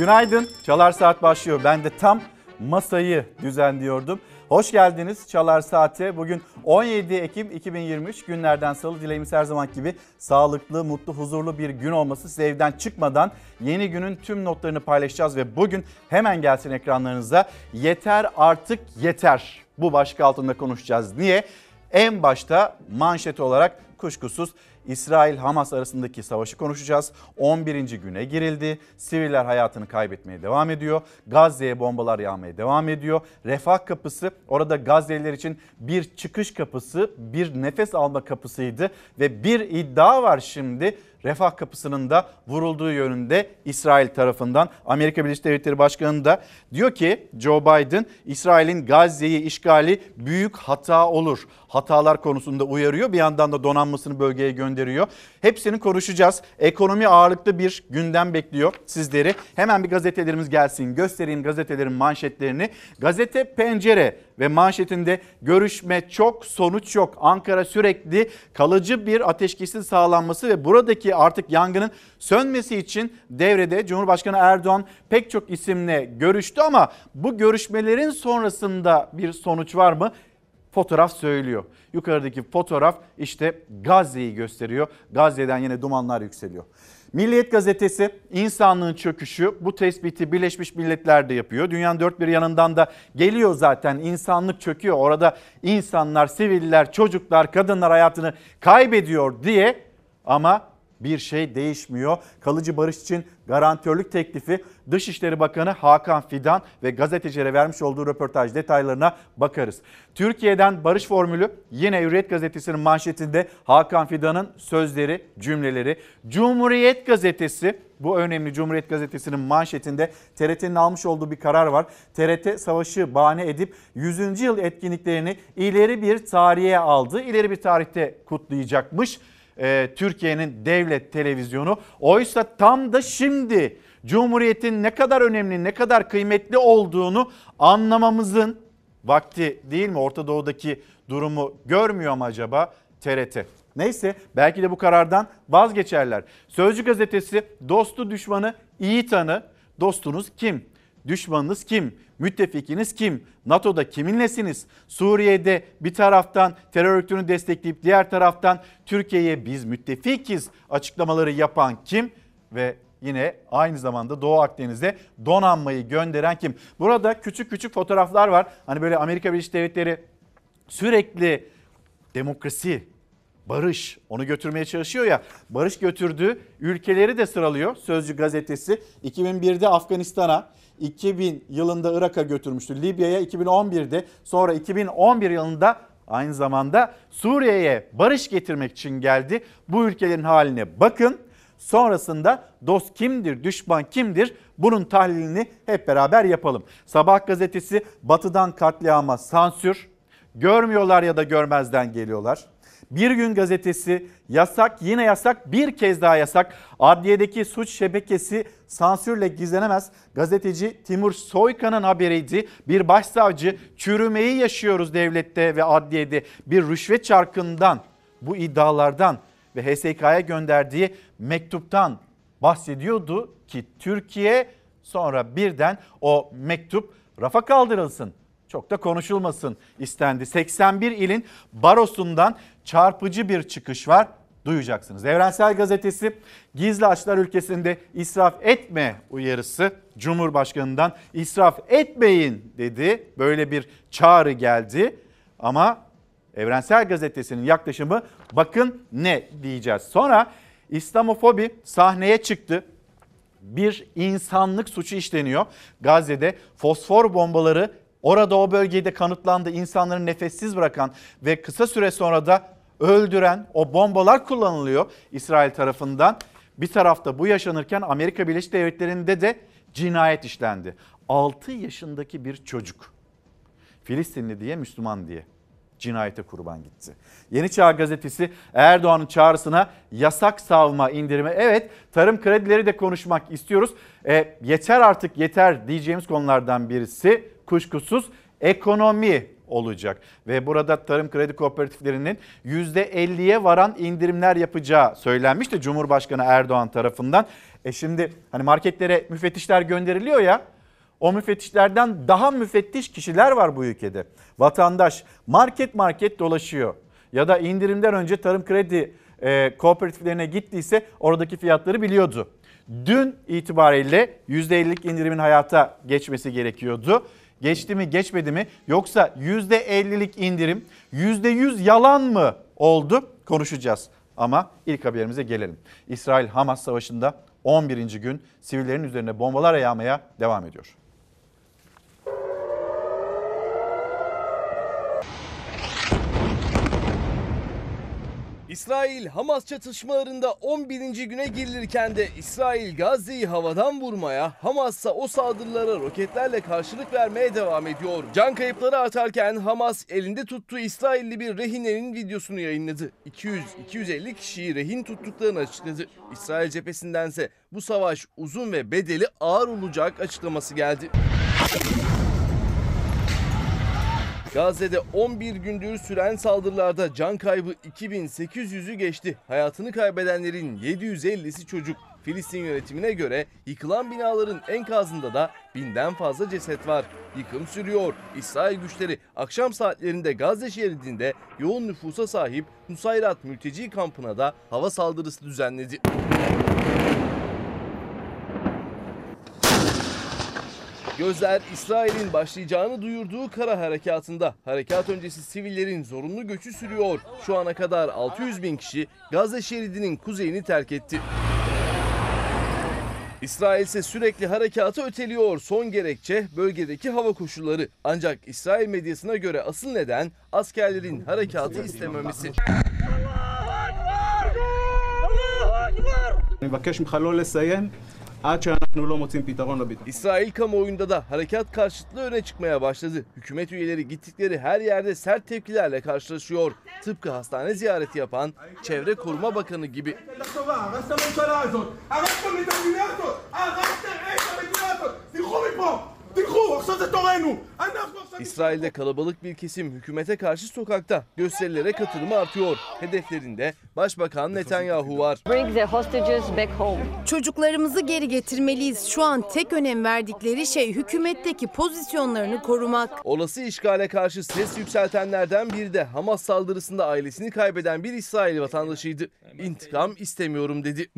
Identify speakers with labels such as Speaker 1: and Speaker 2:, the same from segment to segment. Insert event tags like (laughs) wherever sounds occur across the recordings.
Speaker 1: Günaydın. Çalar Saat başlıyor. Ben de tam masayı düzenliyordum. Hoş geldiniz Çalar Saat'e. Bugün 17 Ekim 2023 günlerden salı dileğimiz her zaman gibi sağlıklı, mutlu, huzurlu bir gün olması. Size evden çıkmadan yeni günün tüm notlarını paylaşacağız ve bugün hemen gelsin ekranlarınıza. Yeter artık yeter. Bu başlık altında konuşacağız. Niye? En başta manşet olarak kuşkusuz İsrail-Hamas arasındaki savaşı konuşacağız. 11. güne girildi. Siviller hayatını kaybetmeye devam ediyor. Gazze'ye bombalar yağmaya devam ediyor. Refah kapısı orada Gazze'liler için bir çıkış kapısı, bir nefes alma kapısıydı ve bir iddia var şimdi refah kapısının da vurulduğu yönünde İsrail tarafından. Amerika Birleşik Devletleri Başkanı da diyor ki Joe Biden İsrail'in Gazze'yi işgali büyük hata olur. Hatalar konusunda uyarıyor. Bir yandan da donanmasını bölgeye gönderiyor. Hepsini konuşacağız. Ekonomi ağırlıklı bir gündem bekliyor sizleri. Hemen bir gazetelerimiz gelsin. Göstereyim gazetelerin manşetlerini. Gazete Pencere ve manşetinde görüşme çok sonuç yok. Ankara sürekli kalıcı bir ateşkesin sağlanması ve buradaki artık yangının sönmesi için devrede Cumhurbaşkanı Erdoğan pek çok isimle görüştü ama bu görüşmelerin sonrasında bir sonuç var mı? Fotoğraf söylüyor. Yukarıdaki fotoğraf işte Gazze'yi gösteriyor. Gazze'den yine dumanlar yükseliyor. Milliyet gazetesi insanlığın çöküşü bu tespiti Birleşmiş Milletler de yapıyor. Dünyanın dört bir yanından da geliyor zaten insanlık çöküyor. Orada insanlar, siviller, çocuklar, kadınlar hayatını kaybediyor diye ama bir şey değişmiyor. Kalıcı barış için garantörlük teklifi Dışişleri Bakanı Hakan Fidan ve gazetecilere vermiş olduğu röportaj detaylarına bakarız. Türkiye'den barış formülü yine Hürriyet gazetesinin manşetinde Hakan Fidan'ın sözleri, cümleleri. Cumhuriyet gazetesi bu önemli Cumhuriyet Gazetesi'nin manşetinde TRT'nin almış olduğu bir karar var. TRT savaşı bahane edip 100. yıl etkinliklerini ileri bir tarihe aldı. İleri bir tarihte kutlayacakmış e, Türkiye'nin devlet televizyonu. Oysa tam da şimdi Cumhuriyet'in ne kadar önemli, ne kadar kıymetli olduğunu anlamamızın vakti değil mi? Orta Doğu'daki durumu görmüyor mu acaba TRT? Neyse belki de bu karardan vazgeçerler. Sözcü gazetesi dostu düşmanı iyi tanı. Dostunuz kim? Düşmanınız kim? Müttefikiniz kim? NATO'da kiminlesiniz? Suriye'de bir taraftan terör örgütünü destekleyip diğer taraftan Türkiye'ye biz müttefikiz açıklamaları yapan kim? Ve yine aynı zamanda Doğu Akdeniz'de donanmayı gönderen kim? Burada küçük küçük fotoğraflar var. Hani böyle Amerika Birleşik Devletleri sürekli demokrasi, barış onu götürmeye çalışıyor ya. Barış götürdüğü ülkeleri de sıralıyor Sözcü gazetesi. 2001'de Afganistan'a, 2000 yılında Irak'a götürmüştü. Libya'ya 2011'de sonra 2011 yılında aynı zamanda Suriye'ye barış getirmek için geldi. Bu ülkelerin haline bakın. Sonrasında dost kimdir, düşman kimdir? Bunun tahlilini hep beraber yapalım. Sabah gazetesi batıdan katliama sansür. Görmüyorlar ya da görmezden geliyorlar. Bir Gün Gazetesi yasak yine yasak bir kez daha yasak. Adliyedeki suç şebekesi sansürle gizlenemez. Gazeteci Timur Soykan'ın haberiydi. Bir başsavcı çürümeyi yaşıyoruz devlette ve adliyede bir rüşvet çarkından bu iddialardan ve HSK'ya gönderdiği mektuptan bahsediyordu ki Türkiye sonra birden o mektup rafa kaldırılsın çok da konuşulmasın istendi. 81 ilin barosundan çarpıcı bir çıkış var duyacaksınız. Evrensel Gazetesi gizli açlar ülkesinde israf etme uyarısı Cumhurbaşkanı'ndan israf etmeyin dedi. Böyle bir çağrı geldi ama Evrensel Gazetesi'nin yaklaşımı bakın ne diyeceğiz. Sonra İslamofobi sahneye çıktı. Bir insanlık suçu işleniyor. Gazze'de fosfor bombaları Orada o bölgede kanıtlandı insanları nefessiz bırakan ve kısa süre sonra da öldüren o bombalar kullanılıyor İsrail tarafından. Bir tarafta bu yaşanırken Amerika Birleşik Devletleri'nde de cinayet işlendi. 6 yaşındaki bir çocuk Filistinli diye Müslüman diye cinayete kurban gitti. Yeni Çağ Gazetesi Erdoğan'ın çağrısına yasak savma indirimi. Evet tarım kredileri de konuşmak istiyoruz. E, yeter artık yeter diyeceğimiz konulardan birisi kuşkusuz ekonomi olacak. Ve burada tarım kredi kooperatiflerinin %50'ye varan indirimler yapacağı söylenmişti Cumhurbaşkanı Erdoğan tarafından. E şimdi hani marketlere müfettişler gönderiliyor ya o müfettişlerden daha müfettiş kişiler var bu ülkede. Vatandaş market market dolaşıyor ya da indirimden önce tarım kredi e, kooperatiflerine gittiyse oradaki fiyatları biliyordu. Dün itibariyle %50'lik indirimin hayata geçmesi gerekiyordu. Geçti mi geçmedi mi yoksa %50'lik indirim %100 yalan mı oldu konuşacağız. Ama ilk haberimize gelelim. İsrail-Hamas savaşında 11. gün sivillerin üzerine bombalar yağmaya devam ediyor.
Speaker 2: İsrail-Hamas çatışmalarında 11. güne girilirken de İsrail Gazze'yi havadan vurmaya, Hamas o saldırılara roketlerle karşılık vermeye devam ediyor. Can kayıpları artarken Hamas elinde tuttuğu İsrailli bir rehinenin videosunu yayınladı. 200-250 kişiyi rehin tuttuklarını açıkladı. İsrail cephesindense bu savaş uzun ve bedeli ağır olacak açıklaması geldi. Gazze'de 11 gündür süren saldırılarda can kaybı 2800'ü geçti. Hayatını kaybedenlerin 750'si çocuk. Filistin yönetimine göre yıkılan binaların enkazında da binden fazla ceset var. Yıkım sürüyor. İsrail güçleri akşam saatlerinde Gazze şeridinde yoğun nüfusa sahip Nusayrat mülteci kampına da hava saldırısı düzenledi. Gözler İsrail'in başlayacağını duyurduğu kara harekatında. Harekat öncesi sivillerin zorunlu göçü sürüyor. Şu ana kadar 600 bin kişi Gazze şeridinin kuzeyini terk etti. İsrail ise sürekli harekatı öteliyor. Son gerekçe bölgedeki hava koşulları. Ancak İsrail medyasına göre asıl neden askerlerin harekatı istememesi.
Speaker 3: Allah Akbar! עד שאנחנו לא מוצאים פתרון לביטחון.
Speaker 2: İsrail kamuoyunda da harekat karşıtlığı öne çıkmaya başladı. Hükümet üyeleri gittikleri her yerde sert tepkilerle karşılaşıyor. Tıpkı hastane ziyareti yapan Çevre Koruma Bakanı gibi.
Speaker 4: טובה, הרס את הממשלה הזאת, הרסתם לי את המדינה הזאת, הרסתם את המדינה הזאת, תלכו מפה, תלכו, עכשיו זה תורנו, אנחנו עכשיו...
Speaker 2: İsrail'de kalabalık bir kesim hükümete karşı sokakta gösterilere katılımı artıyor. Hedeflerinde Başbakan Netanyahu var.
Speaker 5: Çocuklarımızı geri getirmeliyiz. Şu an tek önem verdikleri şey hükümetteki pozisyonlarını korumak.
Speaker 2: Olası işgale karşı ses yükseltenlerden biri de Hamas saldırısında ailesini kaybeden bir İsrail vatandaşıydı. İntikam istemiyorum dedi.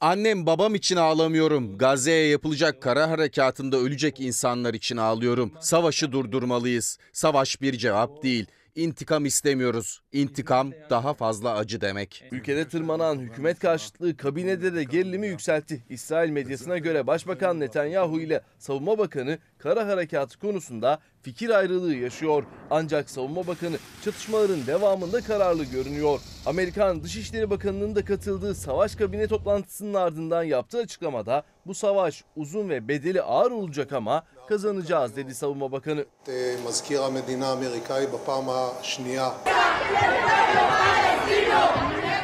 Speaker 6: Annem babam için ağlamıyorum. Gazze'ye yapılacak kara harekatında ölecek insanlar için ağlıyorum. Savaşı durdurmalıyız. Savaş bir cevap değil. İntikam istemiyoruz. İntikam daha fazla acı demek.
Speaker 2: Ülkede tırmanan hükümet karşıtlığı kabinede de gerilimi yükseltti. İsrail medyasına göre Başbakan Netanyahu ile Savunma Bakanı kara harekatı konusunda fikir ayrılığı yaşıyor. Ancak Savunma Bakanı çatışmaların devamında kararlı görünüyor. Amerikan Dışişleri Bakanı'nın da katıldığı savaş kabine toplantısının ardından yaptığı açıklamada bu savaş uzun ve bedeli ağır olacak ama kazanacağız dedi Savunma Bakanı.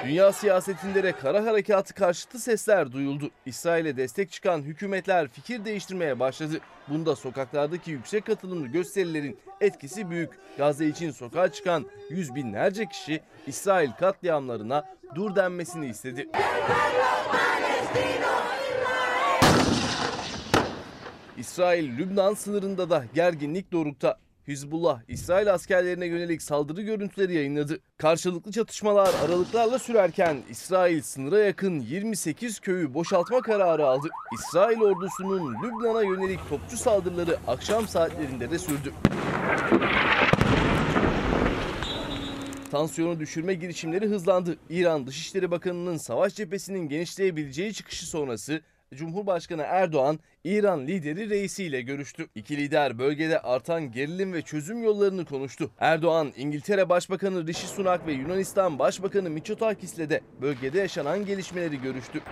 Speaker 2: Dünya siyasetinde de kara harekatı karşıtı sesler duyuldu. İsrail'e destek çıkan hükümetler fikir değiştirmeye başladı. Bunda sokaklardaki yüksek katılımlı gösterilerin etkisi büyük. Gazze için sokağa çıkan yüz binlerce kişi İsrail katliamlarına dur denmesini istedi. İsrail-Lübnan sınırında da gerginlik dorukta. Hizbullah, İsrail askerlerine yönelik saldırı görüntüleri yayınladı. Karşılıklı çatışmalar aralıklarla sürerken İsrail sınıra yakın 28 köyü boşaltma kararı aldı. İsrail ordusunun Lübnan'a yönelik topçu saldırıları akşam saatlerinde de sürdü. Tansiyonu düşürme girişimleri hızlandı. İran Dışişleri Bakanı'nın savaş cephesinin genişleyebileceği çıkışı sonrası Cumhurbaşkanı Erdoğan, İran lideri reisi ile görüştü. İki lider bölgede artan gerilim ve çözüm yollarını konuştu. Erdoğan, İngiltere Başbakanı Rishi Sunak ve Yunanistan Başbakanı Mitsotakis ile de bölgede yaşanan gelişmeleri görüştü.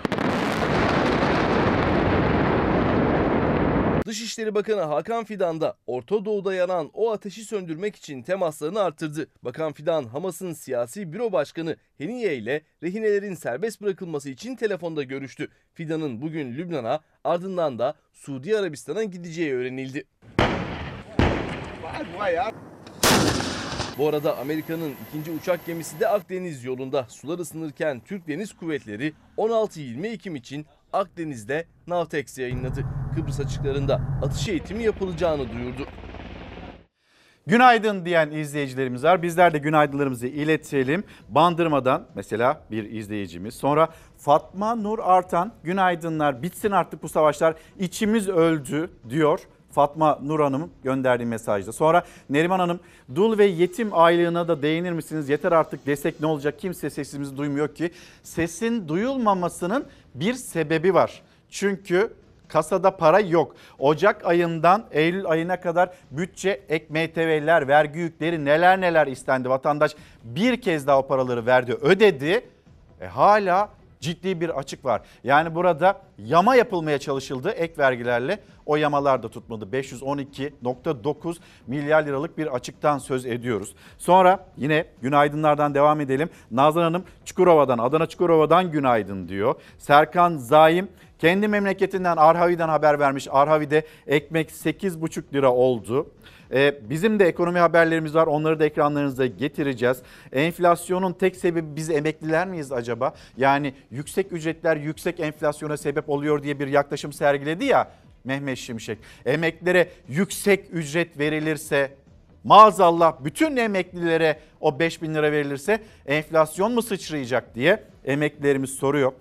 Speaker 2: Dışişleri Bakanı Hakan Fidan da Orta Doğu'da yanan o ateşi söndürmek için temaslarını arttırdı. Bakan Fidan, Hamas'ın siyasi büro başkanı Heniye ile rehinelerin serbest bırakılması için telefonda görüştü. Fidan'ın bugün Lübnan'a ardından da Suudi Arabistan'a gideceği öğrenildi.
Speaker 7: Bu arada Amerika'nın ikinci uçak gemisi de Akdeniz yolunda sular ısınırken Türk Deniz Kuvvetleri 16-20 Ekim için Akdeniz'de Navtex yayınladı. Kıbrıs açıklarında atış eğitimi yapılacağını duyurdu.
Speaker 1: Günaydın diyen izleyicilerimiz var. Bizler de günaydınlarımızı iletelim. Bandırmadan mesela bir izleyicimiz. Sonra Fatma Nur Artan günaydınlar bitsin artık bu savaşlar içimiz öldü diyor. Fatma Nur Hanım gönderdiği mesajda. Sonra Neriman Hanım dul ve yetim aylığına da değinir misiniz? Yeter artık desek ne olacak? Kimse sesimizi duymuyor ki. Sesin duyulmamasının bir sebebi var. Çünkü Kasada para yok. Ocak ayından Eylül ayına kadar bütçe, ek MTV'ler, vergi yükleri neler neler istendi. Vatandaş bir kez daha o paraları verdi, ödedi. E hala ciddi bir açık var. Yani burada yama yapılmaya çalışıldı ek vergilerle. O yamalar da tutmadı. 512.9 milyar liralık bir açıktan söz ediyoruz. Sonra yine günaydınlardan devam edelim. Nazan Hanım Çukurova'dan, Adana Çukurova'dan günaydın diyor. Serkan Zaim kendi memleketinden Arhavi'den haber vermiş. Arhavi'de ekmek 8,5 lira oldu. Ee, bizim de ekonomi haberlerimiz var. Onları da ekranlarınıza getireceğiz. Enflasyonun tek sebebi biz emekliler miyiz acaba? Yani yüksek ücretler yüksek enflasyona sebep oluyor diye bir yaklaşım sergiledi ya Mehmet Şimşek. Emeklilere yüksek ücret verilirse maazallah bütün emeklilere o 5 bin lira verilirse enflasyon mu sıçrayacak diye emeklilerimiz soruyor.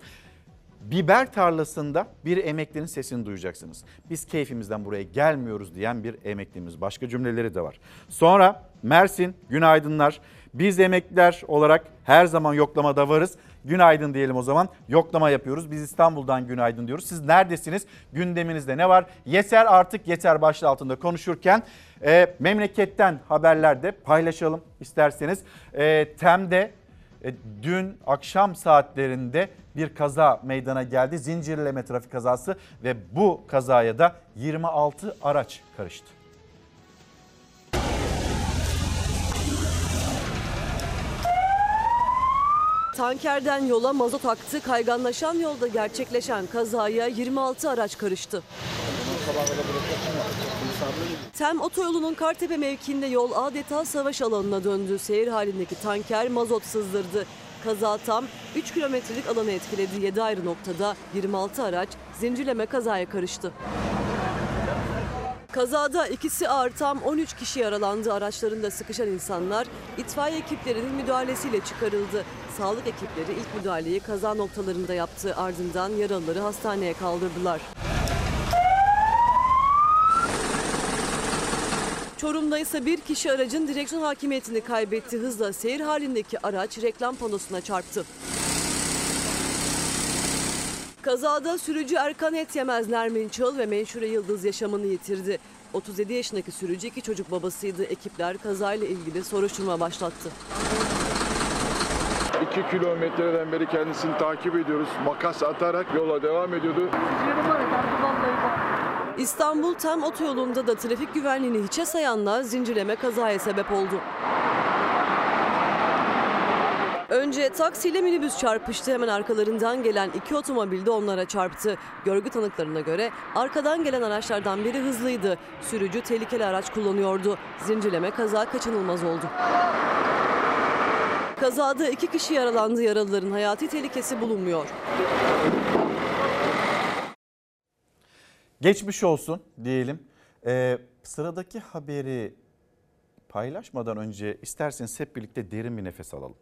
Speaker 1: Biber tarlasında bir emeklinin sesini duyacaksınız. Biz keyfimizden buraya gelmiyoruz diyen bir emeklimiz. Başka cümleleri de var. Sonra Mersin günaydınlar. Biz emekliler olarak her zaman yoklamada varız. Günaydın diyelim o zaman. Yoklama yapıyoruz. Biz İstanbul'dan günaydın diyoruz. Siz neredesiniz? Gündeminizde ne var? Yeter artık yeter başlığı altında konuşurken e, memleketten haberler de paylaşalım isterseniz. E, Tem'de dün akşam saatlerinde bir kaza meydana geldi. Zincirleme trafik kazası ve bu kazaya da 26 araç karıştı.
Speaker 8: Tankerden yola mazot aktı. Kayganlaşan yolda gerçekleşen kazaya 26 araç karıştı. Tem otoyolunun Kartepe mevkiinde yol adeta savaş alanına döndü. Seyir halindeki tanker mazot sızdırdı. Kaza tam 3 kilometrelik alanı etkiledi. 7 ayrı noktada 26 araç zincirleme kazaya karıştı. Kazada ikisi ağır tam 13 kişi yaralandı. Araçlarında sıkışan insanlar itfaiye ekiplerinin müdahalesiyle çıkarıldı. Sağlık ekipleri ilk müdahaleyi kaza noktalarında yaptı. Ardından yaralıları hastaneye kaldırdılar. Çorum'da ise bir kişi aracın direksiyon hakimiyetini kaybetti. Hızla seyir halindeki araç reklam panosuna çarptı. Kazada sürücü Erkan Etyemez, Nermin Çıl ve Menşure Yıldız yaşamını yitirdi. 37 yaşındaki sürücü iki çocuk babasıydı. Ekipler kazayla ilgili soruşturma başlattı.
Speaker 9: 2 kilometreden beri kendisini takip ediyoruz. Makas atarak yola devam ediyordu.
Speaker 8: İstanbul Tem otoyolunda da trafik güvenliğini hiçe sayanlar zincirleme kazaya sebep oldu. Önce taksiyle minibüs çarpıştı. Hemen arkalarından gelen iki otomobil de onlara çarptı. Görgü tanıklarına göre arkadan gelen araçlardan biri hızlıydı. Sürücü tehlikeli araç kullanıyordu. Zincirleme kaza kaçınılmaz oldu. Kazada iki kişi yaralandı. Yaralıların hayati tehlikesi bulunmuyor.
Speaker 1: Geçmiş olsun diyelim. Ee, sıradaki haberi paylaşmadan önce isterseniz hep birlikte derin bir nefes alalım.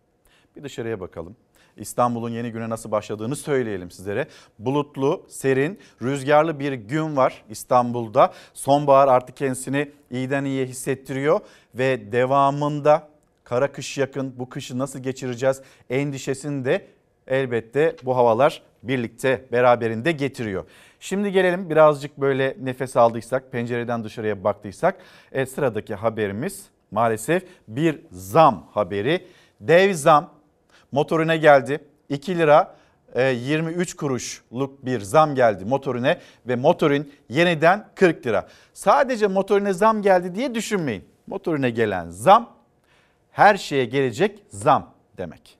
Speaker 1: Bir dışarıya bakalım. İstanbul'un yeni güne nasıl başladığını söyleyelim sizlere. Bulutlu, serin, rüzgarlı bir gün var İstanbul'da. Sonbahar artık kendisini iyiden iyiye hissettiriyor ve devamında kara kış yakın bu kışı nasıl geçireceğiz endişesini de elbette bu havalar birlikte beraberinde getiriyor. Şimdi gelelim birazcık böyle nefes aldıysak, pencereden dışarıya baktıysak e, sıradaki haberimiz maalesef bir zam haberi. Dev zam motorine geldi. 2 lira 23 kuruşluk bir zam geldi motorine ve motorin yeniden 40 lira. Sadece motorine zam geldi diye düşünmeyin. Motorine gelen zam her şeye gelecek zam demek.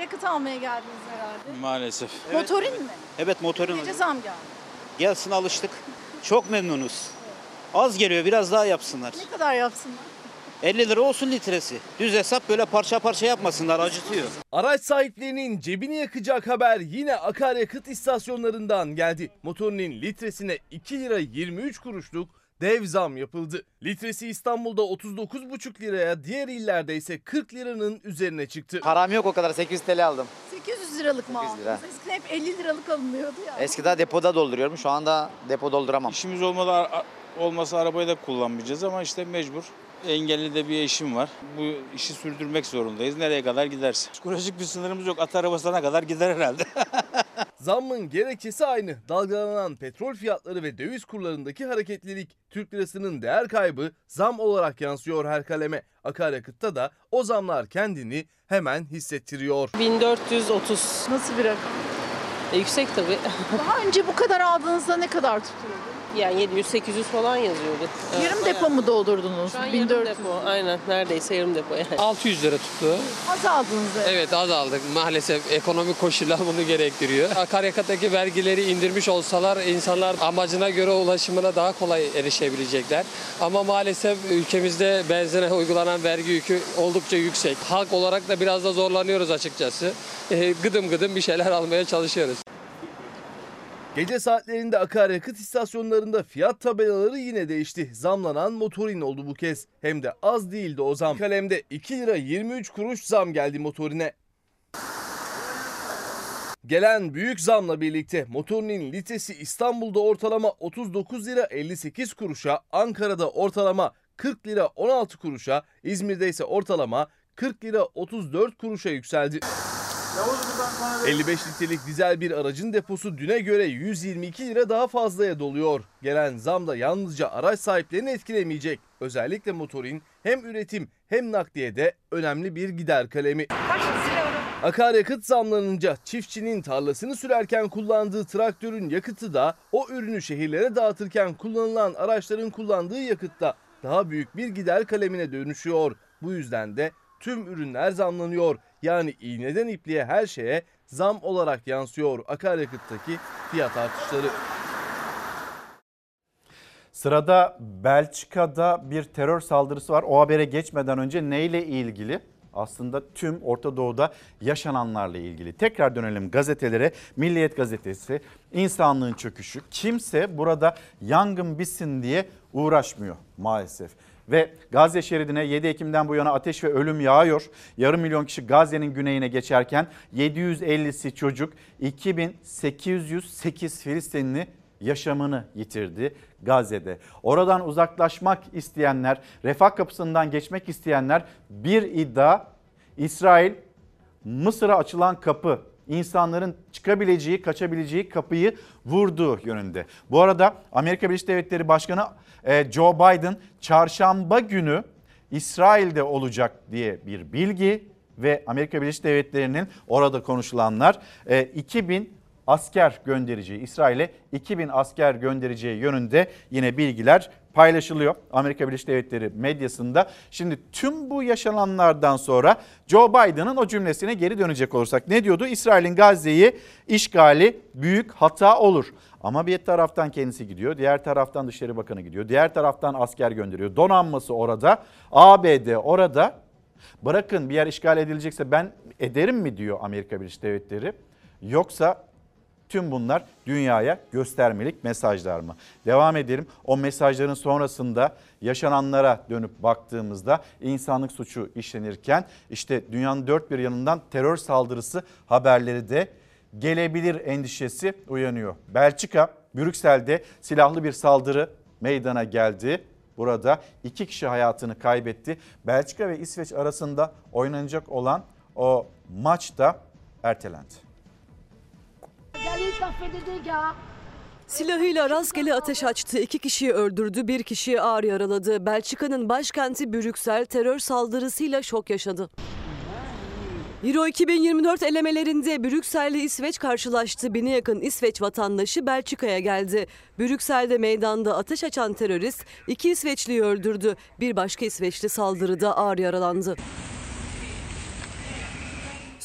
Speaker 10: Yakıt almaya geldiniz herhalde.
Speaker 11: Maalesef.
Speaker 10: Motorin mi?
Speaker 11: Evet motorun.
Speaker 10: Gece zam geldi.
Speaker 11: Gelsin alıştık. Çok memnunuz.
Speaker 12: Az geliyor biraz daha yapsınlar.
Speaker 13: Ne kadar yapsınlar?
Speaker 12: 50 lira olsun litresi. Düz hesap böyle parça parça yapmasınlar acıtıyor.
Speaker 2: Araç sahiplerinin cebini yakacak haber yine akaryakıt istasyonlarından geldi. Motorinin litresine 2 lira 23 kuruşluk dev zam yapıldı. Litresi İstanbul'da 39,5 liraya, diğer illerde ise 40 liranın üzerine çıktı.
Speaker 14: Param yok o kadar 800 TL aldım.
Speaker 13: 800 liralık mı
Speaker 14: 800 lira.
Speaker 13: aldınız? Eskiden hep 50 liralık alınıyordu ya.
Speaker 14: Eskiden depoda dolduruyorum. Şu anda depo dolduramam.
Speaker 15: İşimiz olmadı, olmasa arabayı da kullanmayacağız ama işte mecbur. Engelli de bir eşim var. Bu işi sürdürmek zorundayız. Nereye kadar gidersin? Psikolojik bir sınırımız yok. At arabasına kadar gider herhalde. (laughs)
Speaker 2: Zammın gerekçesi aynı. Dalgalanan petrol fiyatları ve döviz kurlarındaki hareketlilik. Türk lirasının değer kaybı zam olarak yansıyor her kaleme. Akaryakıtta da o zamlar kendini hemen hissettiriyor.
Speaker 16: 1430.
Speaker 13: Nasıl bir rakam?
Speaker 16: E, yüksek tabii.
Speaker 13: Daha önce bu kadar aldığınızda ne kadar tutuyordu?
Speaker 16: Yani 700-800 falan yazıyordu.
Speaker 13: Yarım depo mu doldurdunuz?
Speaker 16: Şu an
Speaker 13: 1400.
Speaker 16: yarım depo. Aynen neredeyse yarım depo yani.
Speaker 17: 600 lira tuttu.
Speaker 13: Az aldınız evet.
Speaker 17: Evet az aldık. Maalesef ekonomik koşullar bunu gerektiriyor. Akaryakıttaki vergileri indirmiş olsalar insanlar amacına göre ulaşımına daha kolay erişebilecekler. Ama maalesef ülkemizde benzine uygulanan vergi yükü oldukça yüksek. Halk olarak da biraz da zorlanıyoruz açıkçası. Ee, gıdım gıdım bir şeyler almaya çalışıyoruz.
Speaker 2: Gece saatlerinde akaryakıt istasyonlarında fiyat tabelaları yine değişti. Zamlanan motorin oldu bu kez. Hem de az değildi o zam. Kalemde 2 lira 23 kuruş zam geldi motorine. Gelen büyük zamla birlikte motorinin litresi İstanbul'da ortalama 39 lira 58 kuruşa, Ankara'da ortalama 40 lira 16 kuruşa, İzmir'de ise ortalama 40 lira 34 kuruşa yükseldi. 55 litrelik dizel bir aracın deposu düne göre 122 lira daha fazlaya doluyor. Gelen zam da yalnızca araç sahiplerini etkilemeyecek. Özellikle motorin hem üretim hem nakliyede önemli bir gider kalemi. Akaryakıt zamlanınca çiftçinin tarlasını sürerken kullandığı traktörün yakıtı da o ürünü şehirlere dağıtırken kullanılan araçların kullandığı yakıtta daha büyük bir gider kalemine dönüşüyor. Bu yüzden de tüm ürünler zamlanıyor. Yani iğneden ipliğe her şeye zam olarak yansıyor akaryakıttaki fiyat artışları.
Speaker 1: Sırada Belçika'da bir terör saldırısı var. O habere geçmeden önce neyle ilgili? Aslında tüm Orta Doğu'da yaşananlarla ilgili. Tekrar dönelim gazetelere. Milliyet gazetesi, insanlığın çöküşü. Kimse burada yangın bitsin diye uğraşmıyor maalesef. Ve Gazze şeridine 7 Ekim'den bu yana ateş ve ölüm yağıyor. Yarım milyon kişi Gazze'nin güneyine geçerken 750'si çocuk 2808 Filistinli yaşamını yitirdi Gazze'de. Oradan uzaklaşmak isteyenler, refah kapısından geçmek isteyenler bir iddia İsrail Mısır'a açılan kapı insanların çıkabileceği, kaçabileceği kapıyı vurduğu yönünde. Bu arada Amerika Birleşik Devletleri Başkanı e, Joe Biden çarşamba günü İsrail'de olacak diye bir bilgi ve Amerika Birleşik Devletleri'nin orada konuşulanlar 2000 asker göndereceği, İsrail'e 2000 asker göndereceği yönünde yine bilgiler paylaşılıyor Amerika Birleşik Devletleri medyasında. Şimdi tüm bu yaşananlardan sonra Joe Biden'ın o cümlesine geri dönecek olursak ne diyordu? İsrail'in Gazze'yi işgali büyük hata olur. Ama bir taraftan kendisi gidiyor, diğer taraftan Dışişleri Bakanı gidiyor, diğer taraftan asker gönderiyor. Donanması orada, ABD orada. Bırakın bir yer işgal edilecekse ben ederim mi diyor Amerika Birleşik Devletleri. Yoksa Tüm bunlar dünyaya göstermelik mesajlar mı? Devam edelim. O mesajların sonrasında yaşananlara dönüp baktığımızda insanlık suçu işlenirken işte dünyanın dört bir yanından terör saldırısı haberleri de gelebilir endişesi uyanıyor. Belçika, Brüksel'de silahlı bir saldırı meydana geldi. Burada iki kişi hayatını kaybetti. Belçika ve İsveç arasında oynanacak olan o maç da ertelendi.
Speaker 8: Silahıyla rastgele ateş açtı. İki kişiyi öldürdü, bir kişiyi ağır yaraladı. Belçika'nın başkenti Brüksel terör saldırısıyla şok yaşadı. Euro 2024 elemelerinde Brüksel'le İsveç karşılaştı. Bine yakın İsveç vatandaşı Belçika'ya geldi. Brüksel'de meydanda ateş açan terörist iki İsveçliyi öldürdü. Bir başka İsveçli saldırıda ağır yaralandı.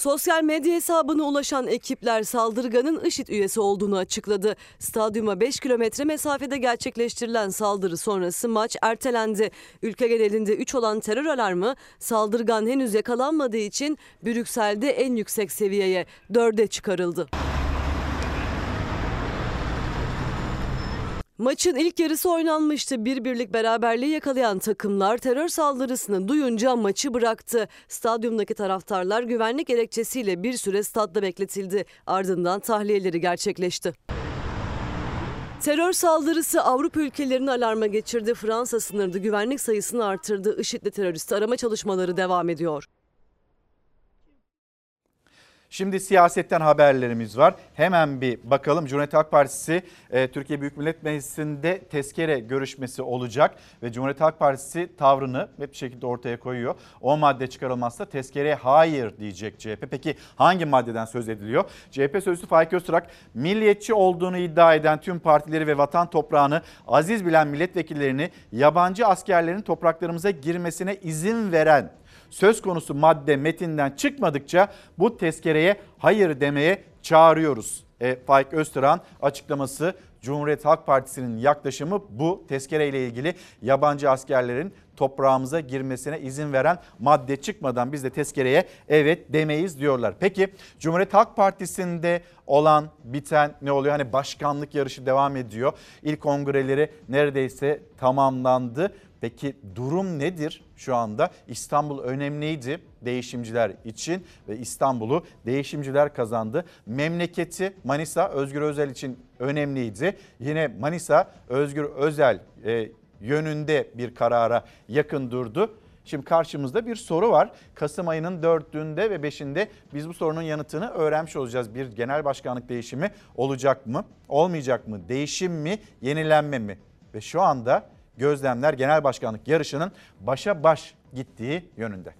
Speaker 8: Sosyal medya hesabına ulaşan ekipler saldırganın IŞİD üyesi olduğunu açıkladı. Stadyuma 5 kilometre mesafede gerçekleştirilen saldırı sonrası maç ertelendi. Ülke genelinde 3 olan terör alarmı saldırgan henüz yakalanmadığı için Brüksel'de en yüksek seviyeye 4'e çıkarıldı. Maçın ilk yarısı oynanmıştı. Bir birlik beraberliği yakalayan takımlar terör saldırısını duyunca maçı bıraktı. Stadyumdaki taraftarlar güvenlik gerekçesiyle bir süre stadda bekletildi. Ardından tahliyeleri gerçekleşti. Terör saldırısı Avrupa ülkelerini alarma geçirdi. Fransa sınırda güvenlik sayısını artırdı. IŞİD'li teröristi arama çalışmaları devam ediyor.
Speaker 1: Şimdi siyasetten haberlerimiz var. Hemen bir bakalım. Cumhuriyet Halk Partisi e, Türkiye Büyük Millet Meclisi'nde tezkere görüşmesi olacak ve Cumhuriyet Halk Partisi tavrını net bir şekilde ortaya koyuyor. O madde çıkarılmazsa tezkereye hayır diyecek CHP. Peki hangi maddeden söz ediliyor? CHP sözcüsü Faik Öztürk milliyetçi olduğunu iddia eden tüm partileri ve vatan toprağını aziz bilen milletvekillerini yabancı askerlerin topraklarımıza girmesine izin veren söz konusu madde metinden çıkmadıkça bu tezkereye hayır demeye çağırıyoruz. E, Faik Öztürk'ün açıklaması Cumhuriyet Halk Partisi'nin yaklaşımı bu tezkereyle ilgili yabancı askerlerin toprağımıza girmesine izin veren madde çıkmadan biz de tezkereye evet demeyiz diyorlar. Peki Cumhuriyet Halk Partisi'nde olan biten ne oluyor? Hani başkanlık yarışı devam ediyor. İlk kongreleri neredeyse tamamlandı. Peki durum nedir şu anda? İstanbul önemliydi değişimciler için ve İstanbul'u değişimciler kazandı. Memleketi Manisa Özgür Özel için önemliydi. Yine Manisa Özgür Özel e, yönünde bir karara yakın durdu. Şimdi karşımızda bir soru var. Kasım ayının 4'ünde ve 5'inde biz bu sorunun yanıtını öğrenmiş olacağız. Bir genel başkanlık değişimi olacak mı? Olmayacak mı? Değişim mi? Yenilenme mi? Ve şu anda gözlemler genel başkanlık yarışının başa baş gittiği yönünde.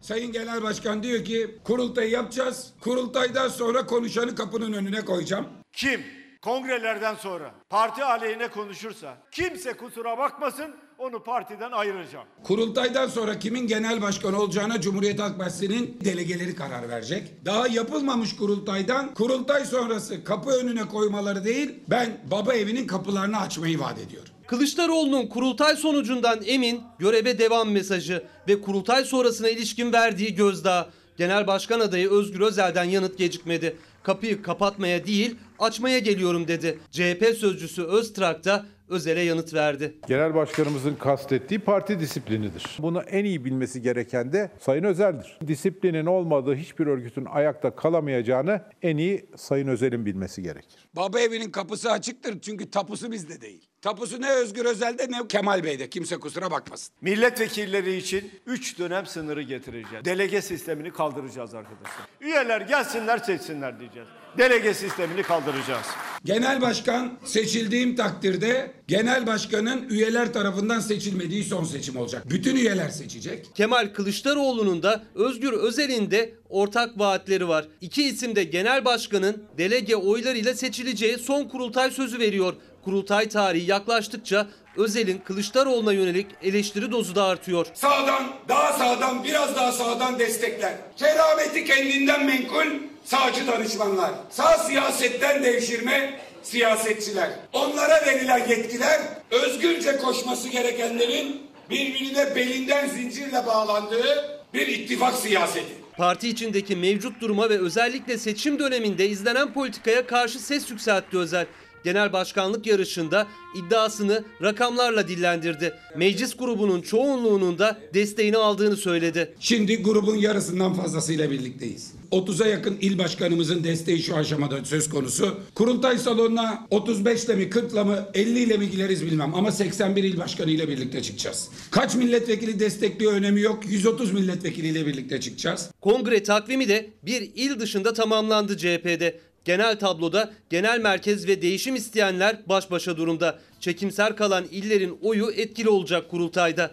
Speaker 18: Sayın Genel Başkan diyor ki kurultayı yapacağız. Kurultaydan sonra konuşanı kapının önüne koyacağım.
Speaker 19: Kim kongrelerden sonra parti aleyhine konuşursa kimse kusura bakmasın onu partiden ayıracağım.
Speaker 18: Kurultaydan sonra kimin genel başkan olacağına Cumhuriyet Halk Partisi'nin delegeleri karar verecek. Daha yapılmamış kurultaydan kurultay sonrası kapı önüne koymaları değil ben baba evinin kapılarını açmayı vaat ediyorum.
Speaker 7: Kılıçdaroğlu'nun kurultay sonucundan emin göreve devam mesajı ve kurultay sonrasına ilişkin verdiği gözdağı. Genel Başkan adayı Özgür Özel'den yanıt gecikmedi. Kapıyı kapatmaya değil açmaya geliyorum dedi. CHP sözcüsü Öztrak da Özel'e yanıt verdi.
Speaker 20: Genel başkanımızın kastettiği parti disiplinidir. Bunu en iyi bilmesi gereken de Sayın Özel'dir. Disiplinin olmadığı hiçbir örgütün ayakta kalamayacağını en iyi Sayın Özel'in bilmesi gerekir.
Speaker 18: Baba evinin kapısı açıktır çünkü tapusu bizde değil. Tapusu ne Özgür Özel'de ne Kemal Bey'de kimse kusura bakmasın.
Speaker 19: Milletvekilleri için 3 dönem sınırı getireceğiz. Delege sistemini kaldıracağız arkadaşlar. Üyeler gelsinler seçsinler diyeceğiz. Delege sistemini kaldıracağız.
Speaker 18: Genel başkan seçildiğim takdirde genel başkanın üyeler tarafından seçilmediği son seçim olacak. Bütün üyeler seçecek.
Speaker 7: Kemal Kılıçdaroğlu'nun da Özgür Özel'in de ortak vaatleri var. İki isim de genel başkanın delege oylarıyla seçileceği son kurultay sözü veriyor. Kurultay tarihi yaklaştıkça Özel'in Kılıçdaroğlu'na yönelik eleştiri dozu da artıyor.
Speaker 18: Sağdan, daha sağdan, biraz daha sağdan destekler. Kerameti kendinden menkul sağcı danışmanlar. Sağ siyasetten devşirme siyasetçiler. Onlara verilen yetkiler özgürce koşması gerekenlerin birbirine belinden zincirle bağlandığı bir ittifak siyaseti.
Speaker 7: Parti içindeki mevcut duruma ve özellikle seçim döneminde izlenen politikaya karşı ses yükseltti Özel. Genel başkanlık yarışında iddiasını rakamlarla dillendirdi. Meclis grubunun çoğunluğunun da desteğini aldığını söyledi.
Speaker 18: Şimdi grubun yarısından fazlasıyla birlikteyiz. 30'a yakın il başkanımızın desteği şu aşamada söz konusu. Kurultay salonuna 35 ile mi 40 ile mi 50 ile mi gireriz bilmem ama 81 il başkanı ile birlikte çıkacağız. Kaç milletvekili destekliyor önemi yok. 130 milletvekiliyle birlikte çıkacağız.
Speaker 7: Kongre takvimi de bir il dışında tamamlandı CHP'de. Genel tabloda genel merkez ve değişim isteyenler baş başa durumda. Çekimser kalan illerin oyu etkili olacak kurultayda.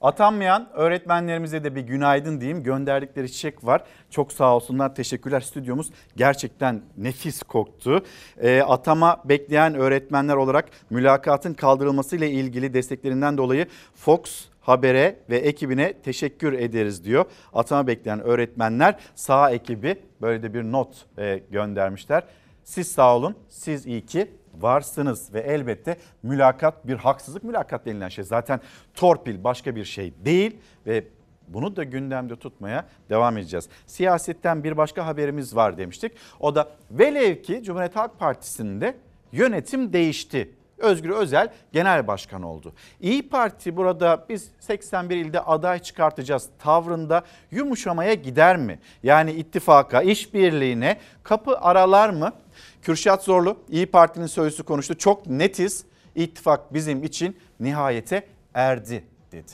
Speaker 1: Atanmayan öğretmenlerimize de bir günaydın diyeyim. Gönderdikleri çiçek var. Çok sağ olsunlar. Teşekkürler. Stüdyomuz gerçekten nefis koktu. E, atama bekleyen öğretmenler olarak mülakatın kaldırılması ile ilgili desteklerinden dolayı Fox habere ve ekibine teşekkür ederiz diyor. Atama bekleyen öğretmenler sağ ekibi böyle de bir not e, göndermişler. Siz sağ olun, siz iyi ki varsınız ve elbette mülakat bir haksızlık. Mülakat denilen şey zaten torpil başka bir şey değil ve bunu da gündemde tutmaya devam edeceğiz. Siyasetten bir başka haberimiz var demiştik. O da velev ki Cumhuriyet Halk Partisi'nde yönetim değişti. Özgür Özel genel başkan oldu. İyi Parti burada biz 81 ilde aday çıkartacağız tavrında yumuşamaya gider mi? Yani ittifaka, işbirliğine kapı aralar mı? Kürşat Zorlu İyi Parti'nin sözcüsü konuştu. Çok netiz. İttifak bizim için nihayete erdi dedi.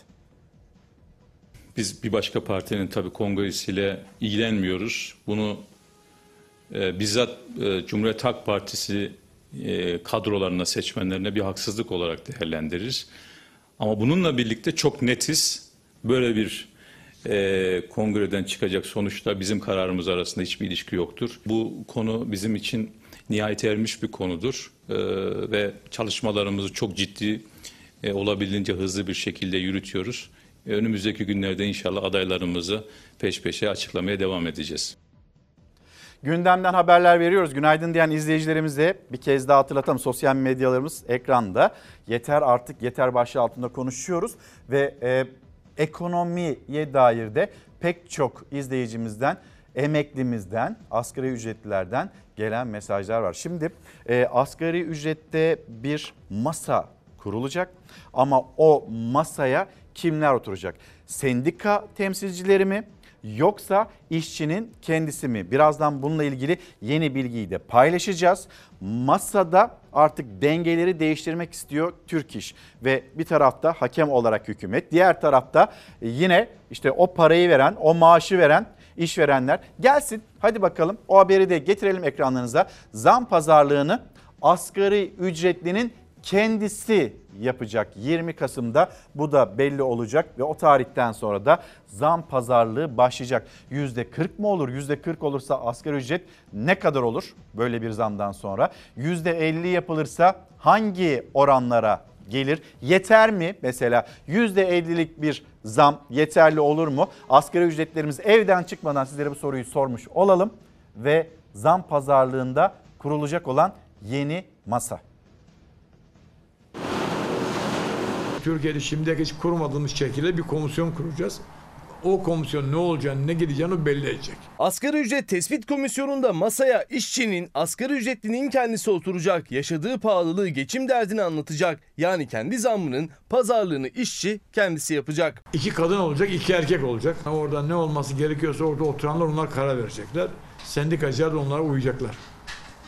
Speaker 21: Biz bir başka partinin tabii kongresiyle ilgilenmiyoruz. Bunu e, bizzat e, Cumhuriyet Halk Partisi e, kadrolarına, seçmenlerine bir haksızlık olarak değerlendiririz. Ama bununla birlikte çok netiz böyle bir e, kongreden çıkacak sonuçta bizim kararımız arasında hiçbir ilişki yoktur. Bu konu bizim için nihayet ermiş bir konudur e, ve çalışmalarımızı çok ciddi e, olabildiğince hızlı bir şekilde yürütüyoruz. E, önümüzdeki günlerde inşallah adaylarımızı peş peşe açıklamaya devam edeceğiz.
Speaker 1: Gündemden haberler veriyoruz. Günaydın diyen izleyicilerimize bir kez daha hatırlatalım. Sosyal medyalarımız ekranda. Yeter artık yeter başlığı altında konuşuyoruz. Ve e, ekonomiye dair de pek çok izleyicimizden, emeklimizden, asgari ücretlilerden gelen mesajlar var. Şimdi e, asgari ücrette bir masa kurulacak ama o masaya kimler oturacak? Sendika temsilcileri mi? Yoksa işçinin kendisi mi? Birazdan bununla ilgili yeni bilgiyi de paylaşacağız. Masada artık dengeleri değiştirmek istiyor Türk İş ve bir tarafta hakem olarak hükümet, diğer tarafta yine işte o parayı veren, o maaşı veren işverenler gelsin. Hadi bakalım o haberi de getirelim ekranlarınıza. Zam pazarlığını asgari ücretlinin kendisi yapacak 20 Kasım'da bu da belli olacak ve o tarihten sonra da zam pazarlığı başlayacak. %40 mı olur? %40 olursa asgari ücret ne kadar olur böyle bir zamdan sonra? %50 yapılırsa hangi oranlara gelir? Yeter mi mesela %50'lik bir zam yeterli olur mu? Asgari ücretlerimiz evden çıkmadan sizlere bu soruyu sormuş olalım ve zam pazarlığında kurulacak olan yeni masa.
Speaker 22: Türkiye'de şimdiye hiç kurmadığımız şekilde bir komisyon kuracağız. O komisyon ne olacağını, ne gideceğini belli edecek.
Speaker 7: Asgari ücret tespit komisyonunda masaya işçinin, asgari ücretlinin kendisi oturacak. Yaşadığı pahalılığı, geçim derdini anlatacak. Yani kendi zammının pazarlığını işçi kendisi yapacak.
Speaker 22: İki kadın olacak, iki erkek olacak. Orada ne olması gerekiyorsa orada oturanlar onlar karar verecekler. Sendikacılar da onlara uyacaklar.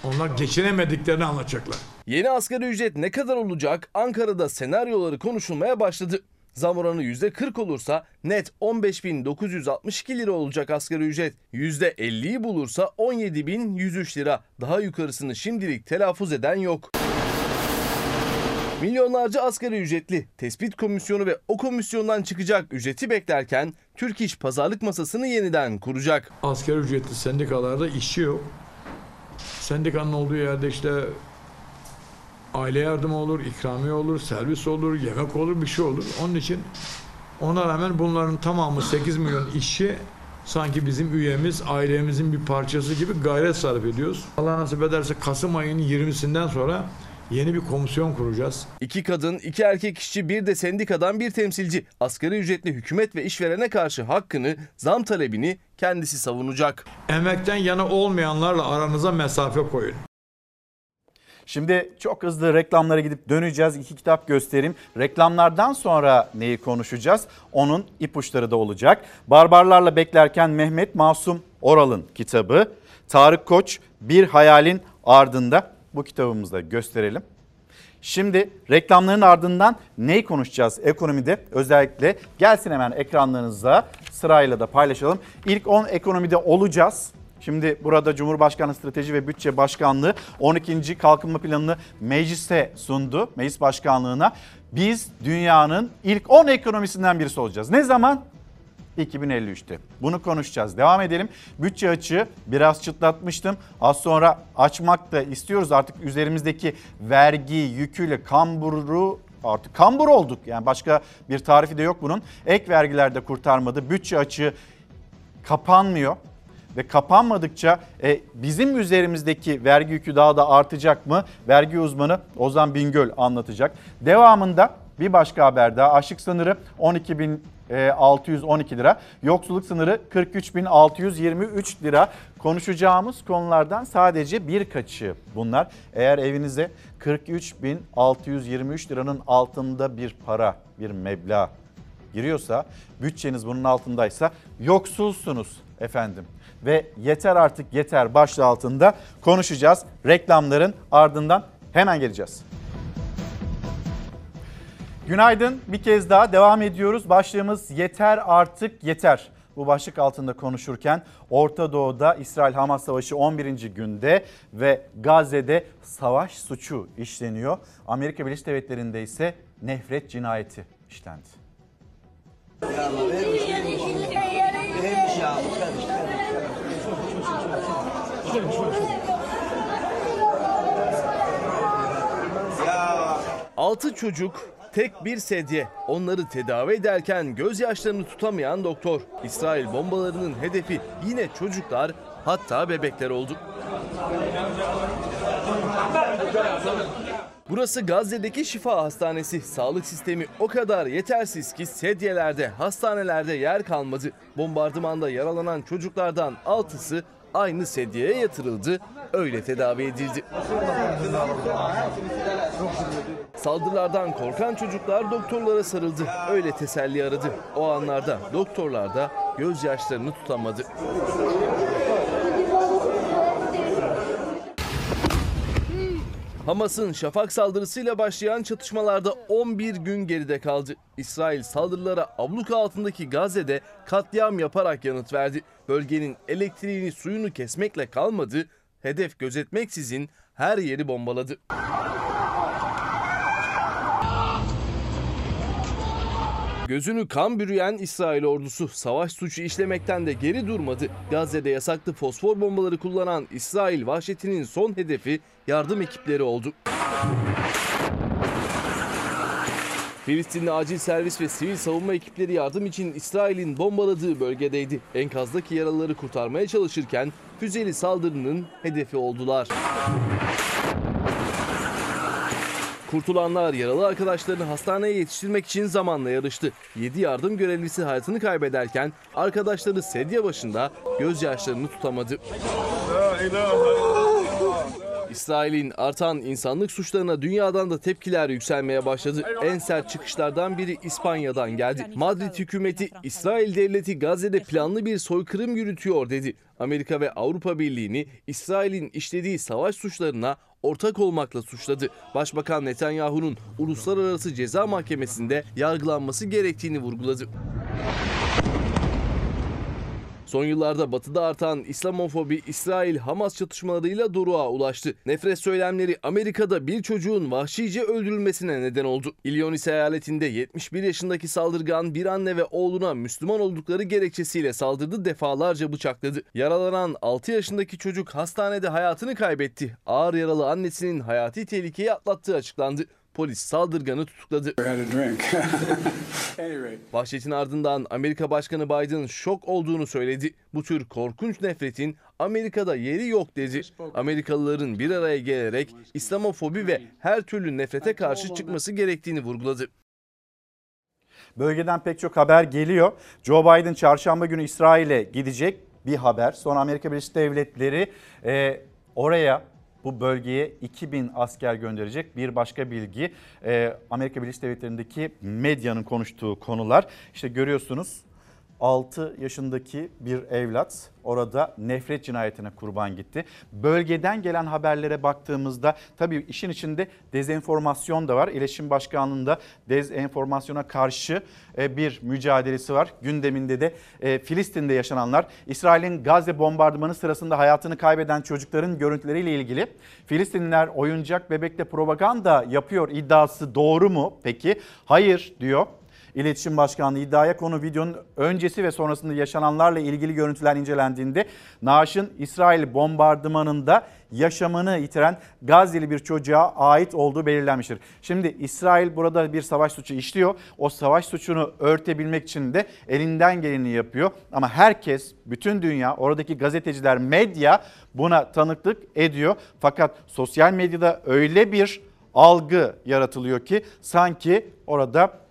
Speaker 22: Onlar geçinemediklerini anlatacaklar.
Speaker 7: Yeni asgari ücret ne kadar olacak? Ankara'da senaryoları konuşulmaya başladı. Zam oranı %40 olursa net 15.962 lira olacak asgari ücret. %50'yi bulursa 17.103 lira. Daha yukarısını şimdilik telaffuz eden yok. Milyonlarca asgari ücretli tespit komisyonu ve o komisyondan çıkacak ücreti beklerken Türk İş pazarlık masasını yeniden kuracak.
Speaker 22: Asgari ücretli sendikalarda işçi yok. Sendikanın olduğu yerde işte aile yardımı olur, ikramiye olur, servis olur, yemek olur, bir şey olur. Onun için ona rağmen bunların tamamı 8 milyon işçi sanki bizim üyemiz, ailemizin bir parçası gibi gayret sarf ediyoruz. Allah nasip ederse Kasım ayının 20'sinden sonra yeni bir komisyon kuracağız.
Speaker 7: İki kadın, iki erkek işçi, bir de sendikadan bir temsilci. Asgari ücretli hükümet ve işverene karşı hakkını, zam talebini kendisi savunacak.
Speaker 22: Emekten yana olmayanlarla aranıza mesafe koyun.
Speaker 1: Şimdi çok hızlı reklamlara gidip döneceğiz. İki kitap göstereyim. Reklamlardan sonra neyi konuşacağız? Onun ipuçları da olacak. Barbarlarla beklerken Mehmet Masum Oral'ın kitabı. Tarık Koç Bir Hayalin Ardında bu kitabımızı da gösterelim. Şimdi reklamların ardından neyi konuşacağız ekonomide? Özellikle gelsin hemen ekranlarınıza sırayla da paylaşalım. İlk 10 ekonomide olacağız. Şimdi burada Cumhurbaşkanı Strateji ve Bütçe Başkanlığı 12. Kalkınma Planı'nı meclise sundu. Meclis Başkanlığı'na. Biz dünyanın ilk 10 ekonomisinden birisi olacağız. Ne zaman? 2053'te. Bunu konuşacağız. Devam edelim. Bütçe açığı biraz çıtlatmıştım. Az sonra açmak da istiyoruz. Artık üzerimizdeki vergi yüküyle kamburu artık kambur olduk. Yani başka bir tarifi de yok bunun. Ek vergiler de kurtarmadı. Bütçe açığı kapanmıyor ve kapanmadıkça e, bizim üzerimizdeki vergi yükü daha da artacak mı? Vergi uzmanı Ozan Bingöl anlatacak. Devamında bir başka haber daha. Açlık sınırı 12.612 lira. Yoksulluk sınırı 43.623 lira. Konuşacağımız konulardan sadece birkaçı bunlar. Eğer evinize 43.623 liranın altında bir para, bir meblağ giriyorsa, bütçeniz bunun altındaysa yoksulsunuz efendim. Ve yeter artık yeter başlığı altında konuşacağız. Reklamların ardından hemen geleceğiz. Günaydın bir kez daha devam ediyoruz. Başlığımız yeter artık yeter. Bu başlık altında konuşurken Orta Doğu'da İsrail-Hamas savaşı 11. günde ve Gazze'de savaş suçu işleniyor. Amerika Birleşik Devletleri'nde ise nefret cinayeti işlendi.
Speaker 2: Altı çocuk, tek bir sedye. Onları tedavi ederken gözyaşlarını tutamayan doktor. İsrail bombalarının hedefi yine çocuklar hatta bebekler oldu. Burası Gazze'deki Şifa Hastanesi. Sağlık sistemi o kadar yetersiz ki sedyelerde, hastanelerde yer kalmadı. Bombardımanda yaralanan çocuklardan altısı aynı sedyeye yatırıldı, öyle tedavi edildi. Saldırılardan korkan çocuklar doktorlara sarıldı, öyle teselli aradı. O anlarda doktorlar da gözyaşlarını tutamadı. Hamas'ın şafak saldırısıyla başlayan çatışmalarda 11 gün geride kaldı. İsrail saldırılara abluka altındaki Gazze'de katliam yaparak yanıt verdi. Bölgenin elektriğini suyunu kesmekle kalmadı, hedef gözetmeksizin her yeri bombaladı. Gözünü kan bürüyen İsrail ordusu savaş suçu işlemekten de geri durmadı. Gazze'de yasaklı fosfor bombaları kullanan İsrail vahşetinin son hedefi yardım ekipleri oldu. Filistinli acil servis ve sivil savunma ekipleri yardım için İsrail'in bombaladığı bölgedeydi. Enkazdaki yaralıları kurtarmaya çalışırken füzeli saldırının hedefi oldular. Kurtulanlar yaralı arkadaşlarını hastaneye yetiştirmek için zamanla yarıştı. 7 yardım görevlisi hayatını kaybederken arkadaşları sedye başında gözyaşlarını tutamadı. İsrail'in artan insanlık suçlarına dünyadan da tepkiler yükselmeye başladı. En sert çıkışlardan biri İspanya'dan geldi. Madrid hükümeti İsrail devleti Gazze'de planlı bir soykırım yürütüyor dedi. Amerika ve Avrupa Birliği'ni İsrail'in işlediği savaş suçlarına ortak olmakla suçladı. Başbakan Netanyahu'nun Uluslararası Ceza Mahkemesi'nde yargılanması gerektiğini vurguladı. Son yıllarda batıda artan İslamofobi İsrail-Hamas çatışmalarıyla doruğa ulaştı. Nefret söylemleri Amerika'da bir çocuğun vahşice öldürülmesine neden oldu. Illinois eyaletinde 71 yaşındaki saldırgan bir anne ve oğluna Müslüman oldukları gerekçesiyle saldırdı defalarca bıçakladı. Yaralanan 6 yaşındaki çocuk hastanede hayatını kaybetti. Ağır yaralı annesinin hayati tehlikeyi atlattığı açıklandı. Polis saldırganı tutukladı. (laughs) Vahşetin ardından Amerika Başkanı Biden şok olduğunu söyledi. Bu tür korkunç nefretin Amerika'da yeri yok dedi. Amerikalıların bir araya gelerek İslamofobi ve her türlü nefrete karşı çıkması gerektiğini vurguladı.
Speaker 1: Bölgeden pek çok haber geliyor. Joe Biden çarşamba günü İsrail'e gidecek bir haber. Sonra Amerika Birleşik Devletleri e, oraya bu bölgeye 2000 asker gönderecek. Bir başka bilgi e, Amerika Birleşik Devletleri'ndeki medyanın konuştuğu konular. İşte görüyorsunuz 6 yaşındaki bir evlat orada nefret cinayetine kurban gitti. Bölgeden gelen haberlere baktığımızda tabii işin içinde dezenformasyon da var. İletişim Başkanlığı'nda dezenformasyona karşı e, bir mücadelesi var. Gündeminde de e, Filistin'de yaşananlar, İsrail'in Gazze bombardımanı sırasında hayatını kaybeden çocukların görüntüleriyle ilgili Filistinliler oyuncak bebekle propaganda yapıyor iddiası doğru mu peki? Hayır diyor. İletişim Başkanlığı iddiaya konu videonun öncesi ve sonrasında yaşananlarla ilgili görüntüler incelendiğinde naaşın İsrail bombardımanında yaşamını yitiren Gazze'li bir çocuğa ait olduğu belirlenmiştir. Şimdi İsrail burada bir savaş suçu işliyor. O savaş suçunu örtebilmek için de elinden geleni yapıyor. Ama herkes, bütün dünya, oradaki gazeteciler, medya buna tanıklık ediyor. Fakat sosyal medyada öyle bir algı yaratılıyor ki sanki orada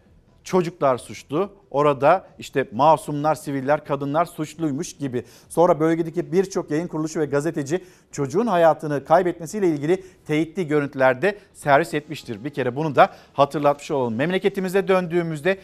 Speaker 1: çocuklar suçlu. Orada işte masumlar, siviller, kadınlar suçluymuş gibi. Sonra bölgedeki birçok yayın kuruluşu ve gazeteci çocuğun hayatını kaybetmesiyle ilgili teyitli görüntülerde servis etmiştir. Bir kere bunu da hatırlatmış olalım. Memleketimize döndüğümüzde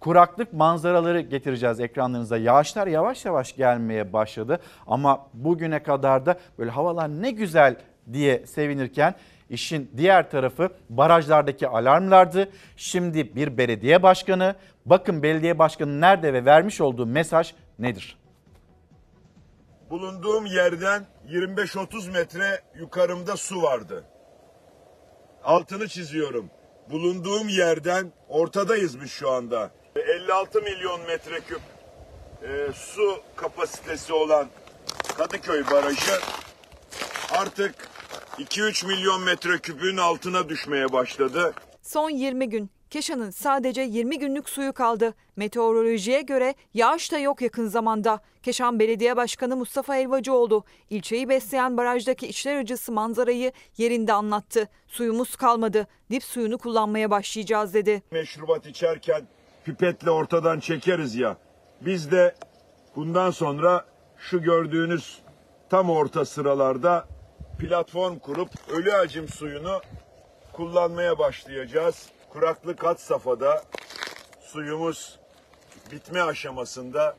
Speaker 1: kuraklık manzaraları getireceğiz ekranlarınıza. Yağışlar yavaş yavaş gelmeye başladı ama bugüne kadar da böyle havalar ne güzel diye sevinirken İşin diğer tarafı barajlardaki alarmlardı. Şimdi bir belediye başkanı, bakın belediye başkanı nerede ve vermiş olduğu mesaj nedir?
Speaker 9: Bulunduğum yerden 25-30 metre yukarımda su vardı. Altını çiziyorum. Bulunduğum yerden ortadayız biz şu anda. 56 milyon metreküp e, su kapasitesi olan Kadıköy Barajı artık 2-3 milyon metreküpün altına düşmeye başladı.
Speaker 23: Son 20 gün Keşan'ın sadece 20 günlük suyu kaldı. Meteorolojiye göre yağış da yok yakın zamanda. Keşan Belediye Başkanı Mustafa Elvacıoğlu ilçeyi besleyen barajdaki içler acısı manzarayı yerinde anlattı. Suyumuz kalmadı. Dip suyunu kullanmaya başlayacağız dedi.
Speaker 9: Meşrubat içerken pipetle ortadan çekeriz ya. Biz de bundan sonra şu gördüğünüz tam orta sıralarda platform kurup ölü acım suyunu kullanmaya başlayacağız. Kuraklık had safhada suyumuz bitme aşamasında.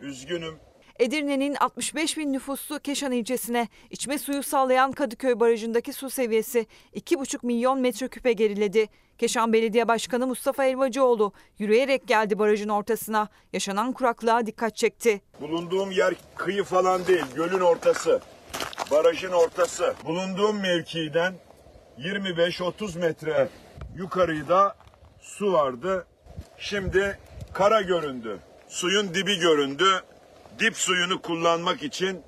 Speaker 9: Üzgünüm
Speaker 23: Edirne'nin 65 bin nüfuslu Keşan ilçesine içme suyu sağlayan Kadıköy Barajı'ndaki su seviyesi 2,5 milyon metreküpe geriledi. Keşan Belediye Başkanı Mustafa Elvacıoğlu yürüyerek geldi barajın ortasına. Yaşanan kuraklığa dikkat çekti.
Speaker 9: bulunduğum yer kıyı falan değil, gölün ortası. Barajın ortası. Bulunduğum mevkiden 25-30 metre yukarıda su vardı. Şimdi kara göründü. Suyun dibi göründü. Dip suyunu kullanmak için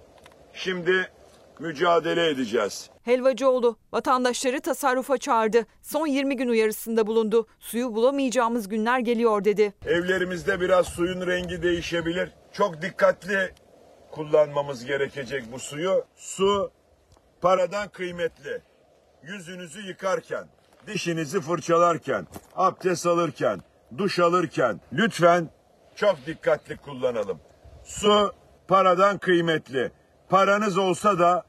Speaker 9: şimdi mücadele edeceğiz.
Speaker 23: Helvacıoğlu vatandaşları tasarrufa çağırdı. Son 20 gün uyarısında bulundu. Suyu bulamayacağımız günler geliyor dedi.
Speaker 9: Evlerimizde biraz suyun rengi değişebilir. Çok dikkatli kullanmamız gerekecek bu suyu. Su paradan kıymetli. Yüzünüzü yıkarken, dişinizi fırçalarken, abdest alırken, duş alırken lütfen çok dikkatli kullanalım. Su paradan kıymetli. Paranız olsa da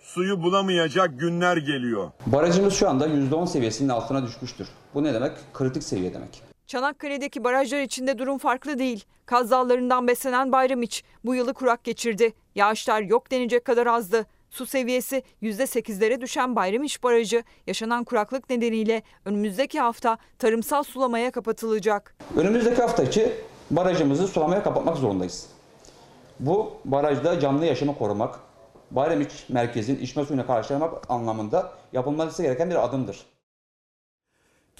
Speaker 9: suyu bulamayacak günler geliyor.
Speaker 24: Barajımız şu anda %10 seviyesinin altına düşmüştür. Bu ne demek? Kritik seviye demek.
Speaker 23: Çanakkale'deki barajlar içinde durum farklı değil. Kaz Dağları'ndan beslenen Bayramiç bu yılı kurak geçirdi. Yağışlar yok denecek kadar azdı. Su seviyesi %8'lere düşen Bayramiç Barajı yaşanan kuraklık nedeniyle önümüzdeki hafta tarımsal sulamaya kapatılacak.
Speaker 24: Önümüzdeki hafta içi barajımızı sulamaya kapatmak zorundayız. Bu barajda canlı yaşamı korumak, Bayramiç merkezin içme suyuna karşılamak anlamında yapılması gereken bir adımdır.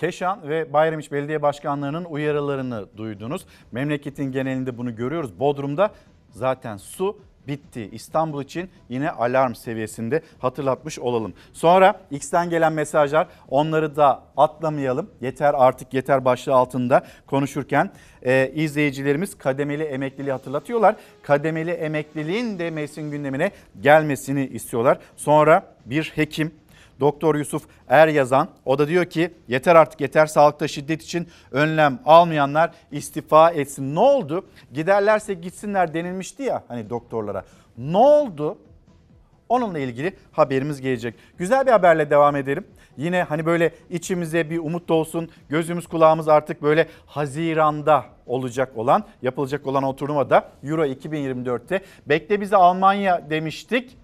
Speaker 1: Keşan ve Bayramiç Belediye Başkanlarının uyarılarını duydunuz. Memleketin genelinde bunu görüyoruz. Bodrum'da zaten su bitti. İstanbul için yine alarm seviyesinde hatırlatmış olalım. Sonra X'ten gelen mesajlar onları da atlamayalım. Yeter artık yeter başlığı altında konuşurken e, izleyicilerimiz kademeli emekliliği hatırlatıyorlar. Kademeli emekliliğin de mevsim gündemine gelmesini istiyorlar. Sonra bir hekim Doktor Yusuf Er yazan o da diyor ki yeter artık yeter sağlıkta şiddet için önlem almayanlar istifa etsin. Ne oldu? Giderlerse gitsinler denilmişti ya hani doktorlara. Ne oldu? Onunla ilgili haberimiz gelecek. Güzel bir haberle devam edelim. Yine hani böyle içimize bir umut olsun. Gözümüz kulağımız artık böyle Haziran'da olacak olan, yapılacak olan o turnuvada Euro 2024'te. Bekle bizi Almanya demiştik.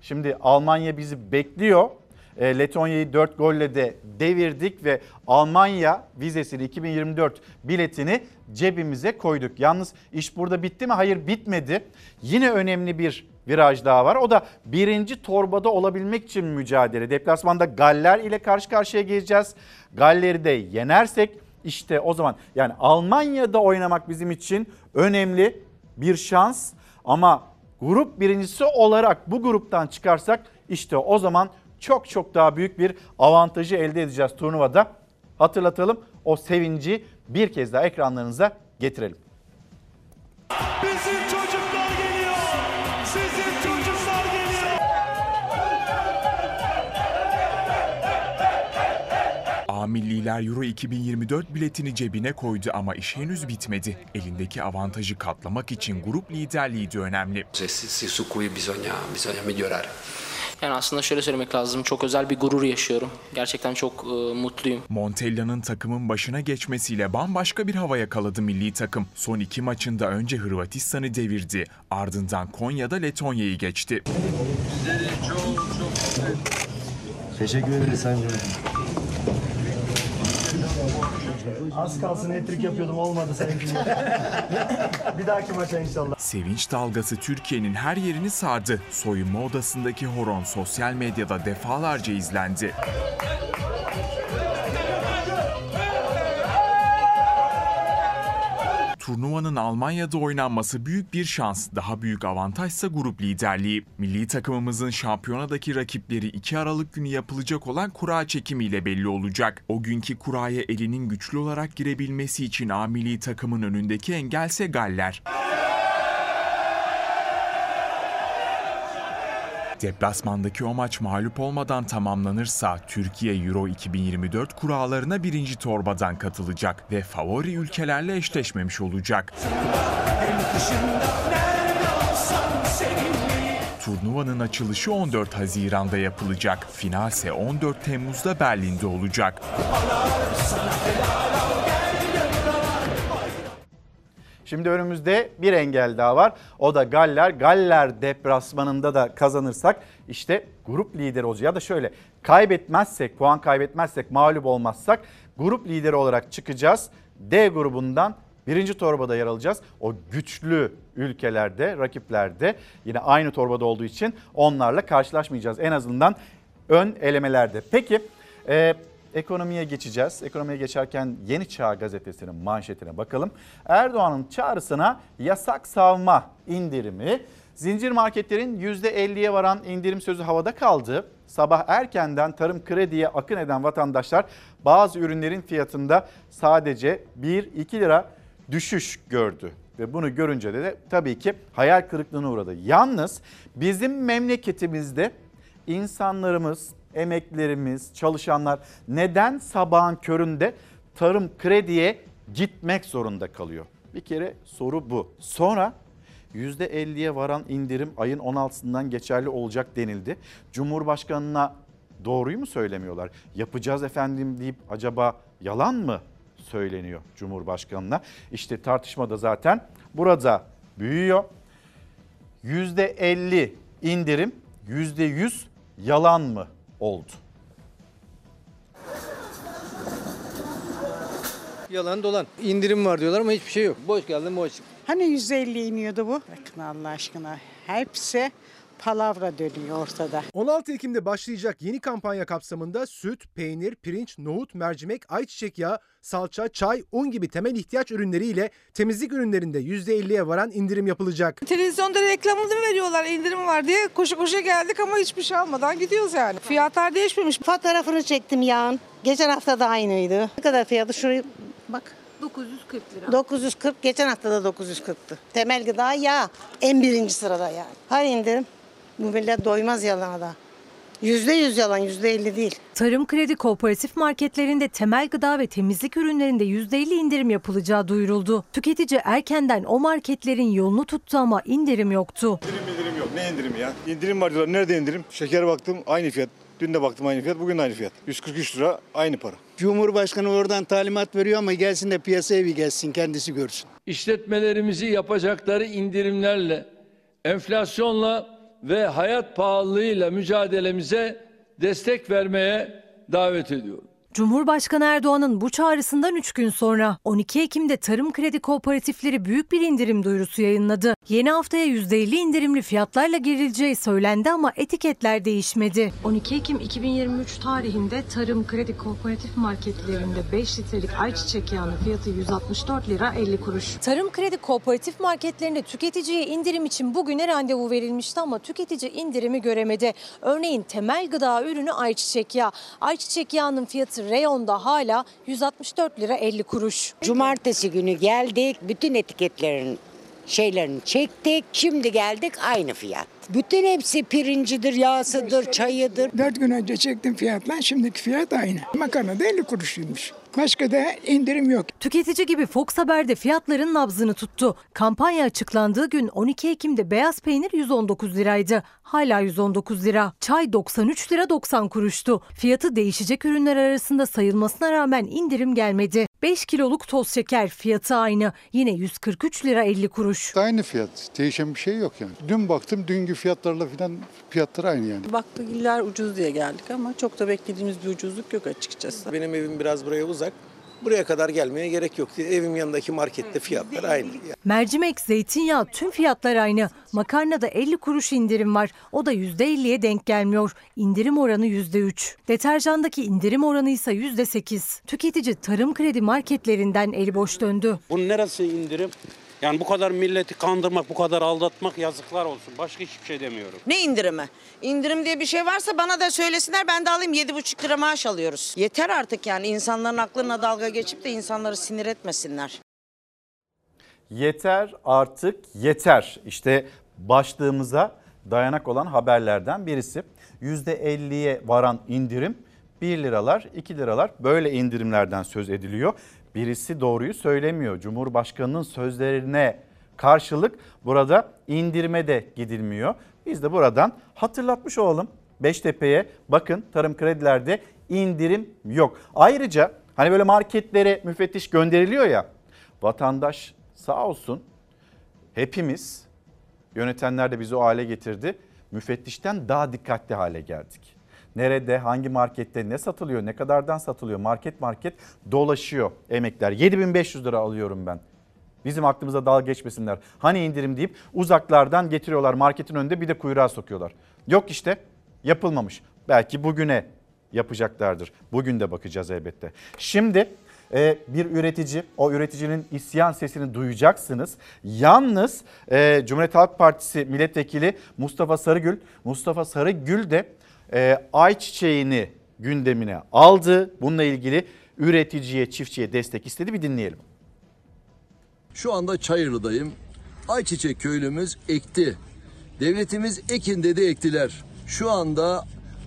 Speaker 1: Şimdi Almanya bizi bekliyor. E, Letonya'yı 4 golle de devirdik ve Almanya vizesini 2024 biletini cebimize koyduk. Yalnız iş burada bitti mi? Hayır bitmedi. Yine önemli bir viraj daha var. O da birinci torbada olabilmek için mücadele. Deplasmanda Galler ile karşı karşıya geleceğiz. Galler'i de yenersek İşte o zaman yani Almanya'da oynamak bizim için önemli bir şans ama grup birincisi olarak bu gruptan çıkarsak işte o zaman çok çok daha büyük bir avantajı elde edeceğiz turnuvada. Hatırlatalım o sevinci bir kez daha ekranlarınıza getirelim.
Speaker 25: Bizim çocuklar geliyor. Sizin çocuklar geliyor.
Speaker 26: A milliler Euro 2024 biletini cebine koydu ama iş henüz bitmedi. Elindeki avantajı katlamak için grup liderliği de önemli.
Speaker 27: su cui bisogna, bisogna migliorare. Yani aslında şöyle söylemek lazım. Çok özel bir gurur yaşıyorum. Gerçekten çok e, mutluyum.
Speaker 26: Montella'nın takımın başına geçmesiyle bambaşka bir hava yakaladı milli takım. Son iki maçında önce Hırvatistan'ı devirdi. Ardından Konya'da Letonya'yı geçti.
Speaker 28: Teşekkür ederiz Sayın
Speaker 29: Az kalsın hat-trick yapıyordum olmadı Sayın (laughs) Bir dahaki maça inşallah.
Speaker 26: Sevinç dalgası Türkiye'nin her yerini sardı. Soyunma odasındaki horon sosyal medyada defalarca izlendi. Turnuvanın Almanya'da oynanması büyük bir şans. Daha büyük avantajsa grup liderliği. Milli takımımızın şampiyonadaki rakipleri 2 Aralık günü yapılacak olan kura çekimiyle belli olacak. O günkü kuraya elinin güçlü olarak girebilmesi için A milli takımın önündeki engelse Galler. Deplasmandaki o maç mağlup olmadan tamamlanırsa Türkiye Euro 2024 kurallarına birinci torbadan katılacak ve favori ülkelerle eşleşmemiş olacak. Turnuvanın açılışı 14 Haziran'da yapılacak. Finalse 14 Temmuz'da Berlin'de olacak.
Speaker 1: Şimdi önümüzde bir engel daha var. O da Galler. Galler deplasmanında da kazanırsak işte grup lideri olacak. Ya da şöyle kaybetmezsek, puan kaybetmezsek, mağlup olmazsak grup lideri olarak çıkacağız. D grubundan birinci torbada yer alacağız. O güçlü ülkelerde, rakiplerde yine aynı torbada olduğu için onlarla karşılaşmayacağız. En azından ön elemelerde. Peki ekonomiye geçeceğiz. Ekonomiye geçerken Yeni Çağ gazetesinin manşetine bakalım. Erdoğan'ın çağrısına yasak savma indirimi zincir marketlerin %50'ye varan indirim sözü havada kaldı. Sabah erkenden tarım krediye akın eden vatandaşlar bazı ürünlerin fiyatında sadece 1-2 lira düşüş gördü. Ve bunu görünce de, de tabii ki hayal kırıklığına uğradı. Yalnız bizim memleketimizde insanlarımız, emeklerimiz, çalışanlar neden sabahın köründe tarım krediye gitmek zorunda kalıyor? Bir kere soru bu. Sonra %50'ye varan indirim ayın 16'sından geçerli olacak denildi. Cumhurbaşkanına doğruyu mu söylemiyorlar? Yapacağız efendim deyip acaba yalan mı söyleniyor Cumhurbaşkanına? İşte tartışma da zaten burada büyüyor. %50 indirim, %100 yalan mı oldu?
Speaker 30: Yalan dolan. İndirim var diyorlar ama hiçbir şey yok. Boş geldin boş çık.
Speaker 31: Hani 150 iniyordu bu? Bakın Allah aşkına. Hepsi palavra dönüyor ortada.
Speaker 32: 16 Ekim'de başlayacak yeni kampanya kapsamında süt, peynir, pirinç, nohut, mercimek, ayçiçek yağı, salça, çay, un gibi temel ihtiyaç ürünleriyle temizlik ürünlerinde %50'ye varan indirim yapılacak.
Speaker 33: Televizyonda reklamını veriyorlar indirim var diye koşu koşu geldik ama hiçbir şey almadan gidiyoruz yani. Fiyatlar değişmemiş.
Speaker 34: Fotoğrafını çektim yağın. Geçen hafta da aynıydı. Ne kadar fiyatı? Şuraya bak.
Speaker 33: 940 lira.
Speaker 34: 940. Geçen hafta da 940'tı. Temel gıda yağ. En birinci sırada yani. Hadi indirim. Bu millet doymaz yalana da. Yüzde yüz yalan, yüzde elli değil.
Speaker 35: Tarım Kredi Kooperatif marketlerinde temel gıda ve temizlik ürünlerinde %50 indirim yapılacağı duyuruldu. Tüketici erkenden o marketlerin yolunu tuttu ama indirim yoktu.
Speaker 19: İndirim indirim yok. Ne indirimi ya? İndirim var diyorlar. Nerede indirim? Şeker baktım aynı fiyat. Dün de baktım aynı fiyat, bugün de aynı fiyat. 143 lira aynı para.
Speaker 36: Cumhurbaşkanı oradan talimat veriyor ama gelsin de piyasaya bir gelsin kendisi görsün.
Speaker 37: İşletmelerimizi yapacakları indirimlerle, enflasyonla ve hayat pahalılığıyla mücadelemize destek vermeye davet ediyorum.
Speaker 35: Cumhurbaşkanı Erdoğan'ın bu çağrısından 3 gün sonra 12 Ekim'de Tarım Kredi Kooperatifleri büyük bir indirim duyurusu yayınladı. Yeni haftaya %50 indirimli fiyatlarla girileceği söylendi ama etiketler değişmedi. 12 Ekim 2023 tarihinde Tarım Kredi Kooperatif marketlerinde 5 litrelik ayçiçek yağının fiyatı 164 lira 50 kuruş. Tarım Kredi Kooperatif marketlerinde tüketiciye indirim için bugüne randevu verilmişti ama tüketici indirimi göremedi. Örneğin temel gıda ürünü ayçiçek yağı. Ayçiçek yağının fiyatı reyonda hala 164 lira 50 kuruş.
Speaker 34: Cumartesi günü geldik, bütün etiketlerin şeylerini çektik. Şimdi geldik aynı fiyat. Bütün hepsi pirincidir, yağsıdır, çayıdır.
Speaker 38: Dört gün önce çektim fiyatla şimdiki fiyat aynı. Makarna da 50 kuruşuymuş. Başka da indirim yok.
Speaker 35: Tüketici gibi Fox Haber'de fiyatların nabzını tuttu. Kampanya açıklandığı gün 12 Ekim'de beyaz peynir 119 liraydı. Hala 119 lira. Çay 93 lira 90 kuruştu. Fiyatı değişecek ürünler arasında sayılmasına rağmen indirim gelmedi. 5 kiloluk toz şeker fiyatı aynı. Yine 143 lira 50 kuruş.
Speaker 39: Aynı fiyat. Değişen bir şey yok yani. Dün baktım dünkü fiyatlarla falan fiyatlar aynı yani.
Speaker 33: Baktık iller ucuz diye geldik ama çok da beklediğimiz bir ucuzluk yok açıkçası.
Speaker 40: Benim evim biraz buraya uzak. Buraya kadar gelmeye gerek yok diye evim yanındaki markette fiyatlar aynı.
Speaker 35: Mercimek, zeytinyağı tüm fiyatlar aynı. Makarnada 50 kuruş indirim var. O da %50'ye denk gelmiyor. İndirim oranı %3. Deterjandaki indirim oranı ise %8. Tüketici tarım kredi marketlerinden eli boş döndü.
Speaker 15: Bunun neresi indirim? Yani bu kadar milleti kandırmak, bu kadar aldatmak yazıklar olsun. Başka hiçbir şey demiyorum.
Speaker 41: Ne indirimi? İndirim diye bir şey varsa bana da söylesinler ben de alayım 7,5 lira maaş alıyoruz. Yeter artık yani insanların aklına dalga geçip de insanları sinir etmesinler.
Speaker 1: Yeter artık yeter. İşte başlığımıza dayanak olan haberlerden birisi. %50'ye varan indirim 1 liralar 2 liralar böyle indirimlerden söz ediliyor. Birisi doğruyu söylemiyor. Cumhurbaşkanının sözlerine karşılık burada indirime de gidilmiyor. Biz de buradan hatırlatmış olalım. Beştepe'ye bakın tarım kredilerde indirim yok. Ayrıca hani böyle marketlere müfettiş gönderiliyor ya vatandaş sağ olsun hepimiz yönetenler de bizi o hale getirdi. Müfettişten daha dikkatli hale geldik. Nerede, hangi markette ne satılıyor, ne kadardan satılıyor market market dolaşıyor emekler. 7500 lira alıyorum ben. Bizim aklımıza dalga geçmesinler. Hani indirim deyip uzaklardan getiriyorlar marketin önünde bir de kuyruğa sokuyorlar. Yok işte yapılmamış. Belki bugüne yapacaklardır. Bugün de bakacağız elbette. Şimdi e, bir üretici, o üreticinin isyan sesini duyacaksınız. Yalnız e, Cumhuriyet Halk Partisi milletvekili Mustafa Sarıgül, Mustafa Sarıgül de e, ayçiçeğini gündemine aldı. Bununla ilgili üreticiye, çiftçiye destek istedi. Bir dinleyelim.
Speaker 42: Şu anda Çayırlı'dayım. Ayçiçek köylümüz ekti. Devletimiz ekin dedi ektiler. Şu anda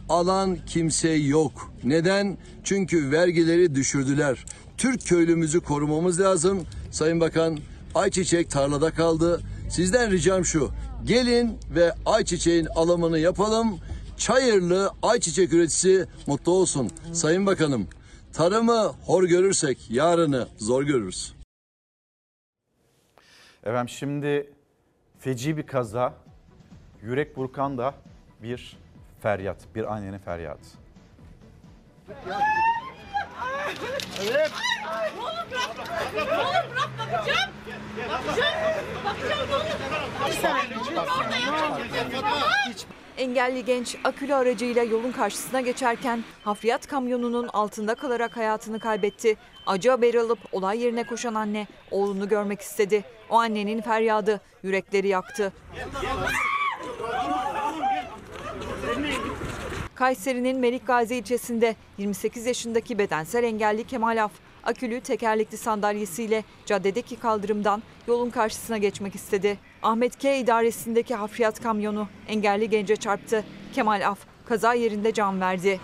Speaker 42: alan kimse yok. Neden? Çünkü vergileri düşürdüler. Türk köylümüzü korumamız lazım. Sayın Bakan ayçiçek tarlada kaldı. Sizden ricam şu. Gelin ve ayçiçeğin alımını yapalım. Çayırlı ayçiçek üreticisi mutlu olsun. Sayın Bakanım, tarımı hor görürsek yarını zor görürüz.
Speaker 1: Efendim şimdi feci bir kaza, yürek burkan da bir feryat, bir annenin feryadı.
Speaker 43: Evet. Olur bırak. Olur bırak bakacağım. Bakacağım. Bakacağım ne olur.
Speaker 23: Engelli genç akülü aracıyla yolun karşısına geçerken hafriyat kamyonunun altında kalarak hayatını kaybetti. Acı haber alıp olay yerine koşan anne oğlunu görmek istedi. O annenin feryadı yürekleri yaktı. Kayseri'nin Melik Gazi ilçesinde 28 yaşındaki bedensel engelli Kemal Af, akülü tekerlekli sandalyesiyle caddedeki kaldırımdan yolun karşısına geçmek istedi. Ahmet K idaresindeki hafriyat kamyonu engelli gence çarptı. Kemal Af kaza yerinde can verdi.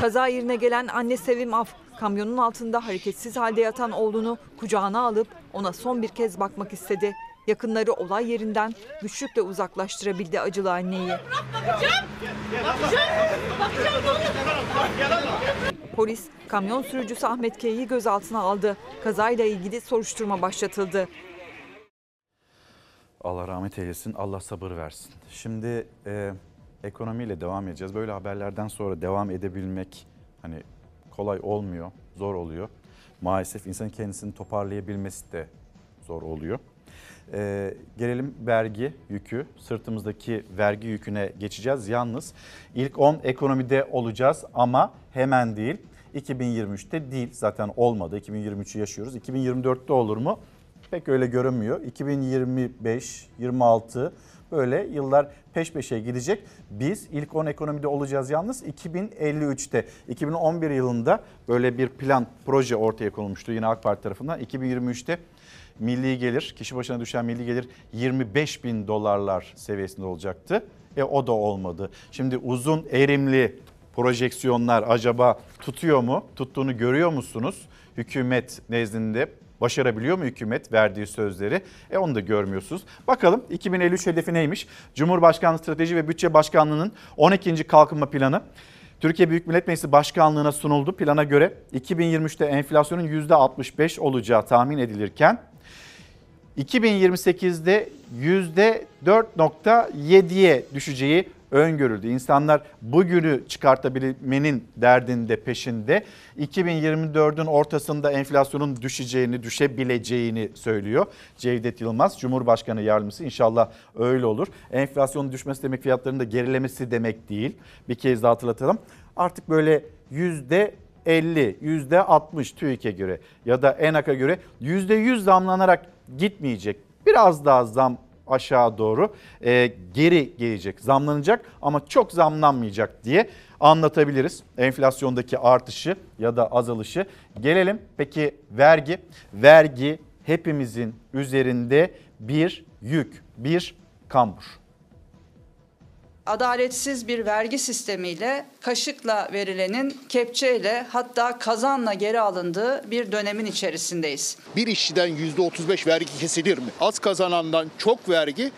Speaker 23: Kaza yerine gelen anne Sevim Af, kamyonun altında hareketsiz halde yatan oğlunu kucağına alıp ona son bir kez bakmak istedi. Yakınları olay yerinden güçlükle uzaklaştırabildi acılı anneyi. Polis kamyon sürücüsü Ahmet K'yi gözaltına aldı. Kazayla ilgili soruşturma başlatıldı.
Speaker 1: Allah rahmet eylesin, Allah sabır versin. Şimdi e, ekonomiyle devam edeceğiz. Böyle haberlerden sonra devam edebilmek hani kolay olmuyor, zor oluyor. Maalesef insanın kendisini toparlayabilmesi de zor oluyor. Ee, gelelim vergi yükü. Sırtımızdaki vergi yüküne geçeceğiz. Yalnız ilk 10 ekonomide olacağız ama hemen değil. 2023'te değil zaten olmadı. 2023'ü yaşıyoruz. 2024'te olur mu? Pek öyle görünmüyor. 2025, 26 böyle yıllar peş peşe gidecek. Biz ilk 10 ekonomide olacağız yalnız 2053'te. 2011 yılında böyle bir plan, proje ortaya konulmuştu yine AK Parti tarafından. 2023'te milli gelir, kişi başına düşen milli gelir 25 bin dolarlar seviyesinde olacaktı. E o da olmadı. Şimdi uzun erimli projeksiyonlar acaba tutuyor mu? Tuttuğunu görüyor musunuz? Hükümet nezdinde başarabiliyor mu hükümet verdiği sözleri? E onu da görmüyorsunuz. Bakalım 2053 hedefi neymiş? Cumhurbaşkanlığı Strateji ve Bütçe Başkanlığı'nın 12. kalkınma planı Türkiye Büyük Millet Meclisi Başkanlığı'na sunuldu. Plana göre 2023'te enflasyonun %65 olacağı tahmin edilirken 2028'de %4.7'ye düşeceği öngörüldü. İnsanlar bugünü çıkartabilmenin derdinde peşinde 2024'ün ortasında enflasyonun düşeceğini, düşebileceğini söylüyor. Cevdet Yılmaz Cumhurbaşkanı Yardımcısı inşallah öyle olur. Enflasyonun düşmesi demek fiyatların da gerilemesi demek değil. Bir kez daha hatırlatalım. Artık böyle yüzde 50, yüzde 60 TÜİK'e göre ya da ENAK'a göre yüzde 100 zamlanarak gitmeyecek. Biraz daha zam aşağı doğru e, geri gelecek, zamlanacak ama çok zamlanmayacak diye anlatabiliriz. Enflasyondaki artışı ya da azalışı. Gelelim peki vergi. Vergi hepimizin üzerinde bir yük, bir kambur
Speaker 44: adaletsiz bir vergi sistemiyle kaşıkla verilenin kepçeyle hatta kazanla geri alındığı bir dönemin içerisindeyiz.
Speaker 45: Bir işçiden %35 vergi kesilir mi? Az kazanandan çok vergi,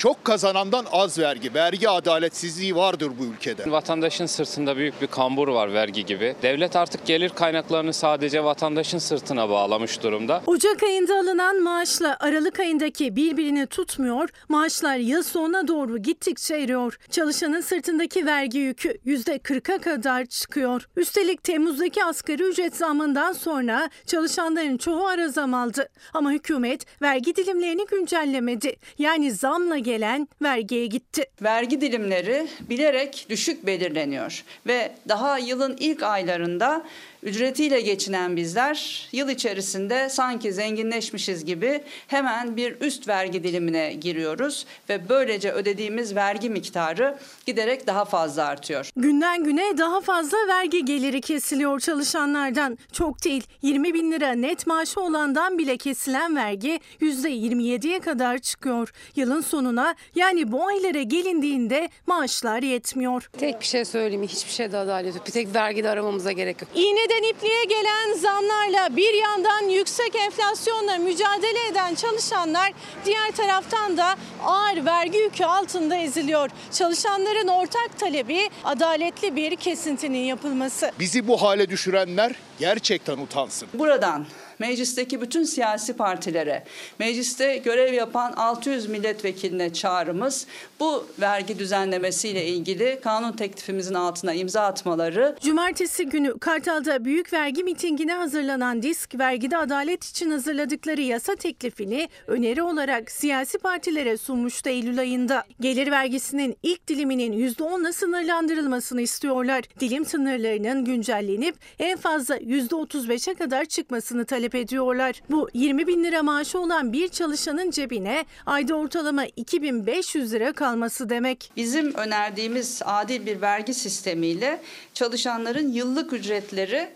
Speaker 45: çok kazanandan az vergi. Vergi adaletsizliği vardır bu ülkede.
Speaker 46: Vatandaşın sırtında büyük bir kambur var vergi gibi. Devlet artık gelir kaynaklarını sadece vatandaşın sırtına bağlamış durumda.
Speaker 47: Ocak ayında alınan maaşla Aralık ayındaki birbirini tutmuyor. Maaşlar yıl sonuna doğru gittikçe eriyor. Çalışanın sırtındaki vergi yükü %40'a kadar çıkıyor. Üstelik Temmuz'daki asgari ücret zamından sonra çalışanların çoğu ara zam aldı. Ama hükümet vergi dilimlerini güncellemedi. Yani zamla gelen vergiye gitti.
Speaker 44: Vergi dilimleri bilerek düşük belirleniyor ve daha yılın ilk aylarında ücretiyle geçinen bizler yıl içerisinde sanki zenginleşmişiz gibi hemen bir üst vergi dilimine giriyoruz ve böylece ödediğimiz vergi miktarı giderek daha fazla artıyor.
Speaker 47: Günden güne daha fazla vergi geliri kesiliyor çalışanlardan. Çok değil 20 bin lira net maaşı olandan bile kesilen vergi %27'ye kadar çıkıyor. Yılın sonuna yani bu aylara gelindiğinde maaşlar yetmiyor.
Speaker 48: Tek bir şey söyleyeyim hiçbir şeyde adalet yok. Bir tek vergide aramamıza gerek yok.
Speaker 49: İğneden ipliğe gelen zamlarla bir yandan yüksek enflasyonla mücadele eden çalışanlar diğer taraftan da ağır vergi yükü altında eziliyor. Çalışanların ortak talebi adaletli bir kesintinin yapılması.
Speaker 45: Bizi bu hale düşürenler gerçekten utansın.
Speaker 44: Buradan meclisteki bütün siyasi partilere, mecliste görev yapan 600 milletvekiline çağrımız bu vergi düzenlemesiyle ilgili kanun teklifimizin altına imza atmaları.
Speaker 47: Cumartesi günü Kartal'da büyük vergi mitingine hazırlanan DİSK, vergide adalet için hazırladıkları yasa teklifini öneri olarak siyasi partilere sunmuştu Eylül ayında. Gelir vergisinin ilk diliminin %10'la sınırlandırılmasını istiyorlar. Dilim sınırlarının güncellenip en fazla %35'e kadar çıkmasını talep ediyorlar. Bu 20 bin lira maaşı olan bir çalışanın cebine ayda ortalama 2500 lira kalması demek.
Speaker 44: Bizim önerdiğimiz adil bir vergi sistemiyle çalışanların yıllık ücretleri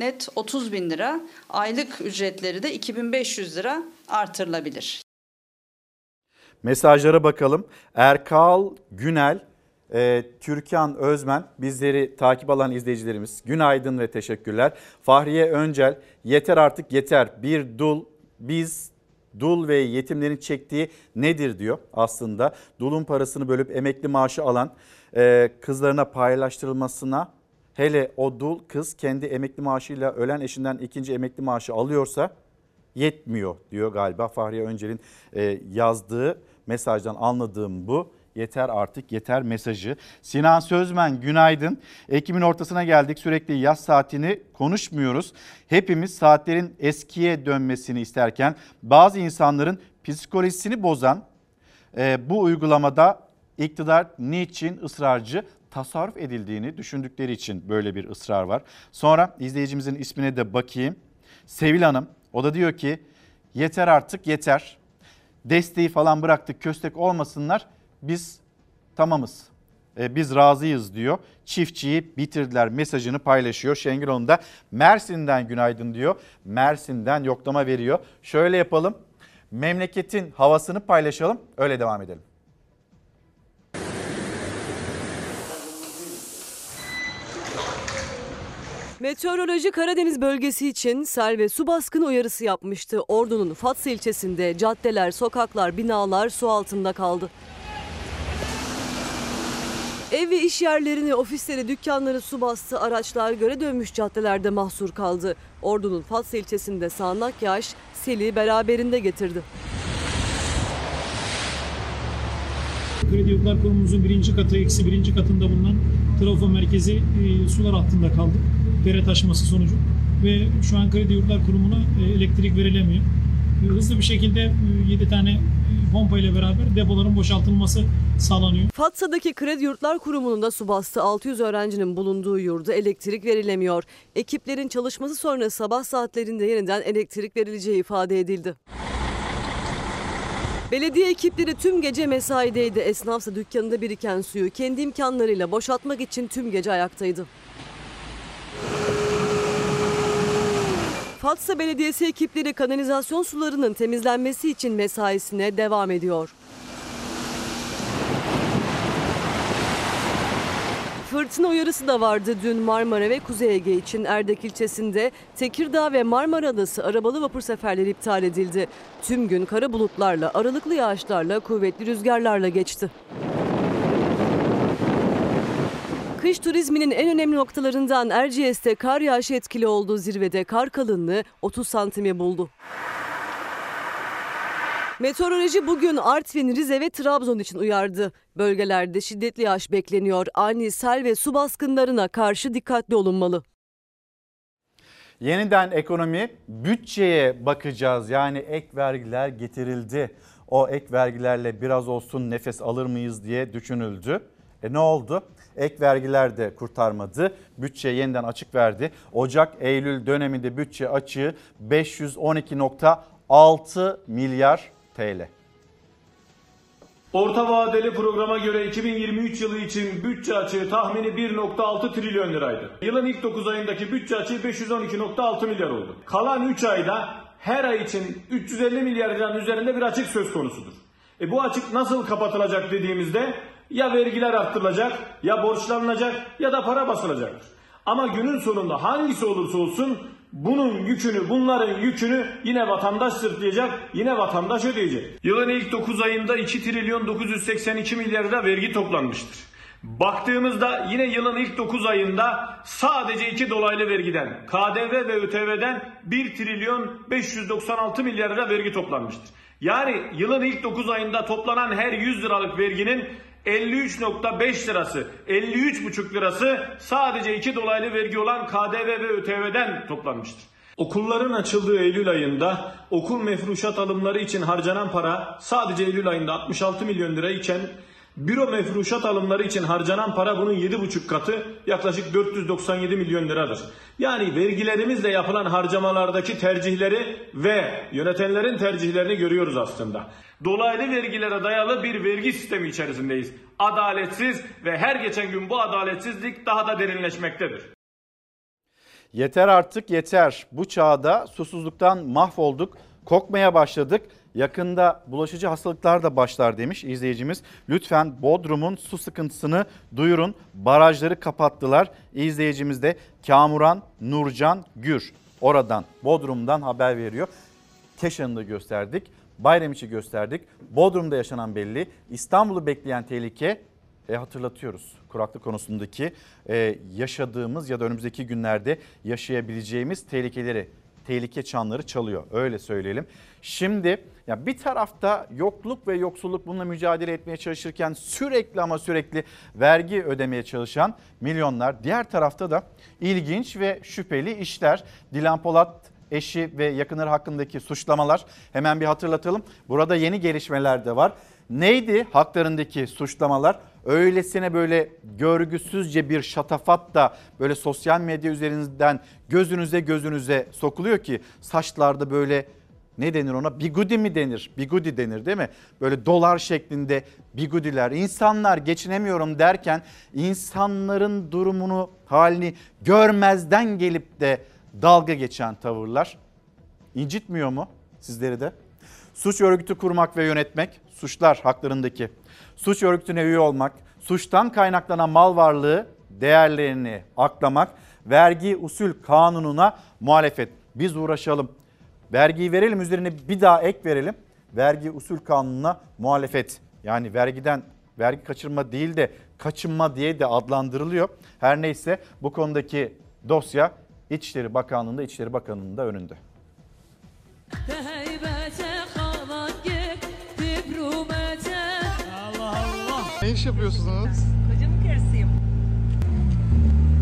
Speaker 44: net 30 bin lira, aylık ücretleri de 2500 lira artırılabilir.
Speaker 1: Mesajlara bakalım. Erkal Günel, e, Türkan Özmen bizleri takip alan izleyicilerimiz günaydın ve teşekkürler. Fahriye Öncel yeter artık yeter bir dul biz dul ve yetimlerin çektiği nedir diyor aslında. Dulun parasını bölüp emekli maaşı alan e, kızlarına paylaştırılmasına hele o dul kız kendi emekli maaşıyla ölen eşinden ikinci emekli maaşı alıyorsa yetmiyor diyor galiba Fahriye Öncel'in e, yazdığı mesajdan anladığım bu yeter artık yeter mesajı. Sinan Sözmen günaydın. Ekim'in ortasına geldik sürekli yaz saatini konuşmuyoruz. Hepimiz saatlerin eskiye dönmesini isterken bazı insanların psikolojisini bozan e, bu uygulamada iktidar niçin ısrarcı? Tasarruf edildiğini düşündükleri için böyle bir ısrar var. Sonra izleyicimizin ismine de bakayım. Sevil Hanım o da diyor ki yeter artık yeter. Desteği falan bıraktık köstek olmasınlar biz tamamız. E, biz razıyız diyor. Çiftçiyi bitirdiler mesajını paylaşıyor. Şengül Hanım da Mersin'den günaydın diyor. Mersin'den yoklama veriyor. Şöyle yapalım. Memleketin havasını paylaşalım. Öyle devam edelim.
Speaker 8: Meteoroloji Karadeniz bölgesi için sel ve su baskını uyarısı yapmıştı. Ordu'nun Fatsa ilçesinde caddeler, sokaklar, binalar su altında kaldı. Ev ve iş yerlerini, ofisleri, dükkanları su bastı. Araçlar göre dönmüş caddelerde mahsur kaldı. Ordu'nun Fatsa ilçesinde sağanak yağış seli beraberinde getirdi.
Speaker 50: Kredi Yurtlar Kurumumuzun birinci katı, eksi birinci katında bulunan trafo merkezi e, sular altında kaldı. Dere taşması sonucu. Ve şu an Kredi Yurtlar Kurumu'na e, elektrik verilemiyor. E, hızlı bir şekilde e, 7 tane e, pompa ile beraber depoların boşaltılması sağlanıyor.
Speaker 8: Fatsa'daki Kredi Yurtlar Kurumu'nun da su bastı. 600 öğrencinin bulunduğu yurda elektrik verilemiyor. Ekiplerin çalışması sonra sabah saatlerinde yeniden elektrik verileceği ifade edildi. Belediye ekipleri tüm gece mesaideydi. Esnafsa dükkanında biriken suyu kendi imkanlarıyla boşaltmak için tüm gece ayaktaydı. Fatsa Belediyesi ekipleri kanalizasyon sularının temizlenmesi için mesaisine devam ediyor. Fırtına uyarısı da vardı dün Marmara ve Kuzey Ege için Erdek ilçesinde Tekirdağ ve Marmara Adası arabalı vapur seferleri iptal edildi. Tüm gün kara bulutlarla, aralıklı yağışlarla, kuvvetli rüzgarlarla geçti. Kış turizminin en önemli noktalarından Erciyes'te kar yağışı etkili olduğu zirvede kar kalınlığı 30 santimi buldu. Meteoroloji bugün Artvin, Rize ve Trabzon için uyardı. Bölgelerde şiddetli yağış bekleniyor. Ani sel ve su baskınlarına karşı dikkatli olunmalı.
Speaker 1: Yeniden ekonomi bütçeye bakacağız. Yani ek vergiler getirildi. O ek vergilerle biraz olsun nefes alır mıyız diye düşünüldü. E ne oldu? Ek vergiler de kurtarmadı. Bütçe yeniden açık verdi. Ocak-Eylül döneminde bütçe açığı 512.6 milyar TL.
Speaker 51: Orta vadeli programa göre 2023 yılı için bütçe açığı tahmini 1.6 trilyon liraydı. Yılın ilk 9 ayındaki bütçe açığı 512.6 milyar oldu. Kalan 3 ayda her ay için 350 milyar liranın üzerinde bir açık söz konusudur. E bu açık nasıl kapatılacak dediğimizde ya vergiler arttırılacak, ya borçlanılacak ya da para basılacaktır. Ama günün sonunda hangisi olursa olsun bunun yükünü, bunların yükünü yine vatandaş sırtlayacak, yine vatandaş ödeyecek. Yılın ilk 9 ayında 2 trilyon 982 milyar lira vergi toplanmıştır. Baktığımızda yine yılın ilk 9 ayında sadece iki dolaylı vergiden, KDV ve ÖTV'den 1 trilyon 596 milyar lira vergi toplanmıştır. Yani yılın ilk 9 ayında toplanan her 100 liralık verginin 53.5 lirası, 53.5 lirası sadece iki dolaylı vergi olan KDV ve ÖTV'den toplanmıştır. Okulların açıldığı Eylül ayında okul mefruşat alımları için harcanan para sadece Eylül ayında 66 milyon lira iken büro mefruşat alımları için harcanan para bunun 7,5 katı yaklaşık 497 milyon liradır. Yani vergilerimizle yapılan harcamalardaki tercihleri ve yönetenlerin tercihlerini görüyoruz aslında. Dolaylı vergilere dayalı bir vergi sistemi içerisindeyiz. Adaletsiz ve her geçen gün bu adaletsizlik daha da derinleşmektedir.
Speaker 1: Yeter artık yeter. Bu çağda susuzluktan mahvolduk. Kokmaya başladık. Yakında bulaşıcı hastalıklar da başlar demiş izleyicimiz. Lütfen Bodrum'un su sıkıntısını duyurun. Barajları kapattılar. İzleyicimiz de Kamuran Nurcan Gür. Oradan Bodrum'dan haber veriyor. Keşan'ı da gösterdik. Bayramiç'i gösterdik. Bodrum'da yaşanan belli. İstanbul'u bekleyen tehlike e, hatırlatıyoruz. Kuraklık konusundaki e, yaşadığımız ya da önümüzdeki günlerde yaşayabileceğimiz tehlikeleri tehlike çanları çalıyor öyle söyleyelim. Şimdi ya bir tarafta yokluk ve yoksulluk bununla mücadele etmeye çalışırken sürekli ama sürekli vergi ödemeye çalışan milyonlar. Diğer tarafta da ilginç ve şüpheli işler. Dilan Polat eşi ve yakınları hakkındaki suçlamalar hemen bir hatırlatalım. Burada yeni gelişmeler de var. Neydi haklarındaki suçlamalar? Öylesine böyle görgüsüzce bir şatafat da böyle sosyal medya üzerinden gözünüze gözünüze sokuluyor ki saçlarda böyle ne denir ona? Bigudi mi denir? Bigudi denir değil mi? Böyle dolar şeklinde bigudiler. İnsanlar geçinemiyorum derken insanların durumunu, halini görmezden gelip de dalga geçen tavırlar incitmiyor mu sizleri de? Suç örgütü kurmak ve yönetmek suçlar haklarındaki. Suç örgütüne üye olmak, suçtan kaynaklanan mal varlığı değerlerini aklamak, vergi usul kanununa muhalefet. Biz uğraşalım. Vergiyi verelim üzerine bir daha ek verelim. Vergi usul kanununa muhalefet. Yani vergiden vergi kaçırma değil de kaçınma diye de adlandırılıyor. Her neyse bu konudaki dosya İçişleri Bakanlığı'nda, İçişleri Bakanlığı'nın da önünde.
Speaker 19: Ne iş yapıyorsunuz?
Speaker 5: Kocamın karısıyım.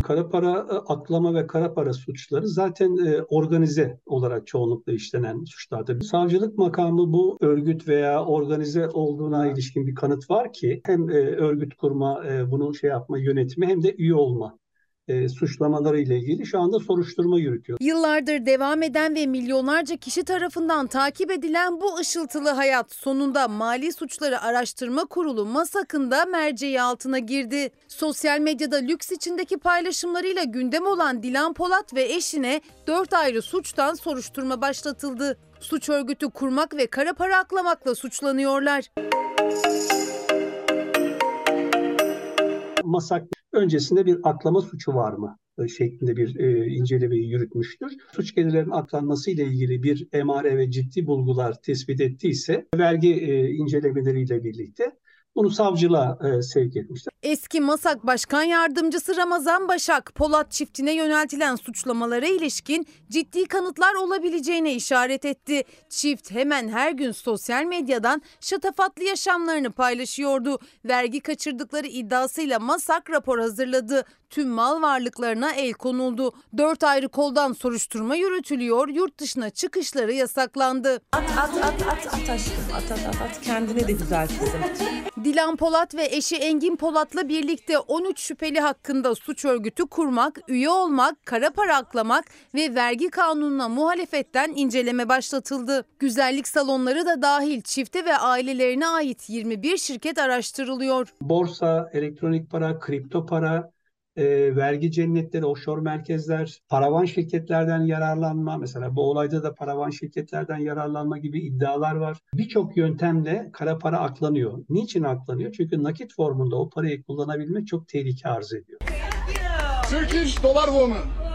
Speaker 52: Kara para e, aklama ve kara para suçları zaten e, organize olarak çoğunlukla işlenen suçlardır. Savcılık makamı bu örgüt veya organize olduğuna ilişkin bir kanıt var ki hem e, örgüt kurma, bunu şey yapma, yönetimi hem de üye olma e, suçlamaları ile ilgili şu anda soruşturma yürütüyor.
Speaker 5: Yıllardır devam eden ve milyonlarca kişi tarafından takip edilen bu ışıltılı hayat sonunda Mali Suçları Araştırma Kurulu MASAK'ında merceği altına girdi. Sosyal medyada lüks içindeki paylaşımlarıyla gündem olan Dilan Polat ve eşine dört ayrı suçtan soruşturma başlatıldı. Suç örgütü kurmak ve kara para aklamakla suçlanıyorlar.
Speaker 52: Masak öncesinde bir aklama suçu var mı e, şeklinde bir e, incelemeyi yürütmüş. Suç gelirlerinin aklanması ile ilgili bir emare ve ciddi bulgular tespit ettiyse vergi e, incelemeleriyle birlikte bunu savcılığa e, sevk etmişler.
Speaker 5: Eski Masak Başkan Yardımcısı Ramazan Başak, Polat çiftine yöneltilen suçlamalara ilişkin ciddi kanıtlar olabileceğine işaret etti. Çift hemen her gün sosyal medyadan şatafatlı yaşamlarını paylaşıyordu. Vergi kaçırdıkları iddiasıyla Masak rapor hazırladı. Tüm mal varlıklarına el konuldu. Dört ayrı koldan soruşturma yürütülüyor, yurt dışına çıkışları yasaklandı.
Speaker 33: At at at at at aşkım at at at at kendine de güzel kızım.
Speaker 5: Dilan Polat ve eşi Engin Polat'la birlikte 13 şüpheli hakkında suç örgütü kurmak, üye olmak, kara para aklamak ve vergi kanununa muhalefetten inceleme başlatıldı. Güzellik salonları da dahil çifte ve ailelerine ait 21 şirket araştırılıyor.
Speaker 52: Borsa, elektronik para, kripto para, e, vergi cennetleri, offshore merkezler, paravan şirketlerden yararlanma, mesela bu olayda da paravan şirketlerden yararlanma gibi iddialar var. Birçok yöntemle kara para aklanıyor. Niçin aklanıyor? Çünkü nakit formunda o parayı kullanabilmek çok tehlike arz ediyor.
Speaker 45: Turkish dolar woman.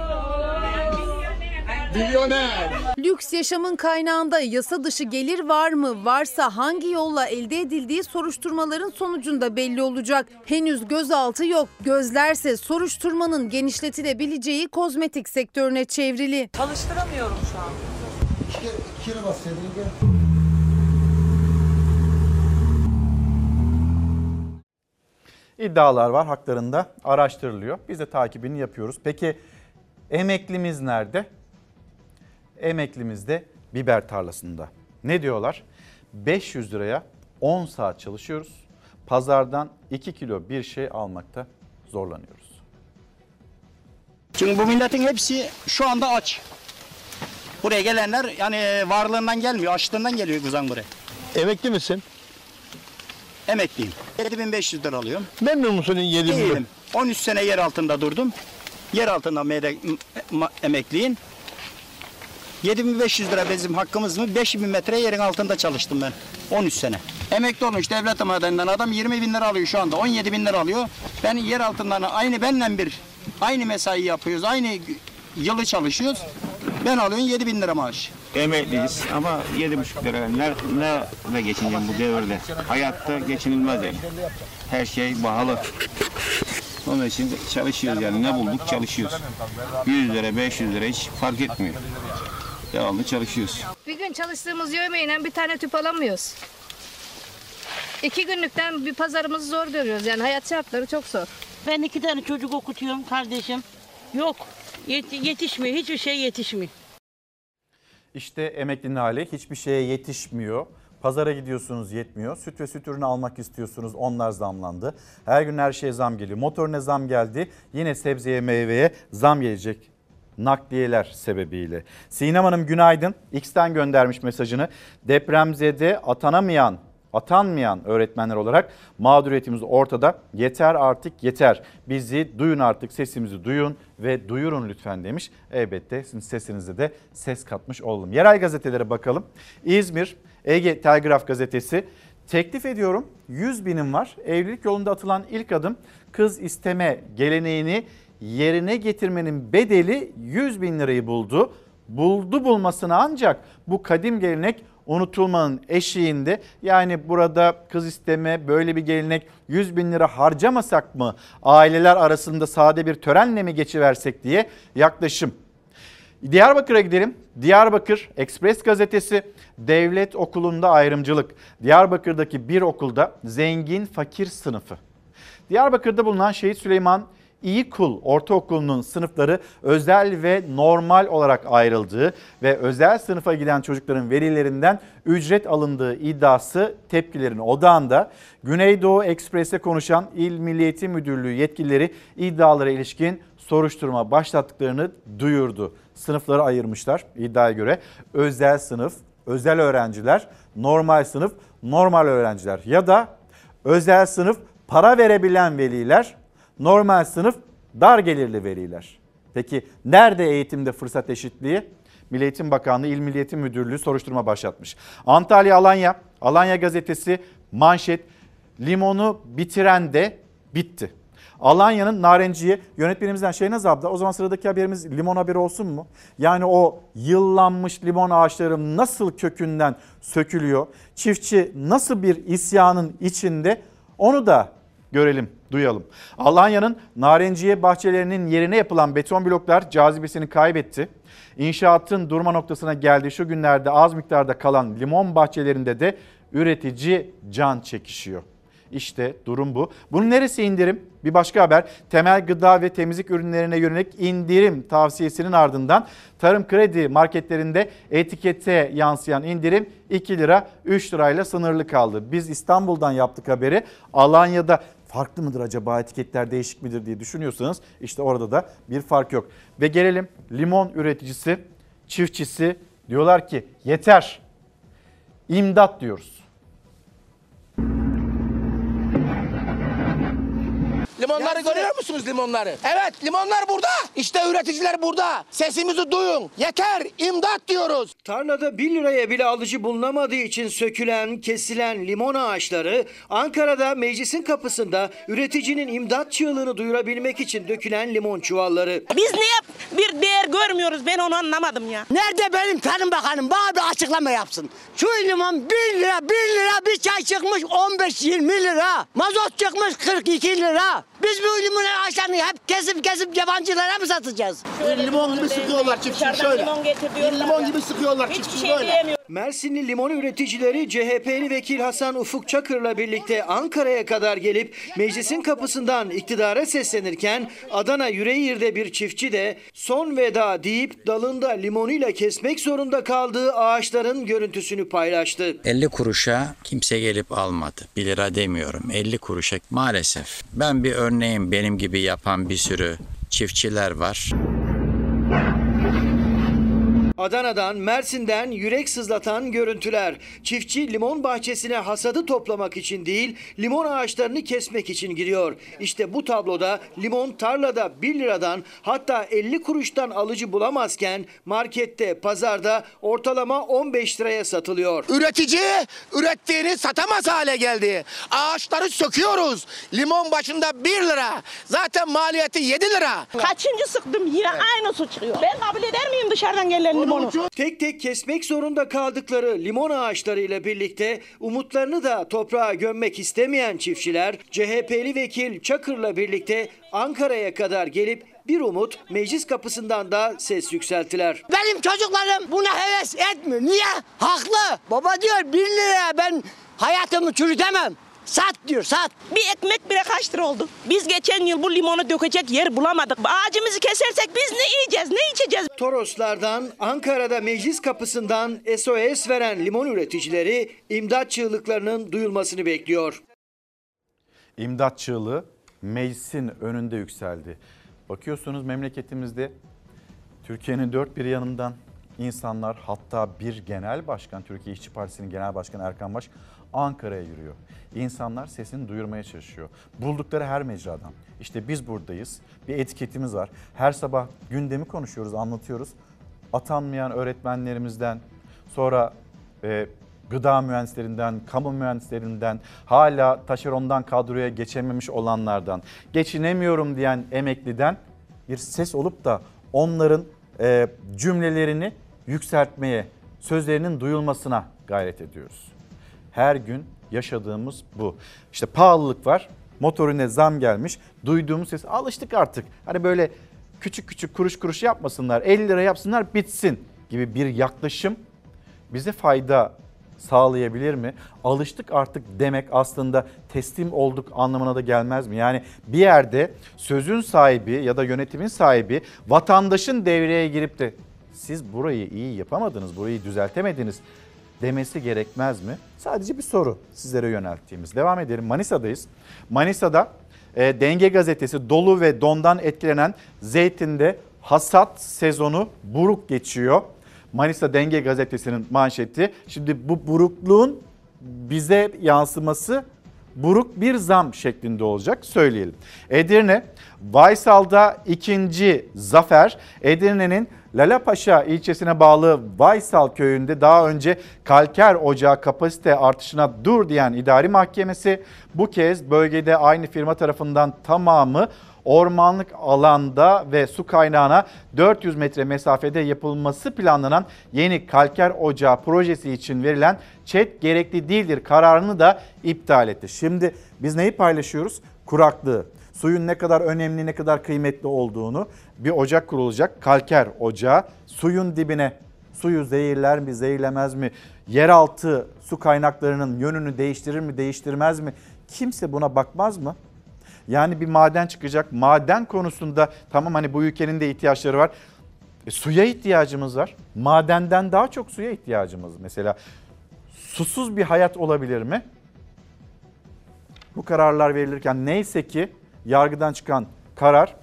Speaker 45: Milyoner.
Speaker 5: Lüks yaşamın kaynağında yasa dışı gelir var mı? Varsa hangi yolla elde edildiği soruşturmaların sonucunda belli olacak. Henüz gözaltı yok. Gözlerse soruşturmanın genişletilebileceği kozmetik sektörüne çevrili.
Speaker 33: Çalıştıramıyorum şu an.
Speaker 19: İki kere bassaydın gel.
Speaker 1: İddialar var haklarında araştırılıyor. Biz de takibini yapıyoruz. Peki emeklimiz nerede? Emeklimiz de biber tarlasında. Ne diyorlar? 500 liraya 10 saat çalışıyoruz. Pazardan 2 kilo bir şey almakta zorlanıyoruz.
Speaker 53: Çünkü bu milletin hepsi şu anda aç. Buraya gelenler yani varlığından gelmiyor, açlığından geliyor kuzan buraya.
Speaker 19: Emekli misin?
Speaker 53: Emekliyim. 7500 lira alıyorum.
Speaker 19: Memnun musun 7 bin lira?
Speaker 53: Değilim. 13 sene yer altında durdum. Yer altında emekliyim. 7500 lira bizim hakkımız mı? 5000 metre yerin altında çalıştım ben. 13 sene. Emekli olmuş devlet madeninden adam 20 bin lira alıyor şu anda. 17 bin lira alıyor. Ben yer altından aynı benle bir aynı mesai yapıyoruz. Aynı yılı çalışıyoruz. Ben alıyorum 7 bin lira maaş.
Speaker 54: Emekliyiz ama yedi buçuk lira ne, ne ve geçineceğim bu devirde. Hayatta geçinilmez yani. Her şey pahalı. Onun için çalışıyoruz yani ne bulduk çalışıyoruz. 100 lira 500 lira hiç fark etmiyor.
Speaker 55: Devamlı çalışıyoruz.
Speaker 56: Bir gün çalıştığımız yövmeyle bir tane tüp alamıyoruz. İki günlükten bir pazarımızı zor görüyoruz. Yani hayat şartları çok zor.
Speaker 57: Ben iki tane çocuk okutuyorum kardeşim. Yok yet- yetişmiyor hiçbir şey yetişmiyor.
Speaker 1: İşte emeklinin hali hiçbir şeye yetişmiyor. Pazara gidiyorsunuz yetmiyor. Süt ve süt ürünü almak istiyorsunuz onlar zamlandı. Her gün her şeye zam geliyor. Motorine zam geldi. Yine sebzeye meyveye zam gelecek. Nakliyeler sebebiyle. Sinem Hanım günaydın. X'ten göndermiş mesajını. Depremzede atanamayan atanmayan öğretmenler olarak mağduriyetimiz ortada. Yeter artık yeter. Bizi duyun artık sesimizi duyun ve duyurun lütfen demiş. Elbette sizin sesinize de ses katmış olalım. Yerel gazetelere bakalım. İzmir Ege Telgraf gazetesi teklif ediyorum 100 binim var. Evlilik yolunda atılan ilk adım kız isteme geleneğini yerine getirmenin bedeli 100 bin lirayı buldu. Buldu bulmasına ancak bu kadim gelenek unutulmanın eşiğinde yani burada kız isteme böyle bir gelenek 100 bin lira harcamasak mı aileler arasında sade bir törenle mi geçiversek diye yaklaşım. Diyarbakır'a gidelim. Diyarbakır Ekspres gazetesi devlet okulunda ayrımcılık. Diyarbakır'daki bir okulda zengin fakir sınıfı. Diyarbakır'da bulunan Şehit Süleyman İyi Kul Ortaokulu'nun sınıfları özel ve normal olarak ayrıldığı ve özel sınıfa giden çocukların velilerinden ücret alındığı iddiası tepkilerin odağında. Güneydoğu Ekspres'e konuşan İl Milli Eğitim Müdürlüğü yetkilileri iddialara ilişkin soruşturma başlattıklarını duyurdu. Sınıfları ayırmışlar iddiaya göre. Özel sınıf, özel öğrenciler, normal sınıf, normal öğrenciler ya da özel sınıf para verebilen veliler, normal sınıf dar gelirli veliler. Peki nerede eğitimde fırsat eşitliği? Milli Eğitim Bakanlığı İl Milli Eğitim Müdürlüğü soruşturma başlatmış. Antalya Alanya, Alanya gazetesi manşet limonu bitiren de bitti. Alanya'nın narenciye yönetmenimizden Şeynaz abla o zaman sıradaki haberimiz limon haberi olsun mu? Yani o yıllanmış limon ağaçları nasıl kökünden sökülüyor? Çiftçi nasıl bir isyanın içinde onu da görelim, duyalım. Alanya'nın narenciye bahçelerinin yerine yapılan beton bloklar cazibesini kaybetti. İnşaatın durma noktasına geldiği şu günlerde az miktarda kalan limon bahçelerinde de üretici can çekişiyor. İşte durum bu. Bunun neresi indirim? Bir başka haber. Temel gıda ve temizlik ürünlerine yönelik indirim tavsiyesinin ardından tarım kredi marketlerinde etikete yansıyan indirim 2 lira 3 lirayla sınırlı kaldı. Biz İstanbul'dan yaptık haberi. Alanya'da farklı mıdır acaba etiketler değişik midir diye düşünüyorsanız işte orada da bir fark yok. Ve gelelim limon üreticisi, çiftçisi diyorlar ki yeter. İmdat diyoruz.
Speaker 58: Limonları görüyor musunuz limonları? Evet limonlar burada. İşte üreticiler burada. Sesimizi duyun. Yeter imdat diyoruz.
Speaker 59: Tarlada 1 liraya bile alıcı bulunamadığı için sökülen, kesilen limon ağaçları Ankara'da meclisin kapısında üreticinin imdat çığlığını duyurabilmek için dökülen limon çuvalları.
Speaker 58: Biz niye bir değer görmüyoruz ben onu anlamadım ya. Nerede benim Tarım Bakanım bana bir açıklama yapsın. Şu limon 1 lira 1 lira bir çay çıkmış 15-20 lira. Mazot çıkmış 42 lira. Biz bu limon ağaçlarını hep kesip kesip yabancılara mı satacağız?
Speaker 60: Limon gibi sıkıyorlar çiftçiyi şöyle. Limon gibi sıkıyorlar çiftçiyi böyle.
Speaker 59: Mersinli limon üreticileri CHP'li vekil Hasan Ufuk Çakır'la birlikte Ankara'ya kadar gelip meclisin kapısından iktidara seslenirken Adana Yüreğir'de bir çiftçi de son veda deyip dalında limonuyla kesmek zorunda kaldığı ağaçların görüntüsünü paylaştı.
Speaker 61: 50 kuruşa kimse gelip almadı. 1 lira demiyorum. 50 kuruşa maalesef. Ben bir örneğim benim gibi yapan bir sürü çiftçiler var.
Speaker 59: Adana'dan, Mersin'den yürek sızlatan görüntüler. Çiftçi limon bahçesine hasadı toplamak için değil, limon ağaçlarını kesmek için giriyor. İşte bu tabloda limon tarlada 1 liradan hatta 50 kuruştan alıcı bulamazken markette, pazarda ortalama 15 liraya satılıyor.
Speaker 58: Üretici ürettiğini satamaz hale geldi. Ağaçları söküyoruz. Limon başında 1 lira. Zaten maliyeti 7 lira.
Speaker 57: Kaçıncı sıktım yine aynı su çıkıyor. Ben kabul eder miyim dışarıdan gelen limonu?
Speaker 62: Limonu.
Speaker 59: Tek tek kesmek zorunda kaldıkları limon ağaçlarıyla birlikte umutlarını da toprağa gömmek istemeyen çiftçiler CHP'li vekil Çakır'la birlikte Ankara'ya kadar gelip bir umut meclis kapısından da ses yükselttiler.
Speaker 53: Benim çocuklarım buna heves etmiyor. Niye? Haklı. Baba diyor 1 liraya ben hayatımı çürütemem. Sat diyor sat.
Speaker 63: Bir ekmek bile kaç lira oldu? Biz geçen yıl bu limonu dökecek yer bulamadık. Ağacımızı kesersek biz ne yiyeceğiz, ne içeceğiz?
Speaker 59: Toroslardan Ankara'da meclis kapısından SOS veren limon üreticileri imdat çığlıklarının duyulmasını bekliyor.
Speaker 1: İmdat çığlığı meclisin önünde yükseldi. Bakıyorsunuz memleketimizde Türkiye'nin dört bir yanından insanlar hatta bir genel başkan Türkiye İşçi Partisi'nin genel başkanı Erkan Baş Ankara'ya yürüyor. İnsanlar sesini duyurmaya çalışıyor. Buldukları her mecradan. İşte biz buradayız. Bir etiketimiz var. Her sabah gündemi konuşuyoruz, anlatıyoruz. Atanmayan öğretmenlerimizden, sonra e, gıda mühendislerinden, kamu mühendislerinden, hala taşerondan kadroya geçememiş olanlardan, geçinemiyorum diyen emekliden bir ses olup da onların e, cümlelerini yükseltmeye, sözlerinin duyulmasına gayret ediyoruz. Her gün yaşadığımız bu. İşte pahalılık var, motorine zam gelmiş, duyduğumuz ses alıştık artık. Hani böyle küçük küçük kuruş kuruş yapmasınlar, 50 lira yapsınlar bitsin gibi bir yaklaşım bize fayda sağlayabilir mi? Alıştık artık demek aslında teslim olduk anlamına da gelmez mi? Yani bir yerde sözün sahibi ya da yönetimin sahibi vatandaşın devreye girip de siz burayı iyi yapamadınız, burayı düzeltemediniz demesi gerekmez mi? Sadece bir soru sizlere yönelttiğimiz. Devam edelim. Manisa'dayız. Manisa'da e, Denge gazetesi dolu ve dondan etkilenen zeytinde hasat sezonu buruk geçiyor. Manisa Denge gazetesinin manşeti. Şimdi bu burukluğun bize yansıması buruk bir zam şeklinde olacak söyleyelim. Edirne, Vaysal'da ikinci zafer. Edirne'nin Lalapaşa ilçesine bağlı Vaysal köyünde daha önce kalker ocağı kapasite artışına dur diyen idari mahkemesi bu kez bölgede aynı firma tarafından tamamı ormanlık alanda ve su kaynağına 400 metre mesafede yapılması planlanan yeni kalker ocağı projesi için verilen çet gerekli değildir kararını da iptal etti. Şimdi biz neyi paylaşıyoruz? Kuraklığı, suyun ne kadar önemli, ne kadar kıymetli olduğunu bir ocak kurulacak. Kalker ocağı suyun dibine suyu zehirler mi, zehirlemez mi? Yeraltı su kaynaklarının yönünü değiştirir mi, değiştirmez mi? Kimse buna bakmaz mı? Yani bir maden çıkacak. Maden konusunda tamam hani bu ülkenin de ihtiyaçları var. E, suya ihtiyacımız var. Madenden daha çok suya ihtiyacımız mesela. Susuz bir hayat olabilir mi? Bu kararlar verilirken neyse ki yargıdan çıkan karar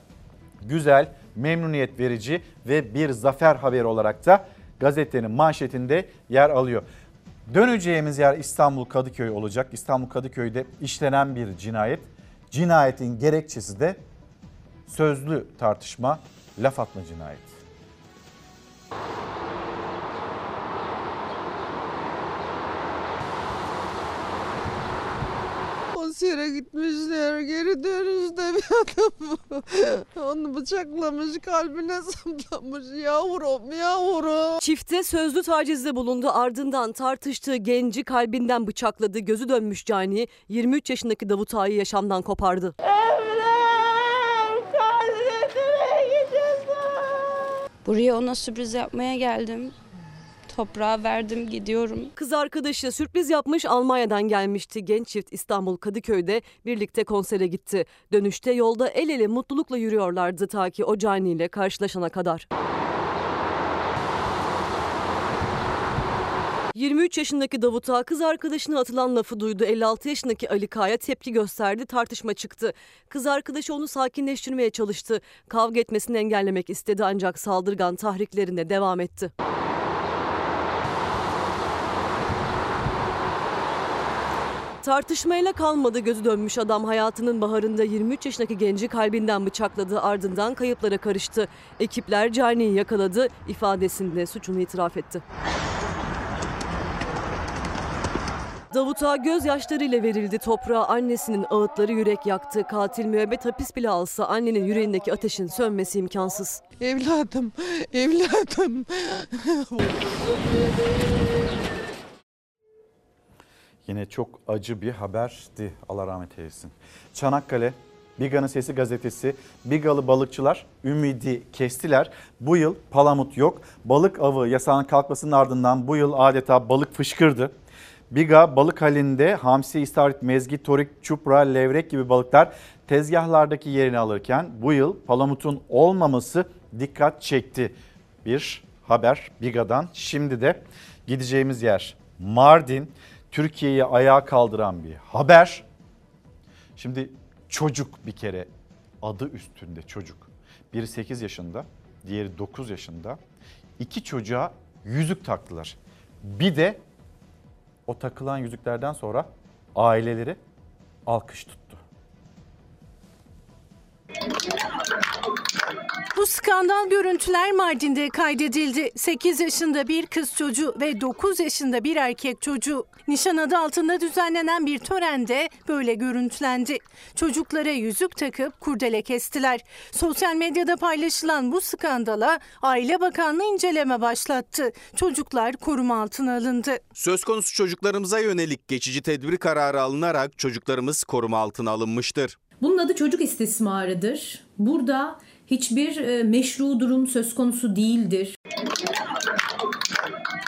Speaker 1: güzel, memnuniyet verici ve bir zafer haberi olarak da gazetenin manşetinde yer alıyor. Döneceğimiz yer İstanbul Kadıköy olacak. İstanbul Kadıköy'de işlenen bir cinayet. Cinayetin gerekçesi de sözlü tartışma, laf atma cinayeti.
Speaker 33: Konsere gitmişler. Geri dönüşte bir adam (laughs) onu bıçaklamış, kalbine saplamış. Yavrum, yavrum.
Speaker 8: Çifte sözlü tacizde bulundu ardından tartıştığı genci kalbinden bıçakladı. Gözü dönmüş cani 23 yaşındaki Davut Ağa'yı yaşamdan kopardı.
Speaker 64: Buraya ona sürpriz yapmaya geldim. Toprağa verdim gidiyorum.
Speaker 8: Kız arkadaşı sürpriz yapmış Almanya'dan gelmişti. Genç çift İstanbul Kadıköy'de birlikte konsere gitti. Dönüşte yolda el ele mutlulukla yürüyorlardı ta ki o caniyle karşılaşana kadar. 23 yaşındaki Davut Ağa kız arkadaşına atılan lafı duydu. 56 yaşındaki Ali Kaya tepki gösterdi. Tartışma çıktı. Kız arkadaşı onu sakinleştirmeye çalıştı. Kavga etmesini engellemek istedi ancak saldırgan tahriklerine devam etti. Tartışmayla kalmadı gözü dönmüş adam hayatının baharında 23 yaşındaki genci kalbinden bıçakladı ardından kayıplara karıştı. Ekipler caniyi yakaladı ifadesinde suçunu itiraf etti. Davut'a gözyaşlarıyla verildi toprağa annesinin ağıtları yürek yaktı. Katil müebbet hapis bile alsa annenin yüreğindeki ateşin sönmesi imkansız.
Speaker 33: Evladım, evladım. (laughs)
Speaker 1: Yine çok acı bir haberdi. Allah rahmet eylesin. Çanakkale Biga'nın Sesi gazetesi Bigalı balıkçılar ümidi kestiler. Bu yıl palamut yok. Balık avı yasağının kalkmasının ardından bu yıl adeta balık fışkırdı. Biga balık halinde hamsi, istavrit, mezgit, torik, çupra, levrek gibi balıklar tezgahlardaki yerini alırken bu yıl palamutun olmaması dikkat çekti. Bir haber Biga'dan. Şimdi de gideceğimiz yer Mardin. Türkiye'yi ayağa kaldıran bir haber. Şimdi çocuk bir kere adı üstünde çocuk. Biri 8 yaşında, diğeri 9 yaşında. İki çocuğa yüzük taktılar. Bir de o takılan yüzüklerden sonra aileleri alkış tuttu.
Speaker 47: Bu skandal görüntüler Mardin'de kaydedildi. 8 yaşında bir kız çocuğu ve 9 yaşında bir erkek çocuğu. Nişan adı altında düzenlenen bir törende böyle görüntülendi. Çocuklara yüzük takıp kurdele kestiler. Sosyal medyada paylaşılan bu skandala Aile Bakanlığı inceleme başlattı. Çocuklar koruma altına alındı.
Speaker 6: Söz konusu çocuklarımıza yönelik geçici tedbir kararı alınarak çocuklarımız koruma altına alınmıştır.
Speaker 35: Bunun adı çocuk istismarıdır. Burada hiçbir e, meşru durum söz konusu değildir.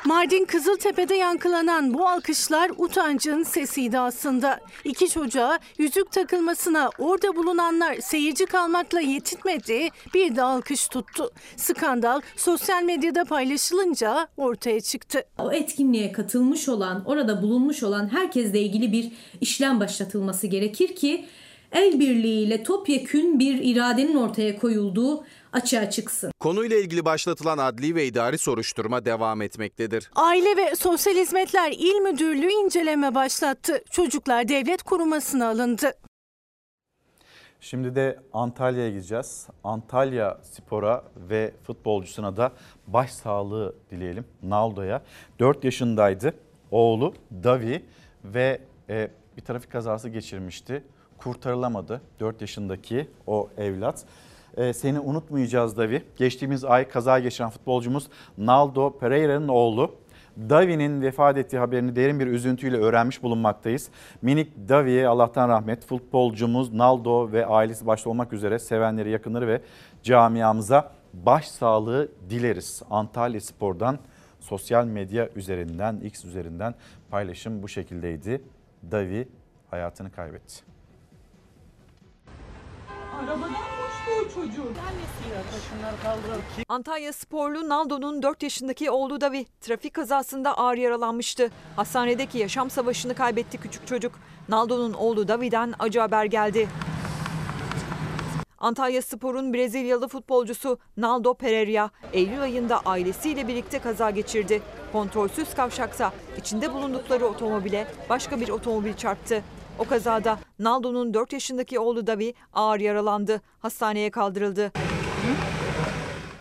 Speaker 47: Mardin Kızıltepe'de yankılanan bu alkışlar utancın sesiydi aslında. İki çocuğa yüzük takılmasına orada bulunanlar seyirci kalmakla yetinmedi, bir de alkış tuttu. Skandal sosyal medyada paylaşılınca ortaya çıktı.
Speaker 35: O etkinliğe katılmış olan, orada bulunmuş olan herkesle ilgili bir işlem başlatılması gerekir ki el birliğiyle topyekün bir iradenin ortaya koyulduğu açığa çıksın.
Speaker 6: Konuyla ilgili başlatılan adli ve idari soruşturma devam etmektedir.
Speaker 47: Aile ve Sosyal Hizmetler İl Müdürlüğü inceleme başlattı. Çocuklar devlet korumasına alındı.
Speaker 1: Şimdi de Antalya'ya gideceğiz. Antalya Spor'a ve futbolcusuna da başsağlığı dileyelim Naldo'ya. 4 yaşındaydı oğlu Davi ve e, bir trafik kazası geçirmişti. Kurtarılamadı 4 yaşındaki o evlat. E, seni unutmayacağız Davi. Geçtiğimiz ay kaza geçiren futbolcumuz Naldo Pereira'nın oğlu. Davi'nin vefat ettiği haberini derin bir üzüntüyle öğrenmiş bulunmaktayız. Minik Davi'ye Allah'tan rahmet, futbolcumuz Naldo ve ailesi başta olmak üzere sevenleri, yakınları ve camiamıza başsağlığı dileriz. Antalya Spor'dan sosyal medya üzerinden, X üzerinden paylaşım bu şekildeydi. Davi hayatını kaybetti.
Speaker 23: Arabadan koştu o çocuk. Antalya sporlu Naldo'nun 4 yaşındaki oğlu Davi trafik kazasında ağır yaralanmıştı. Hastanedeki yaşam savaşını kaybetti küçük çocuk. Naldo'nun oğlu Davi'den acı haber geldi. Antalya Spor'un Brezilyalı futbolcusu Naldo Pereira Eylül ayında ailesiyle birlikte kaza geçirdi. Kontrolsüz kavşakta içinde bulundukları otomobile başka bir otomobil çarptı. O kazada Naldo'nun 4 yaşındaki oğlu Davi ağır yaralandı. Hastaneye kaldırıldı.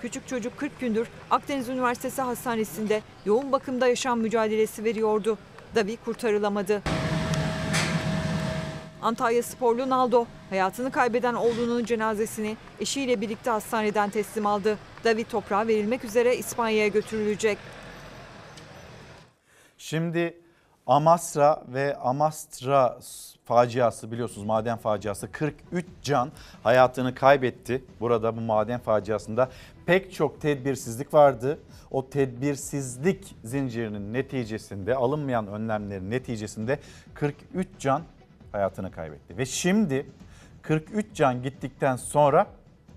Speaker 23: Küçük çocuk 40 gündür Akdeniz Üniversitesi Hastanesi'nde yoğun bakımda yaşam mücadelesi veriyordu. Davi kurtarılamadı. Antalya sporlu Naldo hayatını kaybeden oğlunun cenazesini eşiyle birlikte hastaneden teslim aldı. Davi toprağa verilmek üzere İspanya'ya götürülecek.
Speaker 1: Şimdi Amasra ve Amastra faciası biliyorsunuz maden faciası 43 can hayatını kaybetti. Burada bu maden faciasında pek çok tedbirsizlik vardı. O tedbirsizlik zincirinin neticesinde alınmayan önlemlerin neticesinde 43 can hayatını kaybetti. Ve şimdi 43 can gittikten sonra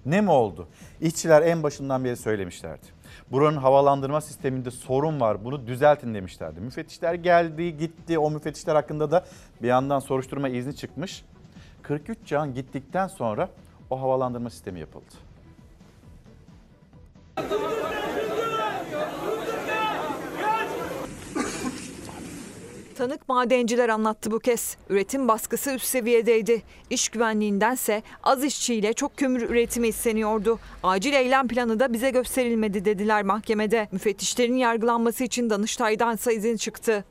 Speaker 1: ne mi oldu? İşçiler en başından beri söylemişlerdi. Buranın havalandırma sisteminde sorun var bunu düzeltin demişlerdi. Müfettişler geldi gitti o müfettişler hakkında da bir yandan soruşturma izni çıkmış. 43 can gittikten sonra o havalandırma sistemi yapıldı.
Speaker 23: Tanık madenciler anlattı bu kez. Üretim baskısı üst seviyedeydi. İş güvenliğindense az işçiyle çok kömür üretimi isteniyordu. Acil eylem planı da bize gösterilmedi dediler mahkemede. Müfettişlerin yargılanması için Danıştay'dan izin çıktı.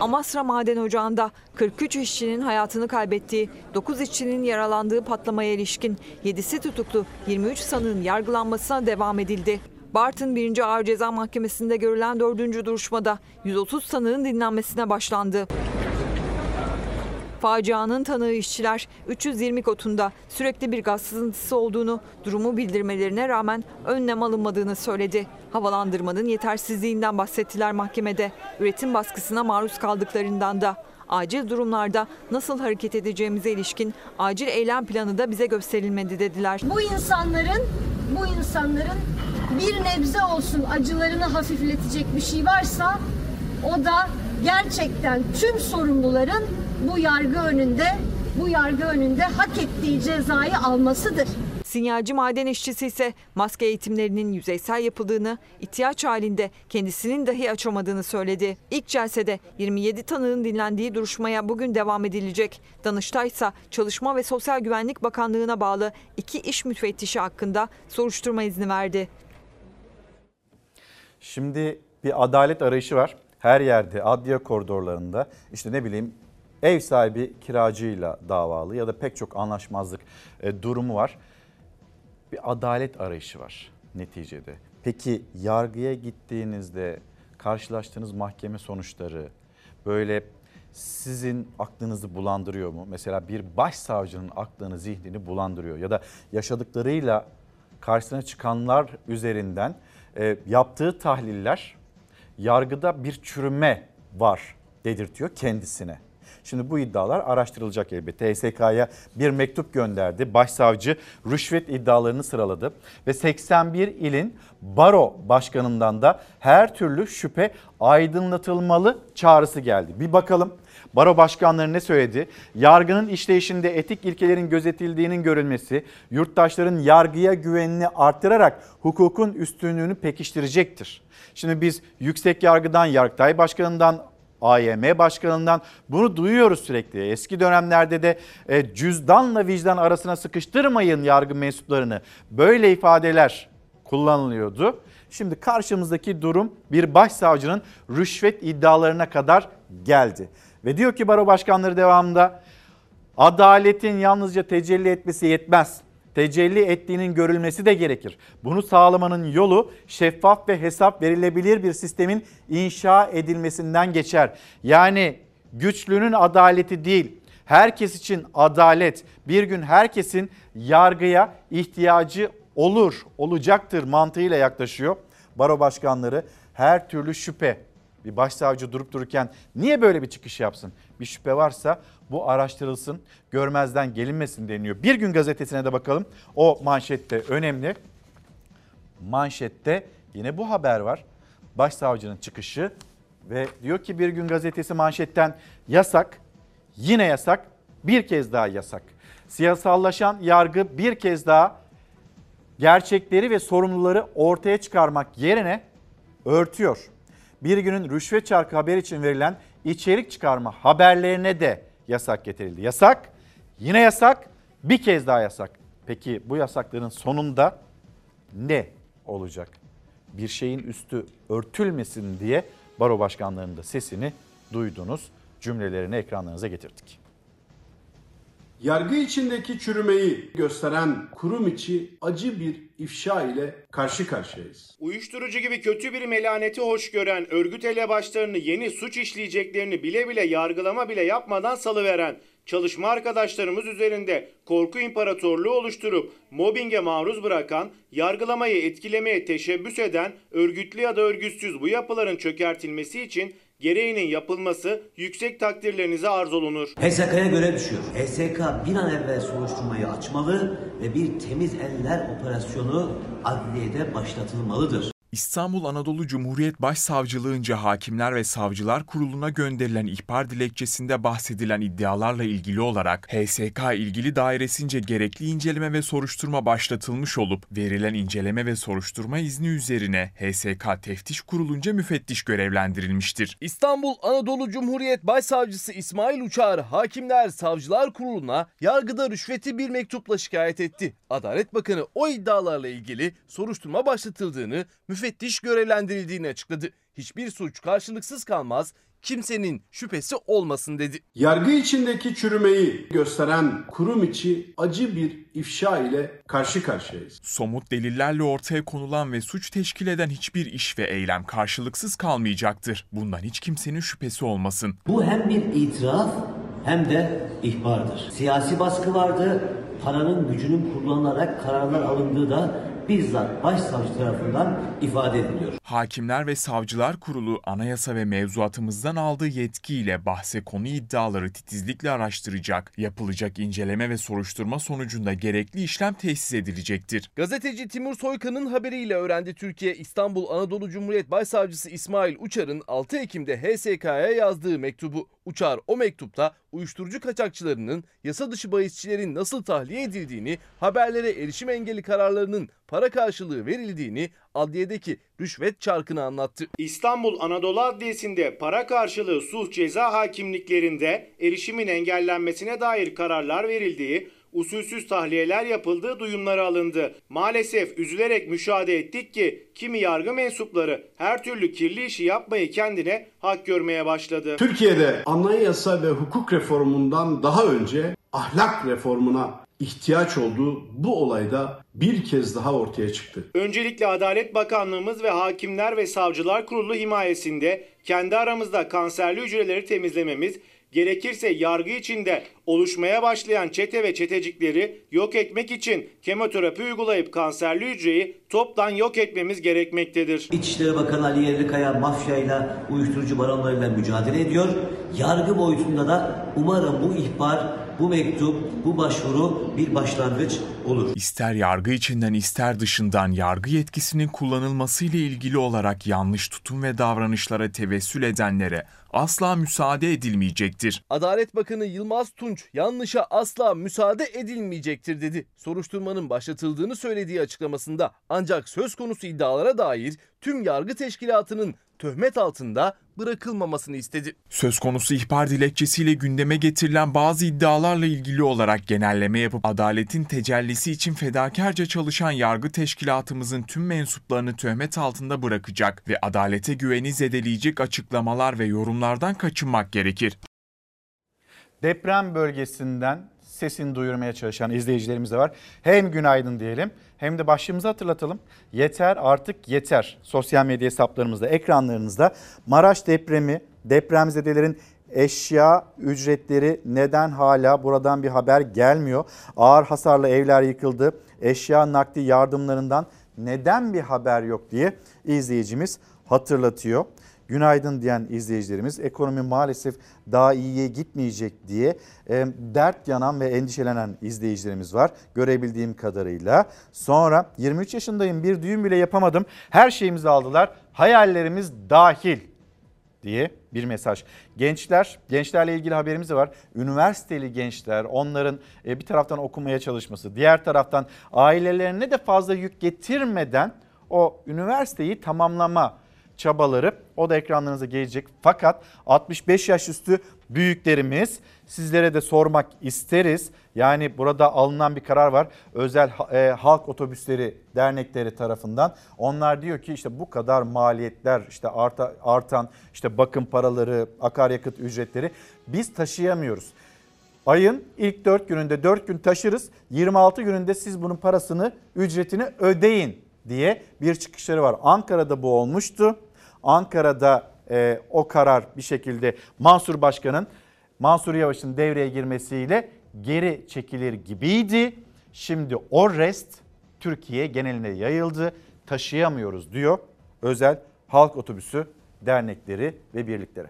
Speaker 23: Amasra Maden Ocağı'nda 43 işçinin hayatını kaybettiği, 9 işçinin yaralandığı patlamaya ilişkin 7'si tutuklu 23 sanığın yargılanmasına devam edildi. Bartın 1. Ağır Ceza Mahkemesi'nde görülen 4. duruşmada 130 sanığın dinlenmesine başlandı. Facianın tanığı işçiler 320 kotunda sürekli bir gaz sızıntısı olduğunu, durumu bildirmelerine rağmen önlem alınmadığını söyledi. Havalandırmanın yetersizliğinden bahsettiler mahkemede. Üretim baskısına maruz kaldıklarından da. Acil durumlarda nasıl hareket edeceğimize ilişkin acil eylem planı da bize gösterilmedi dediler.
Speaker 65: Bu insanların bu insanların bir nebze olsun acılarını hafifletecek bir şey varsa o da gerçekten tüm sorumluların bu yargı önünde bu yargı önünde hak ettiği cezayı almasıdır.
Speaker 23: Sinyalci maden işçisi ise maske eğitimlerinin yüzeysel yapıldığını, ihtiyaç halinde kendisinin dahi açamadığını söyledi. İlk celsede 27 tanığın dinlendiği duruşmaya bugün devam edilecek. Danıştay ise Çalışma ve Sosyal Güvenlik Bakanlığı'na bağlı iki iş müfettişi hakkında soruşturma izni verdi.
Speaker 1: Şimdi bir adalet arayışı var. Her yerde adliye koridorlarında işte ne bileyim ev sahibi kiracıyla davalı ya da pek çok anlaşmazlık e, durumu var. Bir adalet arayışı var neticede. Peki yargıya gittiğinizde karşılaştığınız mahkeme sonuçları böyle sizin aklınızı bulandırıyor mu? Mesela bir başsavcının aklını, zihnini bulandırıyor ya da yaşadıklarıyla karşısına çıkanlar üzerinden e, yaptığı tahliller yargıda bir çürüme var dedirtiyor kendisine. Şimdi bu iddialar araştırılacak elbette. HSK'ya bir mektup gönderdi. Başsavcı rüşvet iddialarını sıraladı ve 81 ilin baro başkanından da her türlü şüphe aydınlatılmalı çağrısı geldi. Bir bakalım Baro başkanları ne söyledi? Yargının işleyişinde etik ilkelerin gözetildiğinin görülmesi, yurttaşların yargıya güvenini artırarak hukukun üstünlüğünü pekiştirecektir. Şimdi biz yüksek yargıdan, Yargıtay Başkanı'ndan, AYM Başkanı'ndan bunu duyuyoruz sürekli. Eski dönemlerde de e, cüzdanla vicdan arasına sıkıştırmayın yargı mensuplarını. Böyle ifadeler kullanılıyordu. Şimdi karşımızdaki durum bir başsavcının rüşvet iddialarına kadar geldi. Ve diyor ki baro başkanları devamında adaletin yalnızca tecelli etmesi yetmez. Tecelli ettiğinin görülmesi de gerekir. Bunu sağlamanın yolu şeffaf ve hesap verilebilir bir sistemin inşa edilmesinden geçer. Yani güçlünün adaleti değil, herkes için adalet, bir gün herkesin yargıya ihtiyacı olur, olacaktır mantığıyla yaklaşıyor. Baro başkanları her türlü şüphe, bir başsavcı durup dururken niye böyle bir çıkış yapsın? Bir şüphe varsa bu araştırılsın, görmezden gelinmesin deniyor. Bir gün gazetesine de bakalım. O manşette önemli. Manşette yine bu haber var. Başsavcının çıkışı ve diyor ki bir gün gazetesi manşetten yasak, yine yasak, bir kez daha yasak. Siyasallaşan yargı bir kez daha gerçekleri ve sorumluları ortaya çıkarmak yerine örtüyor bir günün rüşvet çarkı haber için verilen içerik çıkarma haberlerine de yasak getirildi. Yasak, yine yasak, bir kez daha yasak. Peki bu yasakların sonunda ne olacak? Bir şeyin üstü örtülmesin diye baro başkanlarının da sesini duydunuz. Cümlelerini ekranlarınıza getirdik.
Speaker 66: Yargı içindeki çürümeyi gösteren kurum içi acı bir ifşa ile karşı karşıyayız.
Speaker 67: Uyuşturucu gibi kötü bir melaneti hoş gören, örgüt elebaşlarını yeni suç işleyeceklerini bile bile yargılama bile yapmadan salıveren, çalışma arkadaşlarımız üzerinde korku imparatorluğu oluşturup mobbinge maruz bırakan, yargılamayı etkilemeye teşebbüs eden, örgütlü ya da örgütsüz bu yapıların çökertilmesi için gereğinin yapılması yüksek takdirlerinize arz olunur.
Speaker 68: HSK'ya göre düşüyor. HSK bir an evvel soruşturmayı açmalı ve bir temiz eller operasyonu adliyede başlatılmalıdır.
Speaker 26: İstanbul Anadolu Cumhuriyet Başsavcılığınca Hakimler ve Savcılar Kurulu'na gönderilen ihbar dilekçesinde bahsedilen iddialarla ilgili olarak HSK ilgili dairesince gerekli inceleme ve soruşturma başlatılmış olup verilen inceleme ve soruşturma izni üzerine HSK Teftiş Kurulunca müfettiş görevlendirilmiştir.
Speaker 2: İstanbul Anadolu Cumhuriyet Başsavcısı İsmail Uçar Hakimler Savcılar Kurulu'na yargıda rüşveti bir mektupla şikayet etti. Adalet Bakanı o iddialarla ilgili soruşturma başlatıldığını, müfettiş görevlendirildiğini açıkladı. Hiçbir suç karşılıksız kalmaz, kimsenin şüphesi olmasın dedi.
Speaker 66: Yargı içindeki çürümeyi gösteren kurum içi acı bir ifşa ile karşı karşıyayız.
Speaker 26: Somut delillerle ortaya konulan ve suç teşkil eden hiçbir iş ve eylem karşılıksız kalmayacaktır. Bundan hiç kimsenin şüphesi olmasın.
Speaker 68: Bu hem bir itiraf hem de ihbardır. Siyasi baskı vardı. Paranın gücünün kullanılarak kararlar alındığı da bizzat başsavcı tarafından ifade ediliyor.
Speaker 26: Hakimler ve Savcılar Kurulu anayasa ve mevzuatımızdan aldığı yetkiyle bahse konu iddiaları titizlikle araştıracak, yapılacak inceleme ve soruşturma sonucunda gerekli işlem tesis edilecektir.
Speaker 2: Gazeteci Timur Soykan'ın haberiyle öğrendi Türkiye İstanbul Anadolu Cumhuriyet Başsavcısı İsmail Uçar'ın 6 Ekim'de HSK'ya yazdığı mektubu. Uçar o mektupta uyuşturucu kaçakçılarının yasa dışı bahisçilerin nasıl tahliye edildiğini, haberlere erişim engeli kararlarının para karşılığı verildiğini, adliyedeki rüşvet çarkını anlattı.
Speaker 67: İstanbul Anadolu Adliyesi'nde para karşılığı suç ceza hakimliklerinde erişimin engellenmesine dair kararlar verildiği, usulsüz tahliyeler yapıldığı duyumları alındı. Maalesef üzülerek müşahede ettik ki kimi yargı mensupları her türlü kirli işi yapmayı kendine hak görmeye başladı.
Speaker 66: Türkiye'de anayasa ve hukuk reformundan daha önce ahlak reformuna ihtiyaç olduğu bu olayda bir kez daha ortaya çıktı.
Speaker 67: Öncelikle Adalet Bakanlığımız ve Hakimler ve Savcılar Kurulu himayesinde kendi aramızda kanserli hücreleri temizlememiz, gerekirse yargı içinde oluşmaya başlayan çete ve çetecikleri yok etmek için kemoterapi uygulayıp kanserli hücreyi toptan yok etmemiz gerekmektedir.
Speaker 68: İçişleri Bakanı Ali Yerlikaya mafyayla, uyuşturucu baronlarıyla mücadele ediyor. Yargı boyutunda da umarım bu ihbar, bu mektup, bu başvuru bir başlangıç olur.
Speaker 26: İster yargı içinden ister dışından yargı yetkisinin kullanılması ile ilgili olarak yanlış tutum ve davranışlara tevessül edenlere asla müsaade edilmeyecektir.
Speaker 2: Adalet Bakanı Yılmaz Tunç yanlışa asla müsaade edilmeyecektir dedi. Soruşturmanın başlatıldığını söylediği açıklamasında ancak söz konusu iddialara dair tüm yargı teşkilatının töhmet altında bırakılmamasını istedi.
Speaker 26: Söz konusu ihbar dilekçesiyle gündeme getirilen bazı iddialarla ilgili olarak genelleme yapıp adaletin tecellisi için fedakarca çalışan yargı teşkilatımızın tüm mensuplarını töhmet altında bırakacak ve adalete güveni zedeleyecek açıklamalar ve yorumlardan kaçınmak gerekir.
Speaker 1: Deprem bölgesinden sesini duyurmaya çalışan izleyicilerimiz de var. Hem günaydın diyelim hem de başlığımızı hatırlatalım. Yeter artık yeter. Sosyal medya hesaplarımızda, ekranlarınızda Maraş depremi, depremzedelerin eşya ücretleri neden hala buradan bir haber gelmiyor? Ağır hasarlı evler yıkıldı. Eşya nakli yardımlarından neden bir haber yok diye izleyicimiz hatırlatıyor. Günaydın diyen izleyicilerimiz ekonomi maalesef daha iyiye gitmeyecek diye e, dert yanan ve endişelenen izleyicilerimiz var görebildiğim kadarıyla. Sonra 23 yaşındayım bir düğün bile yapamadım her şeyimizi aldılar hayallerimiz dahil diye bir mesaj. Gençler, gençlerle ilgili haberimiz de var. Üniversiteli gençler, onların e, bir taraftan okumaya çalışması, diğer taraftan ailelerine de fazla yük getirmeden o üniversiteyi tamamlama çabaları o da ekranlarınıza gelecek. Fakat 65 yaş üstü büyüklerimiz sizlere de sormak isteriz. Yani burada alınan bir karar var. Özel e, halk otobüsleri dernekleri tarafından. Onlar diyor ki işte bu kadar maliyetler işte arta, artan işte bakım paraları, akaryakıt ücretleri biz taşıyamıyoruz. Ayın ilk 4 gününde 4 gün taşırız. 26 gününde siz bunun parasını, ücretini ödeyin diye bir çıkışları var. Ankara'da bu olmuştu. Ankara'da e, o karar bir şekilde Mansur Başkan'ın Mansur Yavaş'ın devreye girmesiyle geri çekilir gibiydi. Şimdi o rest Türkiye geneline yayıldı. Taşıyamıyoruz diyor özel halk otobüsü dernekleri ve birlikleri.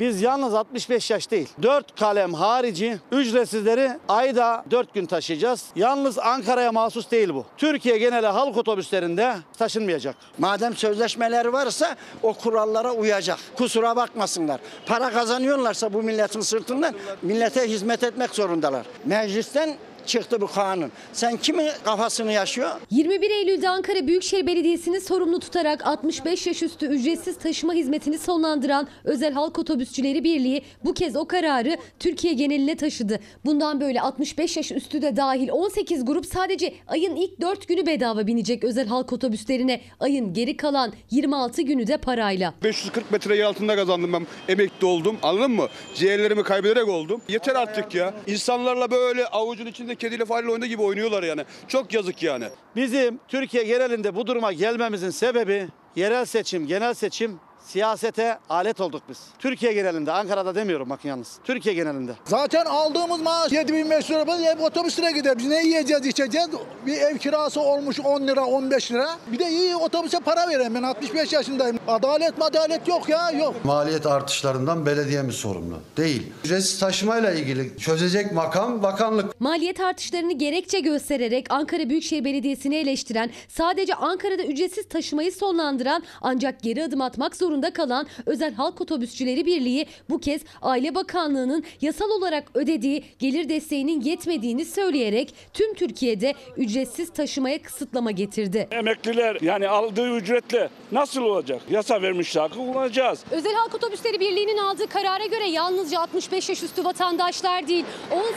Speaker 60: Biz yalnız 65 yaş değil. 4 kalem harici ücretsizleri ayda 4 gün taşıyacağız. Yalnız Ankara'ya mahsus değil bu. Türkiye geneli halk otobüslerinde taşınmayacak.
Speaker 58: Madem sözleşmeler varsa o kurallara uyacak. Kusura bakmasınlar. Para kazanıyorlarsa bu milletin sırtından millete hizmet etmek zorundalar. Meclisten
Speaker 69: çıktı bu kanun. Sen kimin kafasını yaşıyor?
Speaker 35: 21 Eylül'de Ankara Büyükşehir Belediyesi'ni sorumlu tutarak 65 yaş üstü ücretsiz taşıma hizmetini sonlandıran Özel Halk Otobüsçüleri Birliği bu kez o kararı Türkiye geneline taşıdı. Bundan böyle 65 yaş üstü de dahil 18 grup sadece ayın ilk 4 günü bedava binecek özel halk otobüslerine. Ayın geri kalan 26 günü de parayla.
Speaker 19: 540 metreyi altında kazandım ben. Emekli oldum. Anladın mı? Ciğerlerimi kaybederek oldum. Yeter artık ya. İnsanlarla böyle avucun içinde kediyle fareyle oynadığı gibi oynuyorlar yani. Çok yazık yani.
Speaker 60: Bizim Türkiye genelinde bu duruma gelmemizin sebebi yerel seçim, genel seçim siyasete alet olduk biz. Türkiye genelinde, Ankara'da demiyorum bakın yalnız. Türkiye genelinde.
Speaker 70: Zaten aldığımız maaş 7500 lira biz ev otobüsüne gider. Biz ne yiyeceğiz içeceğiz? Bir ev kirası olmuş 10 lira 15 lira. Bir de iyi otobüse para veren ben 65 yaşındayım. Adalet madalet yok ya yok.
Speaker 71: Maliyet artışlarından belediye mi sorumlu? Değil. Ücretsiz taşımayla ilgili çözecek makam bakanlık.
Speaker 35: Maliyet artışlarını gerekçe göstererek Ankara Büyükşehir Belediyesi'ni eleştiren, sadece Ankara'da ücretsiz taşımayı sonlandıran ancak geri adım atmak zorunda kalan Özel Halk Otobüsçüleri Birliği bu kez Aile Bakanlığı'nın yasal olarak ödediği gelir desteğinin yetmediğini söyleyerek tüm Türkiye'de ücretsiz taşımaya kısıtlama getirdi.
Speaker 72: Emekliler yani aldığı ücretle nasıl olacak? Yasa vermişler kullanacağız.
Speaker 35: Özel Halk Otobüsleri Birliği'nin aldığı karara göre yalnızca 65 yaş üstü vatandaşlar değil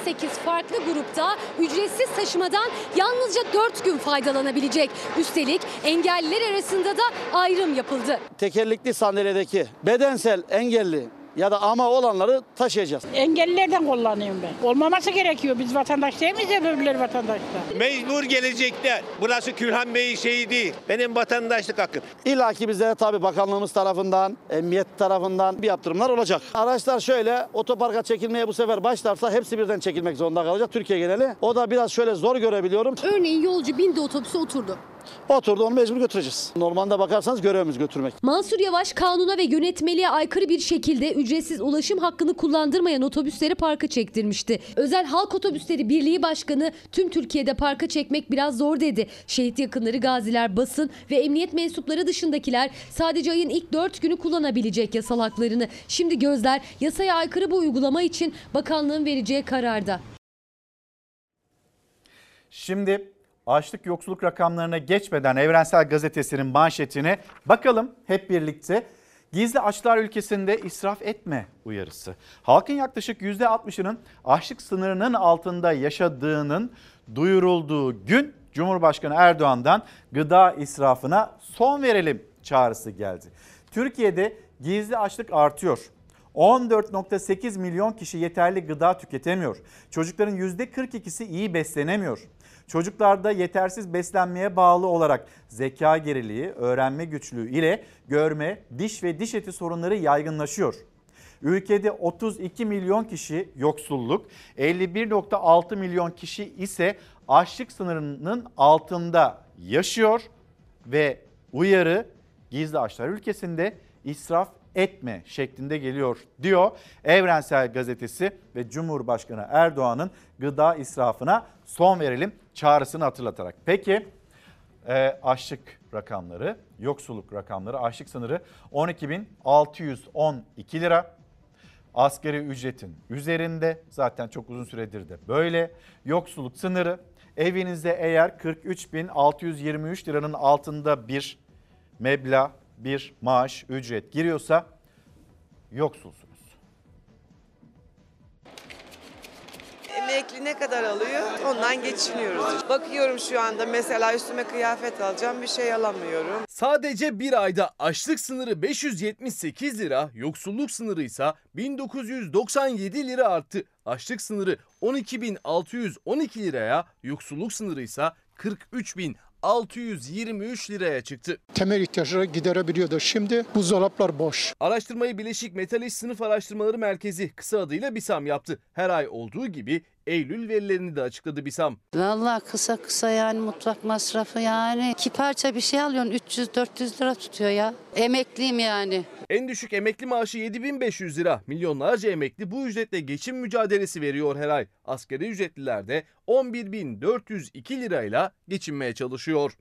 Speaker 35: 18 farklı grupta ücretsiz taşımadan yalnızca 4 gün faydalanabilecek. Üstelik engelliler arasında da ayrım yapıldı.
Speaker 60: Tekerlekli sandalyedeki bedensel engelli ya da ama olanları taşıyacağız.
Speaker 73: Engellilerden kullanıyorum ben. Olmaması gerekiyor. Biz vatandaş değil miyiz öbürleri vatandaşlar?
Speaker 74: Mecbur gelecekler. Burası Külhan Bey'in şeyi değil. Benim vatandaşlık hakkım.
Speaker 60: İlla ki bize tabii bakanlığımız tarafından, emniyet tarafından bir yaptırımlar olacak. Araçlar şöyle otoparka çekilmeye bu sefer başlarsa hepsi birden çekilmek zorunda kalacak Türkiye geneli. O da biraz şöyle zor görebiliyorum.
Speaker 35: Örneğin yolcu bindi otobüse oturdu.
Speaker 60: Oturdu onu mecbur götüreceğiz. Normalde bakarsanız görevimiz götürmek.
Speaker 35: Mansur Yavaş kanuna ve yönetmeliğe aykırı bir şekilde ücretsiz ulaşım hakkını kullandırmayan otobüsleri parka çektirmişti. Özel Halk Otobüsleri Birliği Başkanı tüm Türkiye'de parka çekmek biraz zor dedi. Şehit yakınları, gaziler, basın ve emniyet mensupları dışındakiler sadece ayın ilk 4 günü kullanabilecek yasal haklarını. Şimdi gözler yasaya aykırı bu uygulama için bakanlığın vereceği kararda.
Speaker 1: Şimdi açlık yoksulluk rakamlarına geçmeden Evrensel Gazetesi'nin manşetine bakalım hep birlikte. Gizli açlar ülkesinde israf etme uyarısı. Halkın yaklaşık %60'ının açlık sınırının altında yaşadığının duyurulduğu gün Cumhurbaşkanı Erdoğan'dan gıda israfına son verelim çağrısı geldi. Türkiye'de gizli açlık artıyor. 14.8 milyon kişi yeterli gıda tüketemiyor. Çocukların %42'si iyi beslenemiyor. Çocuklarda yetersiz beslenmeye bağlı olarak zeka geriliği, öğrenme güçlüğü ile görme, diş ve diş eti sorunları yaygınlaşıyor. Ülkede 32 milyon kişi yoksulluk, 51.6 milyon kişi ise açlık sınırının altında yaşıyor ve uyarı gizli açlar ülkesinde israf etme şeklinde geliyor diyor Evrensel Gazetesi ve Cumhurbaşkanı Erdoğan'ın gıda israfına son verelim çağrısını hatırlatarak. Peki e, açlık rakamları, yoksulluk rakamları, açlık sınırı 12.612 lira. Asgari ücretin üzerinde zaten çok uzun süredir de böyle. Yoksulluk sınırı evinizde eğer 43.623 liranın altında bir meblağ bir maaş, ücret giriyorsa yoksulsunuz.
Speaker 33: Emekli ne kadar alıyor? Ondan geçiniyoruz. Bakıyorum şu anda mesela üstüme kıyafet alacağım bir şey alamıyorum.
Speaker 2: Sadece bir ayda açlık sınırı 578 lira, yoksulluk sınırı ise 1997 lira arttı. Açlık sınırı 12.612 liraya, yoksulluk sınırı ise 43.000 623 liraya çıktı.
Speaker 75: Temel ihtiyaçları giderebiliyordu. Şimdi buzdolaplar boş.
Speaker 2: Araştırmayı Bileşik Metalist Sınıf Araştırmaları Merkezi kısa adıyla BİSAM yaptı. Her ay olduğu gibi Eylül verilerini de açıkladı BİSAM.
Speaker 76: Valla kısa kısa yani mutfak masrafı yani. iki parça bir şey alıyorsun 300-400 lira tutuyor ya. Emekliyim yani.
Speaker 2: En düşük emekli maaşı 7500 lira. Milyonlarca emekli bu ücretle geçim mücadelesi veriyor her ay. Asgari ücretliler de 11402 lirayla geçinmeye çalışıyor.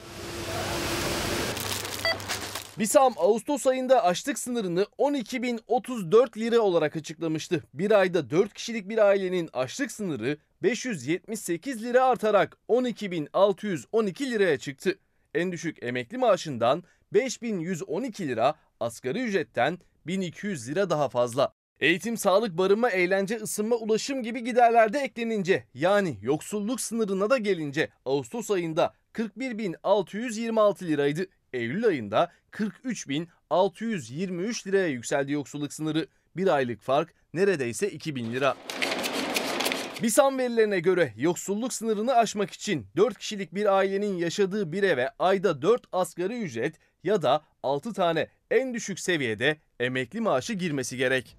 Speaker 2: BİSAM Ağustos ayında açlık sınırını 12.034 lira olarak açıklamıştı. Bir ayda 4 kişilik bir ailenin açlık sınırı 578 lira artarak 12.612 liraya çıktı. En düşük emekli maaşından 5112 lira, asgari ücretten 1200 lira daha fazla. Eğitim, sağlık, barınma, eğlence, ısınma, ulaşım gibi giderlerde eklenince yani yoksulluk sınırına da gelince Ağustos ayında 41.626 liraydı. Eylül ayında 43.623 liraya yükseldi yoksulluk sınırı. Bir aylık fark neredeyse 2000 lira. BİSAM verilerine göre yoksulluk sınırını aşmak için 4 kişilik bir ailenin yaşadığı bir eve ayda 4 asgari ücret ya da 6 tane en düşük seviyede emekli maaşı girmesi gerek.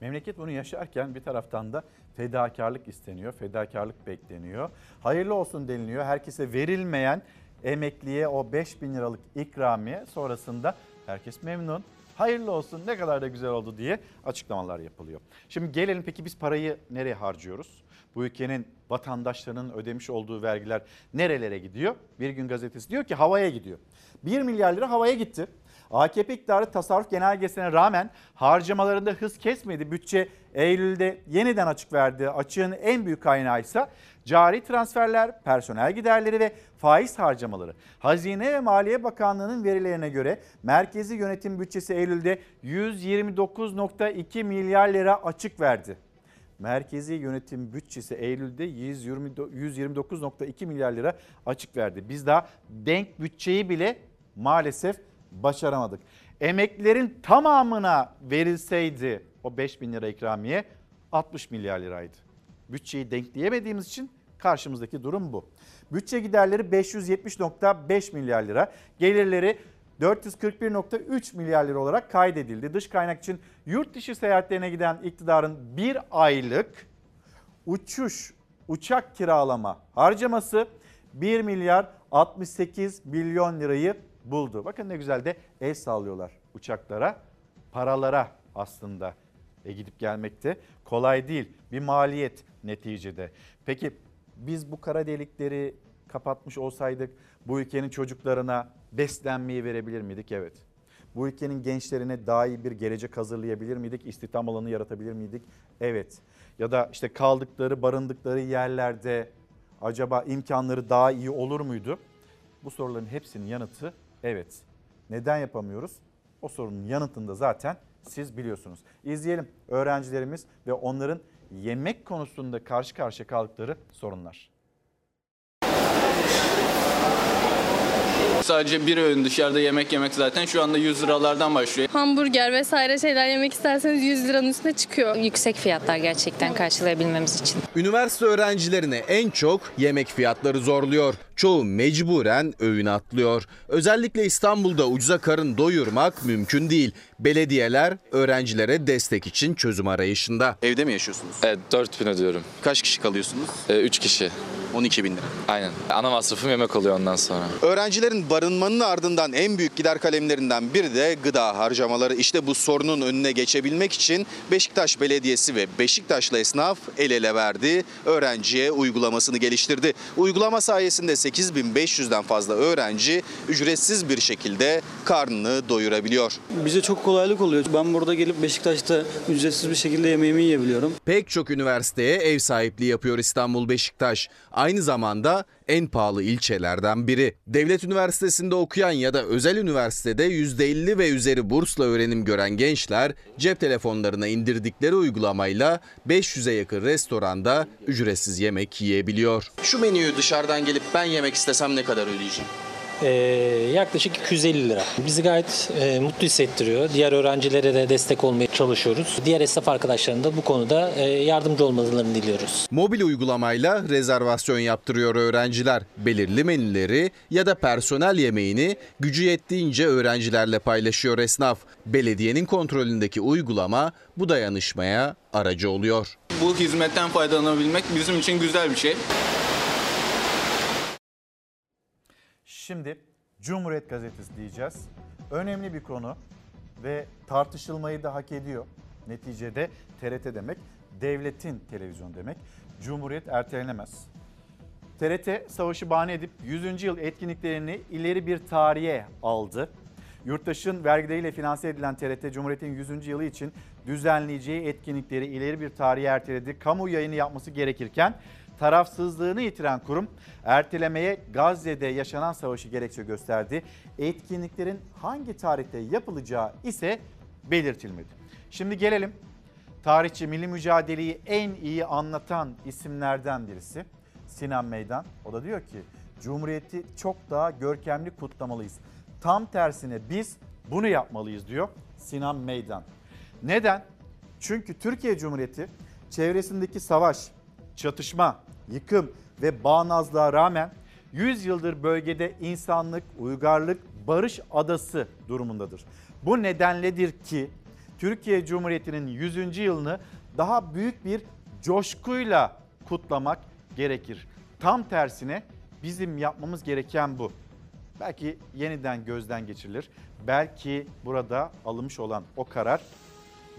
Speaker 1: Memleket bunu yaşarken bir taraftan da fedakarlık isteniyor, fedakarlık bekleniyor. Hayırlı olsun deniliyor. Herkese verilmeyen emekliye o 5 bin liralık ikramiye sonrasında herkes memnun. Hayırlı olsun ne kadar da güzel oldu diye açıklamalar yapılıyor. Şimdi gelelim peki biz parayı nereye harcıyoruz? Bu ülkenin vatandaşlarının ödemiş olduğu vergiler nerelere gidiyor? Bir gün gazetesi diyor ki havaya gidiyor. 1 milyar lira havaya gitti. AKP iktidarı tasarruf genelgesine rağmen harcamalarında hız kesmedi. Bütçe Eylül'de yeniden açık verdi. Açığın en büyük kaynağı ise cari transferler, personel giderleri ve faiz harcamaları. Hazine ve Maliye Bakanlığı'nın verilerine göre merkezi yönetim bütçesi Eylül'de 129.2 milyar lira açık verdi. Merkezi yönetim bütçesi Eylül'de 129.2 milyar lira açık verdi. Biz daha denk bütçeyi bile maalesef başaramadık. Emeklilerin tamamına verilseydi o 5 bin lira ikramiye 60 milyar liraydı. Bütçeyi denkleyemediğimiz için karşımızdaki durum bu. Bütçe giderleri 570.5 milyar lira, gelirleri 441.3 milyar lira olarak kaydedildi. Dış kaynak için yurt dışı seyahatlerine giden iktidarın bir aylık uçuş, uçak kiralama harcaması 1 milyar 68 milyon lirayı buldu. Bakın ne güzel de el sallıyorlar uçaklara, paralara aslında e gidip gelmekte kolay değil. Bir maliyet neticede. Peki biz bu kara delikleri kapatmış olsaydık bu ülkenin çocuklarına beslenmeyi verebilir miydik? Evet. Bu ülkenin gençlerine daha iyi bir gelecek hazırlayabilir miydik? İstihdam alanı yaratabilir miydik? Evet. Ya da işte kaldıkları, barındıkları yerlerde acaba imkanları daha iyi olur muydu? Bu soruların hepsinin yanıtı evet. Neden yapamıyoruz? O sorunun yanıtında zaten siz biliyorsunuz. İzleyelim öğrencilerimiz ve onların yemek konusunda karşı karşıya kaldıkları sorunlar.
Speaker 77: Sadece bir öğün dışarıda yemek yemek zaten şu anda 100 liralardan başlıyor.
Speaker 78: Hamburger vesaire şeyler yemek isterseniz 100 liranın üstüne çıkıyor.
Speaker 79: Yüksek fiyatlar gerçekten karşılayabilmemiz için.
Speaker 6: Üniversite öğrencilerini en çok yemek fiyatları zorluyor. Çoğu mecburen öğün atlıyor. Özellikle İstanbul'da ucuza karın doyurmak mümkün değil. Belediyeler öğrencilere destek için çözüm arayışında.
Speaker 70: Evde mi yaşıyorsunuz?
Speaker 80: Evet 4 bin ödüyorum.
Speaker 70: Kaç kişi kalıyorsunuz?
Speaker 80: 3 kişi.
Speaker 70: 12 bin lira.
Speaker 80: Aynen. Ana masrafım yemek oluyor ondan sonra.
Speaker 70: Öğrencilerin barınmanın ardından en büyük gider kalemlerinden biri de gıda harcamaları. İşte bu sorunun önüne geçebilmek için Beşiktaş Belediyesi ve Beşiktaşlı esnaf el ele verdi. Öğrenciye uygulamasını geliştirdi. Uygulama sayesinde 8500'den fazla öğrenci ücretsiz bir şekilde karnını doyurabiliyor.
Speaker 81: Bize çok kolaylık oluyor. Ben burada gelip Beşiktaş'ta ücretsiz bir şekilde yemeğimi yiyebiliyorum.
Speaker 6: Pek çok üniversiteye ev sahipliği yapıyor İstanbul Beşiktaş. Aynı zamanda en pahalı ilçelerden biri. Devlet üniversitesinde okuyan ya da özel üniversitede %50 ve üzeri bursla öğrenim gören gençler cep telefonlarına indirdikleri uygulamayla 500'e yakın restoranda ücretsiz yemek yiyebiliyor.
Speaker 70: Şu menüyü dışarıdan gelip ben yemek istesem ne kadar ödeyeceğim?
Speaker 82: Ee, yaklaşık 250 lira. Bizi gayet e, mutlu hissettiriyor. Diğer öğrencilere de destek olmaya çalışıyoruz. Diğer esnaf arkadaşlarının da bu konuda e, yardımcı olmalarını diliyoruz.
Speaker 6: Mobil uygulamayla rezervasyon yaptırıyor öğrenciler. Belirli menüleri ya da personel yemeğini gücü yettiğince öğrencilerle paylaşıyor esnaf. Belediyenin kontrolündeki uygulama bu dayanışmaya aracı oluyor.
Speaker 70: Bu hizmetten faydalanabilmek bizim için güzel bir şey.
Speaker 1: Şimdi Cumhuriyet Gazetesi diyeceğiz. Önemli bir konu ve tartışılmayı da hak ediyor. Neticede TRT demek devletin televizyonu demek. Cumhuriyet ertelenemez. TRT savaşı bahane edip 100. yıl etkinliklerini ileri bir tarihe aldı. Yurttaşın vergileriyle finanse edilen TRT Cumhuriyet'in 100. yılı için düzenleyeceği etkinlikleri ileri bir tarihe erteledi. Kamu yayını yapması gerekirken tarafsızlığını yitiren kurum ertelemeye Gazze'de yaşanan savaşı gerekçe gösterdi. Etkinliklerin hangi tarihte yapılacağı ise belirtilmedi. Şimdi gelelim tarihçi milli mücadeleyi en iyi anlatan isimlerden birisi Sinan Meydan. O da diyor ki Cumhuriyeti çok daha görkemli kutlamalıyız. Tam tersine biz bunu yapmalıyız diyor Sinan Meydan. Neden? Çünkü Türkiye Cumhuriyeti çevresindeki savaş, çatışma, yıkım ve bağnazlığa rağmen 100 yıldır bölgede insanlık, uygarlık, barış adası durumundadır. Bu nedenledir ki Türkiye Cumhuriyeti'nin 100. yılını daha büyük bir coşkuyla kutlamak gerekir. Tam tersine bizim yapmamız gereken bu. Belki yeniden gözden geçirilir. Belki burada alınmış olan o karar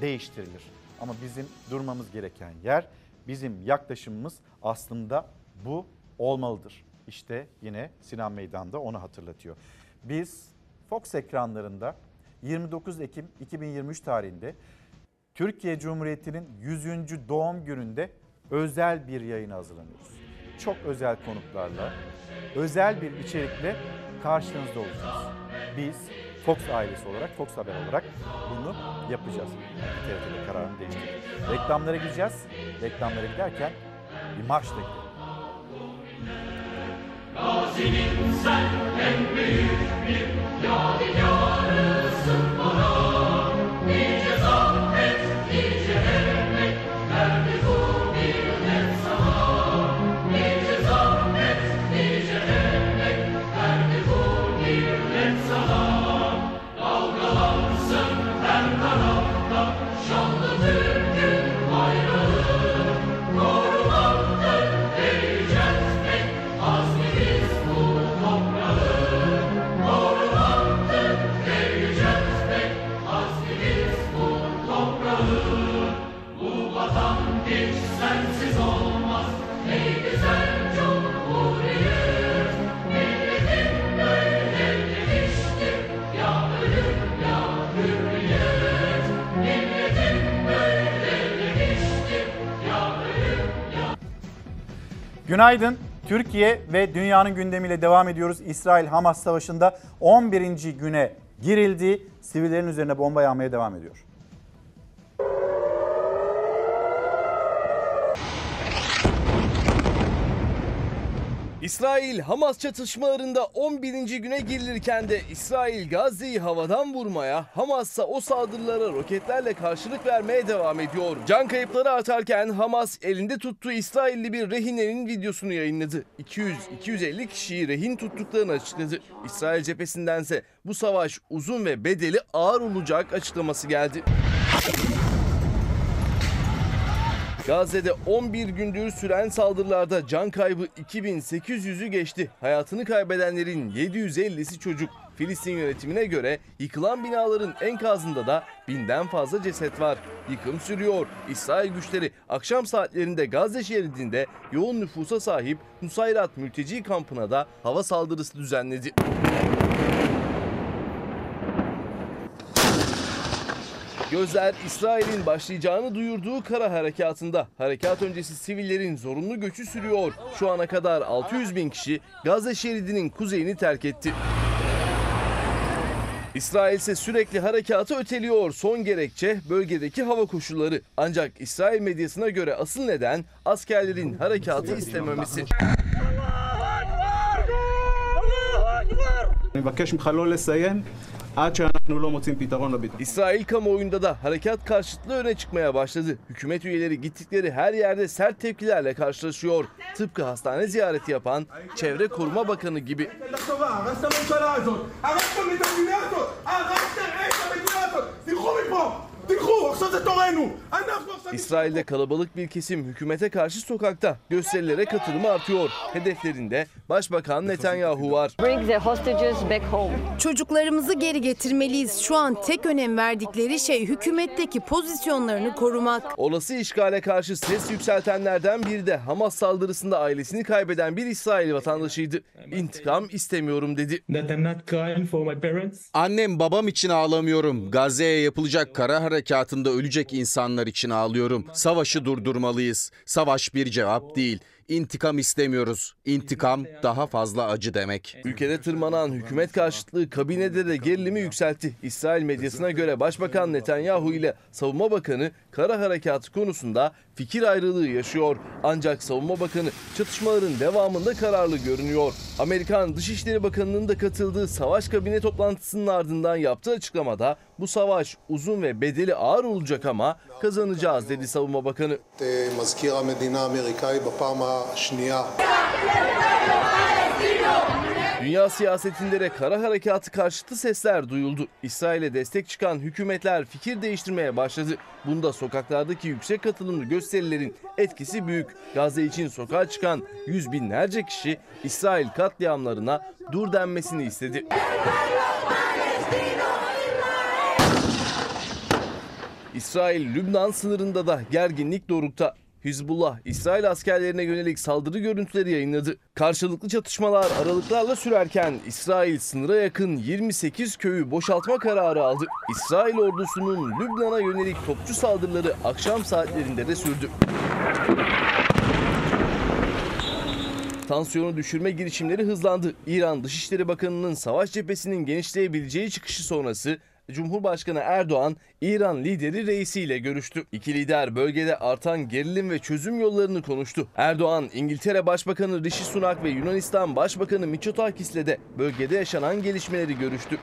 Speaker 1: değiştirilir. Ama bizim durmamız gereken yer, bizim yaklaşımımız aslında bu olmalıdır. İşte yine Sinan Meydan'da onu hatırlatıyor. Biz Fox ekranlarında 29 Ekim 2023 tarihinde Türkiye Cumhuriyeti'nin 100. doğum gününde özel bir yayına hazırlanıyoruz. Çok özel konuklarla, özel bir içerikle karşınızda olacağız. Biz Fox ailesi olarak, Fox Haber olarak bunu yapacağız. TRT'de kararını değiştirdik. Reklamlara gideceğiz. Reklamlara giderken bir
Speaker 83: bana Nice
Speaker 1: Günaydın. Türkiye ve dünyanın gündemiyle devam ediyoruz. İsrail-Hamas savaşında 11. güne girildi. Sivillerin üzerine bomba yağmaya devam ediyor.
Speaker 2: İsrail-Hamas çatışmalarında 11. güne girilirken de İsrail Gazze'yi havadan vurmaya, Hamas o saldırılara roketlerle karşılık vermeye devam ediyor. Can kayıpları artarken Hamas elinde tuttuğu İsrailli bir rehinenin videosunu yayınladı. 200-250 kişiyi rehin tuttuklarını açıkladı. İsrail cephesindense bu savaş uzun ve bedeli ağır olacak açıklaması geldi. Gazze'de 11 gündür süren saldırılarda can kaybı 2800'ü geçti. Hayatını kaybedenlerin 750'si çocuk. Filistin yönetimine göre yıkılan binaların enkazında da binden fazla ceset var. Yıkım sürüyor. İsrail güçleri akşam saatlerinde Gazze şeridinde yoğun nüfusa sahip Nusayrat mülteci kampına da hava saldırısı düzenledi. Gözler İsrail'in başlayacağını duyurduğu kara harekatında. Harekat öncesi sivillerin zorunlu göçü sürüyor. Şu ana kadar 600 bin kişi Gazze şeridinin kuzeyini terk etti. İsrail ise sürekli harekatı öteliyor. Son gerekçe bölgedeki hava koşulları. Ancak İsrail medyasına göre asıl neden askerlerin harekatı istememesi.
Speaker 84: אני מבקש ממך לא לסיים עד שאנחנו לא מוצאים פתרון לביטחון.
Speaker 2: İsrail kamuoyunda da harekat karşıtlığı öne çıkmaya başladı. Hükümet üyeleri gittikleri her yerde sert tepkilerle karşılaşıyor. Tıpkı hastane ziyareti yapan Çevre Koruma Bakanı gibi. İsrail'de kalabalık bir kesim hükümete karşı sokakta gösterilere katılımı artıyor. Hedeflerinde Başbakan Netanyahu var.
Speaker 5: Çocuklarımızı geri getirmeliyiz. Şu an tek önem verdikleri şey hükümetteki pozisyonlarını korumak.
Speaker 2: Olası işgale karşı ses yükseltenlerden biri de Hamas saldırısında ailesini kaybeden bir İsrail vatandaşıydı. İntikam istemiyorum dedi.
Speaker 6: Annem babam için ağlamıyorum. Gazze'ye yapılacak kara hareket harekatında ölecek insanlar için ağlıyorum. Savaşı durdurmalıyız. Savaş bir cevap değil. İntikam istemiyoruz. İntikam daha fazla acı demek.
Speaker 2: Ülkede tırmanan hükümet karşıtlığı kabinede de gerilimi yükseltti. İsrail medyasına göre Başbakan Netanyahu ile Savunma Bakanı kara harekatı konusunda fikir ayrılığı yaşıyor. Ancak Savunma Bakanı çatışmaların devamında kararlı görünüyor. Amerikan Dışişleri Bakanı'nın da katıldığı savaş kabine toplantısının ardından yaptığı açıklamada bu savaş uzun ve bedeli ağır olacak ama kazanacağız dedi Savunma Bakanı.
Speaker 85: Mazkir Medina Amerika'yı
Speaker 2: Dünya siyasetinde de kara harekatı karşıtı sesler duyuldu. İsrail'e destek çıkan hükümetler fikir değiştirmeye başladı. Bunda sokaklardaki yüksek katılımlı gösterilerin etkisi büyük. Gazze için sokağa çıkan yüz binlerce kişi İsrail katliamlarına dur denmesini istedi. İsrail-Lübnan sınırında da gerginlik dorukta. Hizbullah, İsrail askerlerine yönelik saldırı görüntüleri yayınladı. Karşılıklı çatışmalar aralıklarla sürerken İsrail sınıra yakın 28 köyü boşaltma kararı aldı. İsrail ordusunun Lübnan'a yönelik topçu saldırıları akşam saatlerinde de sürdü. Tansiyonu düşürme girişimleri hızlandı. İran Dışişleri Bakanı'nın savaş cephesinin genişleyebileceği çıkışı sonrası Cumhurbaşkanı Erdoğan, İran lideri reisiyle görüştü. İki lider bölgede artan gerilim ve çözüm yollarını konuştu. Erdoğan, İngiltere Başbakanı Rishi Sunak ve Yunanistan Başbakanı Mitsotakis'le de bölgede yaşanan gelişmeleri görüştü.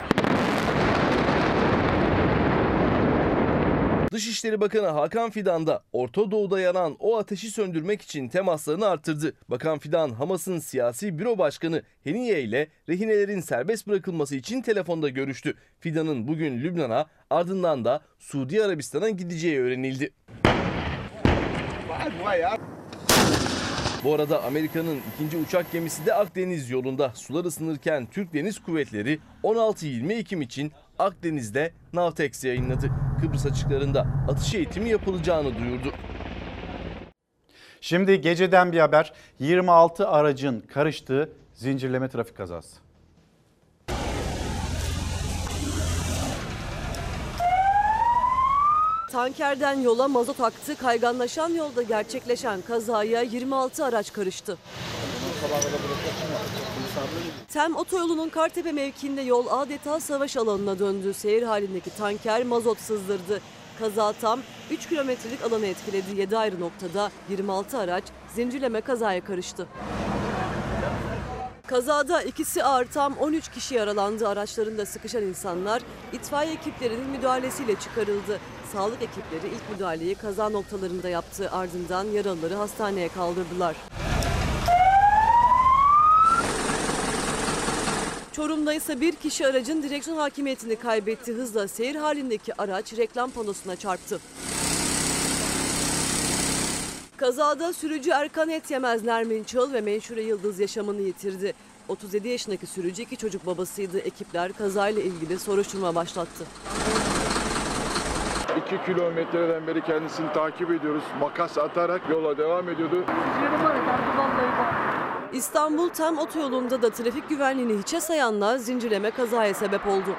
Speaker 2: Dışişleri Bakanı Hakan Fidan da Orta Doğu'da yanan o ateşi söndürmek için temaslarını arttırdı. Bakan Fidan, Hamas'ın siyasi büro başkanı Heniye ile rehinelerin serbest bırakılması için telefonda görüştü. Fidan'ın bugün Lübnan'a ardından da Suudi Arabistan'a gideceği öğrenildi. Bu arada Amerika'nın ikinci uçak gemisi de Akdeniz yolunda sular ısınırken Türk Deniz Kuvvetleri 16-20 Ekim için Akdeniz'de Navtex yayınladı. Kıbrıs açıklarında atış eğitimi yapılacağını duyurdu.
Speaker 1: Şimdi geceden bir haber 26 aracın karıştığı zincirleme trafik kazası.
Speaker 8: Tankerden yola mazot aktı. Kayganlaşan yolda gerçekleşen kazaya 26 araç karıştı. Tem otoyolunun Kartepe mevkiinde yol adeta savaş alanına döndü. Seyir halindeki tanker mazot sızdırdı. Kaza tam 3 kilometrelik alanı etkiledi. 7 ayrı noktada 26 araç zincirleme kazaya karıştı. Kazada ikisi ağır tam 13 kişi yaralandı. Araçlarında sıkışan insanlar itfaiye ekiplerinin müdahalesiyle çıkarıldı. Sağlık ekipleri ilk müdahaleyi kaza noktalarında yaptı. Ardından yaralıları hastaneye kaldırdılar. Çorum'da ise bir kişi aracın direksiyon hakimiyetini kaybetti. Hızla seyir halindeki araç reklam panosuna çarptı. Kazada sürücü Erkan Etyemez, Nermin Çıl ve Menşure Yıldız yaşamını yitirdi. 37 yaşındaki sürücü iki çocuk babasıydı. Ekipler kazayla ilgili soruşturma başlattı.
Speaker 86: 2 kilometreden beri kendisini takip ediyoruz. Makas atarak yola devam ediyordu.
Speaker 8: İstanbul Tem otoyolunda da trafik güvenliğini hiçe sayanlar zincirleme kazaya sebep oldu.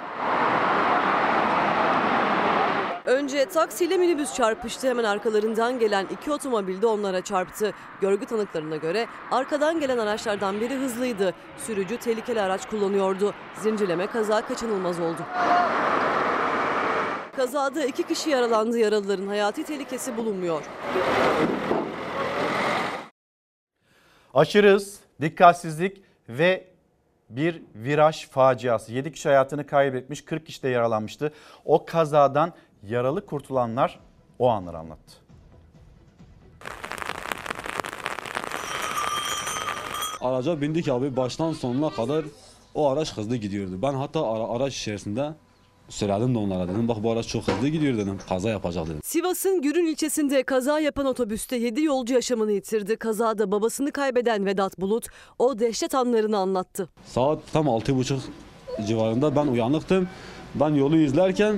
Speaker 8: Önce taksiyle minibüs çarpıştı. Hemen arkalarından gelen iki otomobil de onlara çarptı. Görgü tanıklarına göre arkadan gelen araçlardan biri hızlıydı. Sürücü tehlikeli araç kullanıyordu. Zincirleme kaza kaçınılmaz oldu. Kazada iki kişi yaralandı. Yaralıların hayati tehlikesi bulunmuyor.
Speaker 1: Aşırı hız, dikkatsizlik ve bir viraj faciası. 7 kişi hayatını kaybetmiş, 40 kişi de yaralanmıştı. O kazadan yaralı kurtulanlar o anları anlattı.
Speaker 87: Araca bindik abi baştan sonuna kadar o araç hızlı gidiyordu. Ben hatta ara, araç içerisinde Söyledim de onlara dedim bak bu araç çok hızlı gidiyor dedim. Kaza yapacak dedim.
Speaker 8: Sivas'ın Gürün ilçesinde kaza yapan otobüste 7 yolcu yaşamını yitirdi. Kazada babasını kaybeden Vedat Bulut o dehşet anlarını anlattı.
Speaker 87: Saat tam altı buçuk civarında ben uyanıktım. Ben yolu izlerken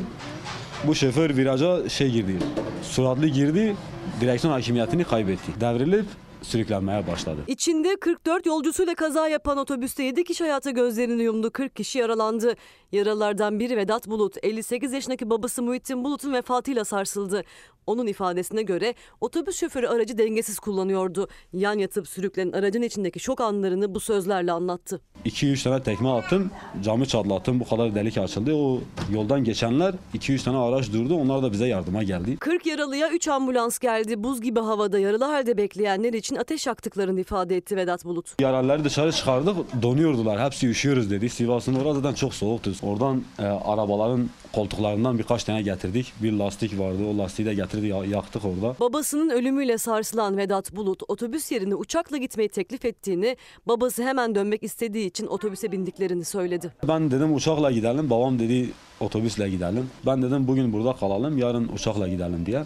Speaker 87: bu şoför viraja şey girdi. Süratli girdi. Direksiyon hakimiyetini kaybetti. Devrilip sürüklenmeye başladı.
Speaker 8: İçinde 44 yolcusuyla kaza yapan otobüste 7 kişi hayata gözlerini yumdu. 40 kişi yaralandı. Yaralardan biri Vedat Bulut. 58 yaşındaki babası Muhittin Bulut'un vefatıyla sarsıldı. Onun ifadesine göre otobüs şoförü aracı dengesiz kullanıyordu. Yan yatıp sürüklenen aracın içindeki şok anlarını bu sözlerle anlattı.
Speaker 87: 2-3 tane tekme attım. Camı çatlattım. Bu kadar delik açıldı. O yoldan geçenler 2-3 tane araç durdu. Onlar da bize yardıma geldi.
Speaker 8: 40 yaralıya 3 ambulans geldi. Buz gibi havada yaralı halde bekleyenler için ateş yaktıklarını ifade etti Vedat Bulut.
Speaker 87: Yaralıları dışarı çıkardık. Donuyordular. Hepsi üşüyoruz dedi. Sivas'ın orası zaten çok soğuktu. Oradan e, arabaların koltuklarından birkaç tane getirdik. Bir lastik vardı. O lastiği de getirdik. ya- Yaktık orada.
Speaker 8: Babasının ölümüyle sarsılan Vedat Bulut otobüs yerine uçakla gitmeyi teklif ettiğini, babası hemen dönmek istediği için otobüse bindiklerini söyledi.
Speaker 87: Ben dedim uçakla gidelim. Babam dedi otobüsle gidelim. Ben dedim bugün burada kalalım. Yarın uçakla gidelim diye.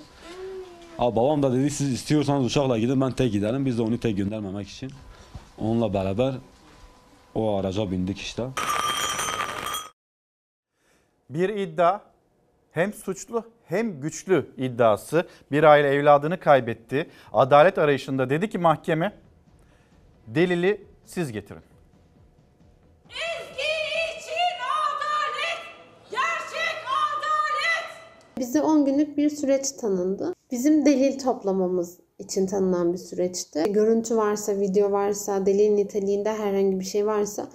Speaker 87: Abi babam da dedi siz istiyorsanız uçakla gidin ben tek gidelim. Biz de onu tek göndermemek için. Onunla beraber o araca bindik işte.
Speaker 1: Bir iddia hem suçlu hem güçlü iddiası. Bir aile evladını kaybetti. Adalet arayışında dedi ki mahkeme delili siz getirin.
Speaker 88: Bize 10 günlük bir süreç tanındı. Bizim delil toplamamız için tanınan bir süreçti. Görüntü varsa, video varsa, delil niteliğinde herhangi bir şey varsa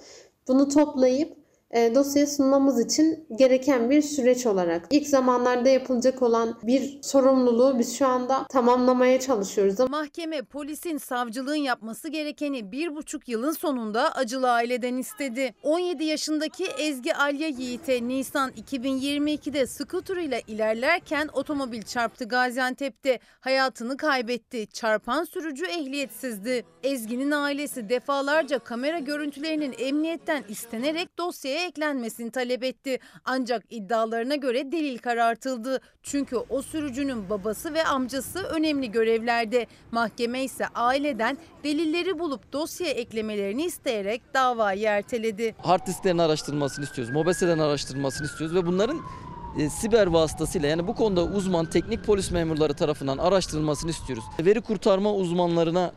Speaker 88: bunu toplayıp dosyaya sunmamız için gereken bir süreç olarak ilk zamanlarda yapılacak olan bir sorumluluğu biz şu anda tamamlamaya çalışıyoruz.
Speaker 5: Mahkeme polisin savcılığın yapması gerekeni bir buçuk yılın sonunda acılı aileden istedi. 17 yaşındaki Ezgi Alya Yiğit'e Nisan 2022'de skuterıyla ilerlerken otomobil çarptı Gaziantep'te. Hayatını kaybetti. Çarpan sürücü ehliyetsizdi. Ezgi'nin ailesi defalarca kamera görüntülerinin emniyetten istenerek dosyaya eklenmesini talep etti. Ancak iddialarına göre delil karartıldı. Çünkü o sürücünün babası ve amcası önemli görevlerde. Mahkeme ise aileden delilleri bulup dosyaya eklemelerini isteyerek davayı erteledi.
Speaker 89: hard disklerin istiyoruz. Mobeselerin araştırılmasını istiyoruz ve bunların e, siber vasıtasıyla yani bu konuda uzman teknik polis memurları tarafından araştırılmasını istiyoruz. Veri kurtarma uzmanlarına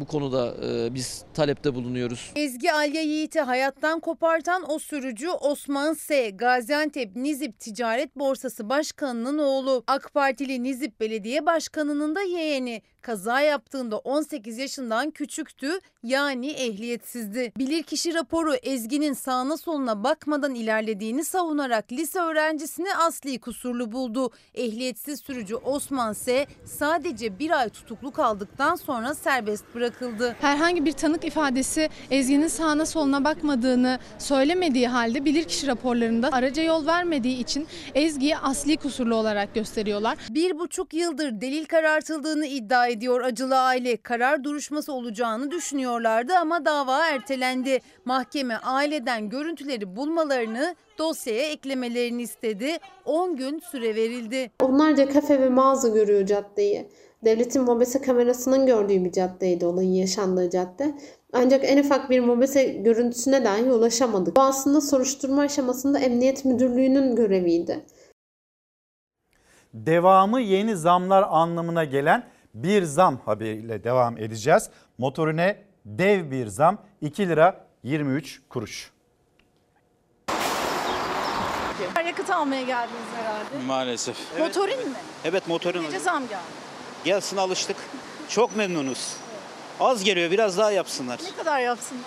Speaker 89: bu konuda e, biz talepte bulunuyoruz.
Speaker 5: Ezgi Alya Yiğit'i hayattan kopartan o sürücü Osman S. Gaziantep Nizip Ticaret Borsası Başkanı'nın oğlu. AK Partili Nizip Belediye Başkanı'nın da yeğeni. Kaza yaptığında 18 yaşından küçüktü yani ehliyetsizdi. Bilirkişi raporu Ezgi'nin sağına soluna bakmadan ilerlediğini savunarak lise öğrencisini asli kusurlu buldu. Ehliyetsiz sürücü Osman S. sadece bir ay tutuklu kaldıktan sonra serbest bırakıldı.
Speaker 90: Herhangi bir tanık ifadesi Ezgi'nin sağına soluna bakmadığını söylemediği halde bilirkişi raporlarında araca yol vermediği için Ezgi'yi asli kusurlu olarak gösteriyorlar.
Speaker 5: Bir buçuk yıldır delil karartıldığını iddia ediyor acılı aile. Karar duruşması olacağını düşünüyorlardı ama dava ertelendi. Mahkeme aileden görüntüleri bulmalarını dosyaya eklemelerini istedi. 10 gün süre verildi.
Speaker 88: Onlarca kafe ve mağaza görüyor caddeyi. Devletin mobese kamerasının gördüğü bir caddeydi olayın yaşandığı cadde. Ancak en ufak bir mobese görüntüsüne dahi ulaşamadık. Bu aslında soruşturma aşamasında Emniyet Müdürlüğü'nün göreviydi.
Speaker 1: Devamı yeni zamlar anlamına gelen bir zam haberiyle devam edeceğiz. Motorine dev bir zam 2 lira 23 kuruş.
Speaker 13: Yakıt almaya geldiniz herhalde.
Speaker 15: Maalesef.
Speaker 13: Motorin mi?
Speaker 12: Evet motorun
Speaker 13: Gece zam geldi.
Speaker 12: gelsin alıştık. Çok memnunuz. Az geliyor biraz daha yapsınlar.
Speaker 13: Ne kadar yapsınlar?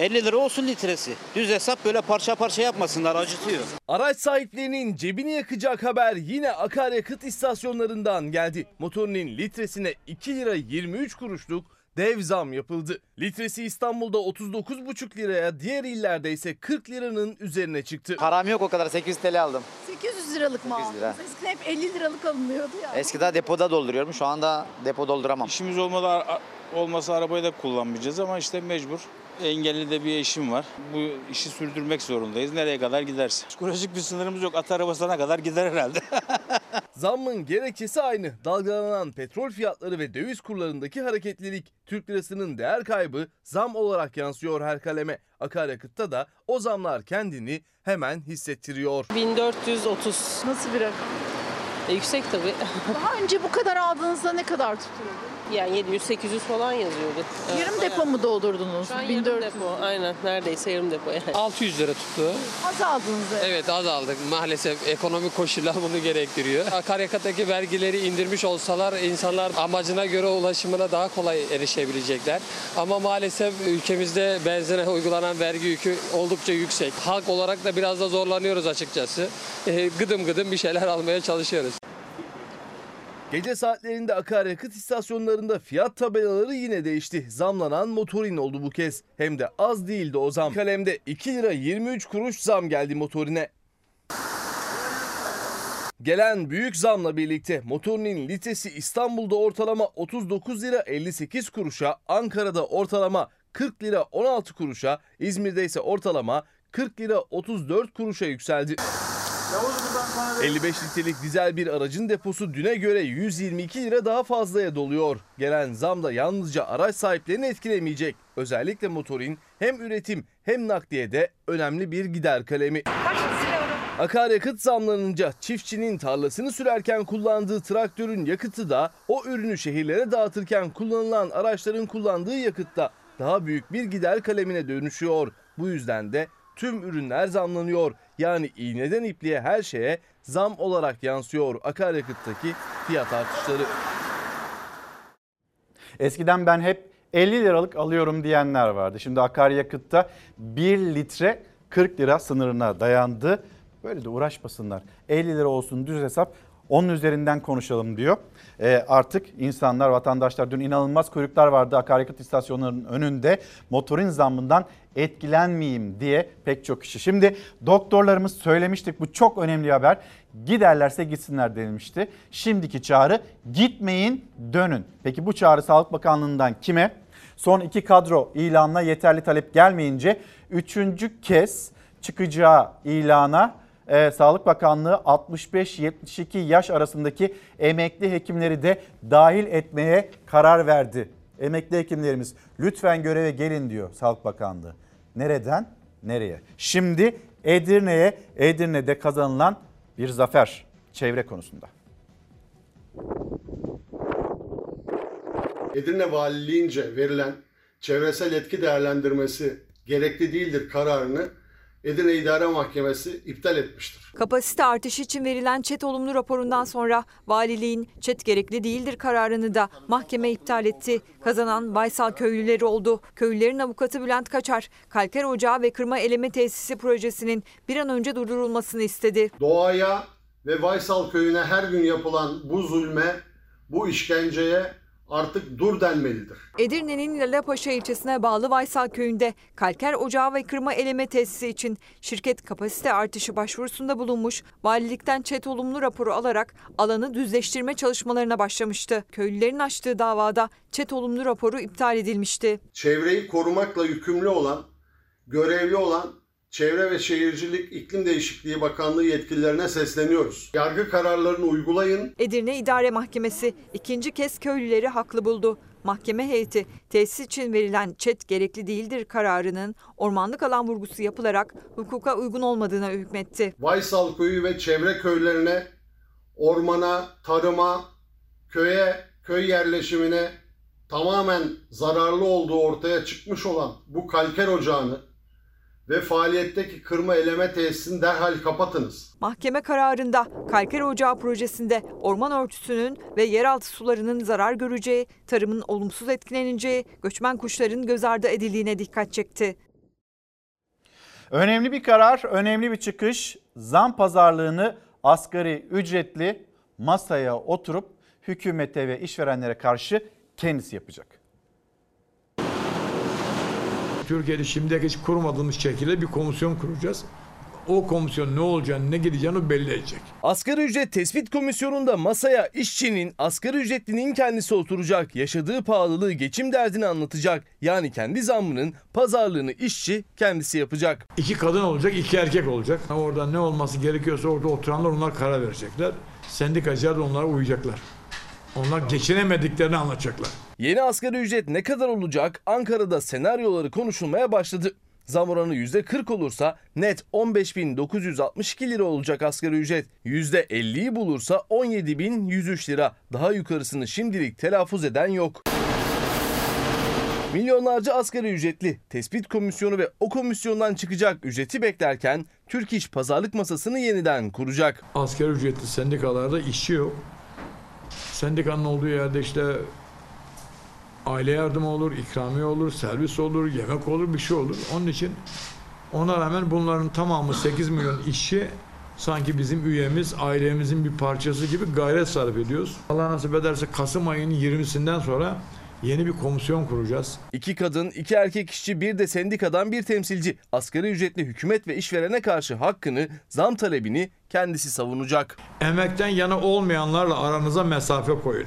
Speaker 12: 50 lira olsun litresi. Düz hesap böyle parça parça yapmasınlar acıtıyor.
Speaker 2: Araç sahiplerinin cebini yakacak haber yine akaryakıt istasyonlarından geldi. Motorinin litresine 2 lira 23 kuruşluk dev zam yapıldı. Litresi İstanbul'da 39,5 liraya, diğer illerde ise 40 liranın üzerine çıktı.
Speaker 91: Param yok o kadar 800 TL aldım.
Speaker 13: 800 liralık mı
Speaker 91: 800 lira.
Speaker 13: aldınız? Eskiden hep 50 liralık alınıyordu ya.
Speaker 91: Eskiden depoda dolduruyorum. Şu anda depo dolduramam.
Speaker 15: İşimiz olmadı olmasa arabayı da kullanmayacağız ama işte mecbur. Engelli de bir eşim var. Bu işi sürdürmek zorundayız. Nereye kadar giderse. Psikolojik bir sınırımız yok. At arabasına kadar gider herhalde. (laughs)
Speaker 2: Zammın gerekçesi aynı. Dalgalanan petrol fiyatları ve döviz kurlarındaki hareketlilik. Türk lirasının değer kaybı zam olarak yansıyor her kaleme. Akaryakıtta da o zamlar kendini hemen hissettiriyor.
Speaker 13: 1430. Nasıl bir rakam? yüksek tabii. Daha önce bu kadar aldığınızda ne kadar tutuyordu?
Speaker 16: Yani 700-800 falan yazıyordu.
Speaker 13: Yarım depo mu doldurdunuz?
Speaker 16: Şu an
Speaker 13: 1400.
Speaker 16: yarım depo. Aynen neredeyse yarım depo yani.
Speaker 17: 600 lira tuttu.
Speaker 13: Az aldınız.
Speaker 17: Evet az aldık. Maalesef ekonomik koşullar bunu gerektiriyor. Akaryakıttaki vergileri indirmiş olsalar insanlar amacına göre ulaşımına daha kolay erişebilecekler. Ama maalesef ülkemizde benzine uygulanan vergi yükü oldukça yüksek. Halk olarak da biraz da zorlanıyoruz açıkçası. Ee, gıdım gıdım bir şeyler almaya çalışıyoruz.
Speaker 2: Gece saatlerinde akaryakıt istasyonlarında fiyat tabelaları yine değişti. Zamlanan motorin oldu bu kez. Hem de az değildi o zam. Kalemde 2 lira 23 kuruş zam geldi motorine. Gelen büyük zamla birlikte motorinin litresi İstanbul'da ortalama 39 lira 58 kuruşa, Ankara'da ortalama 40 lira 16 kuruşa, İzmir'de ise ortalama 40 lira 34 kuruşa yükseldi. 55 litrelik dizel bir aracın deposu düne göre 122 lira daha fazlaya doluyor. Gelen zam da yalnızca araç sahiplerini etkilemeyecek. Özellikle motorin hem üretim hem nakliyede önemli bir gider kalemi. Akaryakıt zamlanınca çiftçinin tarlasını sürerken kullandığı traktörün yakıtı da o ürünü şehirlere dağıtırken kullanılan araçların kullandığı yakıtta daha büyük bir gider kalemine dönüşüyor. Bu yüzden de tüm ürünler zamlanıyor. Yani iğneden ipliğe her şeye zam olarak yansıyor akaryakıttaki fiyat artışları.
Speaker 1: Eskiden ben hep 50 liralık alıyorum diyenler vardı. Şimdi akaryakıtta 1 litre 40 lira sınırına dayandı. Böyle de uğraşmasınlar. 50 lira olsun düz hesap onun üzerinden konuşalım diyor. Ee, artık insanlar, vatandaşlar dün inanılmaz kuyruklar vardı akaryakıt istasyonlarının önünde. Motorin zammından etkilenmeyeyim diye pek çok kişi. Şimdi doktorlarımız söylemiştik bu çok önemli haber. Giderlerse gitsinler denilmişti. Şimdiki çağrı gitmeyin dönün. Peki bu çağrı Sağlık Bakanlığı'ndan kime? Son iki kadro ilanına yeterli talep gelmeyince üçüncü kez çıkacağı ilana e, Sağlık Bakanlığı 65-72 yaş arasındaki emekli hekimleri de dahil etmeye karar verdi. Emekli hekimlerimiz lütfen göreve gelin diyor Sağlık Bakanlığı. Nereden? Nereye? Şimdi Edirne'ye, Edirne'de kazanılan bir zafer çevre konusunda.
Speaker 92: Edirne Valiliğince verilen çevresel etki değerlendirmesi gerekli değildir kararını Edirne İdare Mahkemesi iptal etmiştir.
Speaker 23: Kapasite artışı için verilen ÇED olumlu raporundan sonra valiliğin ÇED gerekli değildir kararını da mahkeme iptal etti. Kazanan Baysal köylüleri oldu. Köylülerin avukatı Bülent Kaçar, kalker ocağı ve kırma eleme tesisi projesinin bir an önce durdurulmasını istedi.
Speaker 92: Doğaya ve Vaysal köyüne her gün yapılan bu zulme, bu işkenceye artık dur denmelidir.
Speaker 23: Edirne'nin Lalapaşa ilçesine bağlı Vaysal köyünde kalker ocağı ve kırma eleme tesisi için şirket kapasite artışı başvurusunda bulunmuş, valilikten çet olumlu raporu alarak alanı düzleştirme çalışmalarına başlamıştı. Köylülerin açtığı davada çet olumlu raporu iptal edilmişti.
Speaker 92: Çevreyi korumakla yükümlü olan, görevli olan Çevre ve Şehircilik İklim Değişikliği Bakanlığı yetkililerine sesleniyoruz. Yargı kararlarını uygulayın.
Speaker 23: Edirne İdare Mahkemesi ikinci kez köylüleri haklı buldu. Mahkeme heyeti tesis için verilen çet gerekli değildir kararının ormanlık alan vurgusu yapılarak hukuka uygun olmadığına hükmetti.
Speaker 92: Vaysal köyü ve çevre köylerine, ormana, tarıma, köye, köy yerleşimine tamamen zararlı olduğu ortaya çıkmış olan bu kalker ocağını ve faaliyetteki kırma eleme tesisini derhal kapatınız.
Speaker 23: Mahkeme kararında Kalker Ocağı projesinde orman örtüsünün ve yeraltı sularının zarar göreceği, tarımın olumsuz etkileneceği, göçmen kuşların göz ardı edildiğine dikkat çekti.
Speaker 1: Önemli bir karar, önemli bir çıkış. Zam pazarlığını asgari ücretli masaya oturup hükümete ve işverenlere karşı kendisi yapacak.
Speaker 22: Türkiye'de şimdiye hiç kurmadığımız şekilde bir komisyon kuracağız. o komisyon ne olacağını ne gideceğini belli edecek.
Speaker 2: Asgari ücret tespit komisyonunda masaya işçinin, asgari ücretlinin kendisi oturacak. Yaşadığı pahalılığı, geçim derdini anlatacak. Yani kendi zammının pazarlığını işçi kendisi yapacak.
Speaker 22: İki kadın olacak, iki erkek olacak. Orada ne olması gerekiyorsa orada oturanlar onlar karar verecekler. Sendikacılar da onlara uyacaklar. Onlar geçinemediklerini anlatacaklar.
Speaker 2: Yeni asgari ücret ne kadar olacak? Ankara'da senaryoları konuşulmaya başladı. Zam oranı %40 olursa net 15.962 lira olacak asgari ücret. %50'yi bulursa 17.103 lira. Daha yukarısını şimdilik telaffuz eden yok. Milyonlarca asgari ücretli tespit komisyonu ve o komisyondan çıkacak ücreti beklerken Türk İş pazarlık masasını yeniden kuracak.
Speaker 22: Asgari ücretli sendikalarda işçi yok. Sendikanın olduğu yerde işte aile yardımı olur, ikramiye olur, servis olur, yemek olur, bir şey olur. Onun için ona rağmen bunların tamamı 8 milyon işçi sanki bizim üyemiz, ailemizin bir parçası gibi gayret sarf ediyoruz. Allah nasip ederse Kasım ayının 20'sinden sonra yeni bir komisyon kuracağız.
Speaker 2: İki kadın, iki erkek işçi, bir de sendikadan bir temsilci. Asgari ücretli hükümet ve işverene karşı hakkını, zam talebini kendisi savunacak.
Speaker 22: Emekten yana olmayanlarla aranıza mesafe koyun.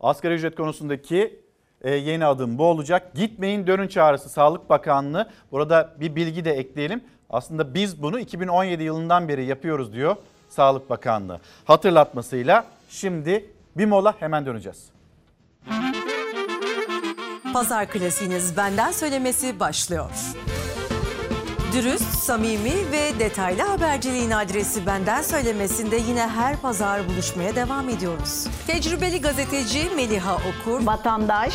Speaker 1: Asgari ücret konusundaki e, yeni adım bu olacak. Gitmeyin dönün çağrısı Sağlık Bakanlığı. Burada bir bilgi de ekleyelim. Aslında biz bunu 2017 yılından beri yapıyoruz diyor Sağlık Bakanlığı. Hatırlatmasıyla şimdi bir mola hemen döneceğiz.
Speaker 35: Pazar klasiğiniz benden söylemesi başlıyor. Dürüst, samimi ve detaylı haberciliğin adresi benden söylemesinde yine her pazar buluşmaya devam ediyoruz. Tecrübeli gazeteci Meliha Okur,
Speaker 93: vatandaş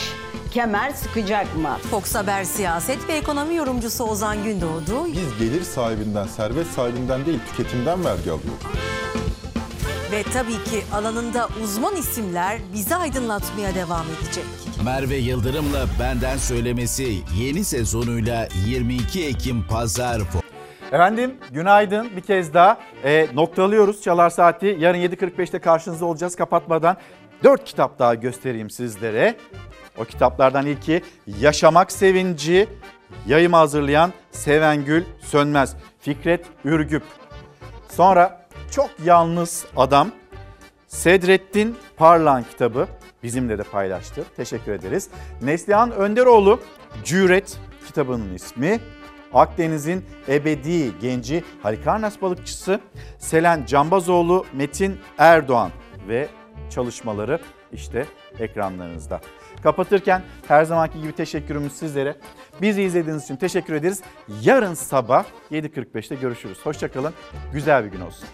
Speaker 93: kemer sıkacak mı?
Speaker 35: Fox Haber siyaset ve ekonomi yorumcusu Ozan Gündoğdu
Speaker 94: Biz gelir sahibinden, servet sahibinden değil tüketimden vergi alıyoruz.
Speaker 35: Ve tabii ki alanında uzman isimler bizi aydınlatmaya devam edecek.
Speaker 95: Merve Yıldırım'la Benden Söylemesi yeni sezonuyla 22 Ekim Pazar
Speaker 1: Efendim günaydın bir kez daha e, noktalıyoruz Çalar Saati. Yarın 7.45'te karşınızda olacağız kapatmadan. 4 kitap daha göstereyim sizlere. O kitaplardan ilki Yaşamak Sevinci, yayımı hazırlayan Sevengül Sönmez, Fikret Ürgüp. Sonra Çok Yalnız Adam, Sedrettin Parlan kitabı bizimle de paylaştı. Teşekkür ederiz. Neslihan Önderoğlu Cüret kitabının ismi. Akdeniz'in ebedi genci Halikarnas balıkçısı Selen Cambazoğlu Metin Erdoğan ve çalışmaları işte ekranlarınızda. Kapatırken her zamanki gibi teşekkürümüz sizlere. Bizi izlediğiniz için teşekkür ederiz. Yarın sabah 7.45'te görüşürüz. Hoşçakalın. Güzel bir gün olsun.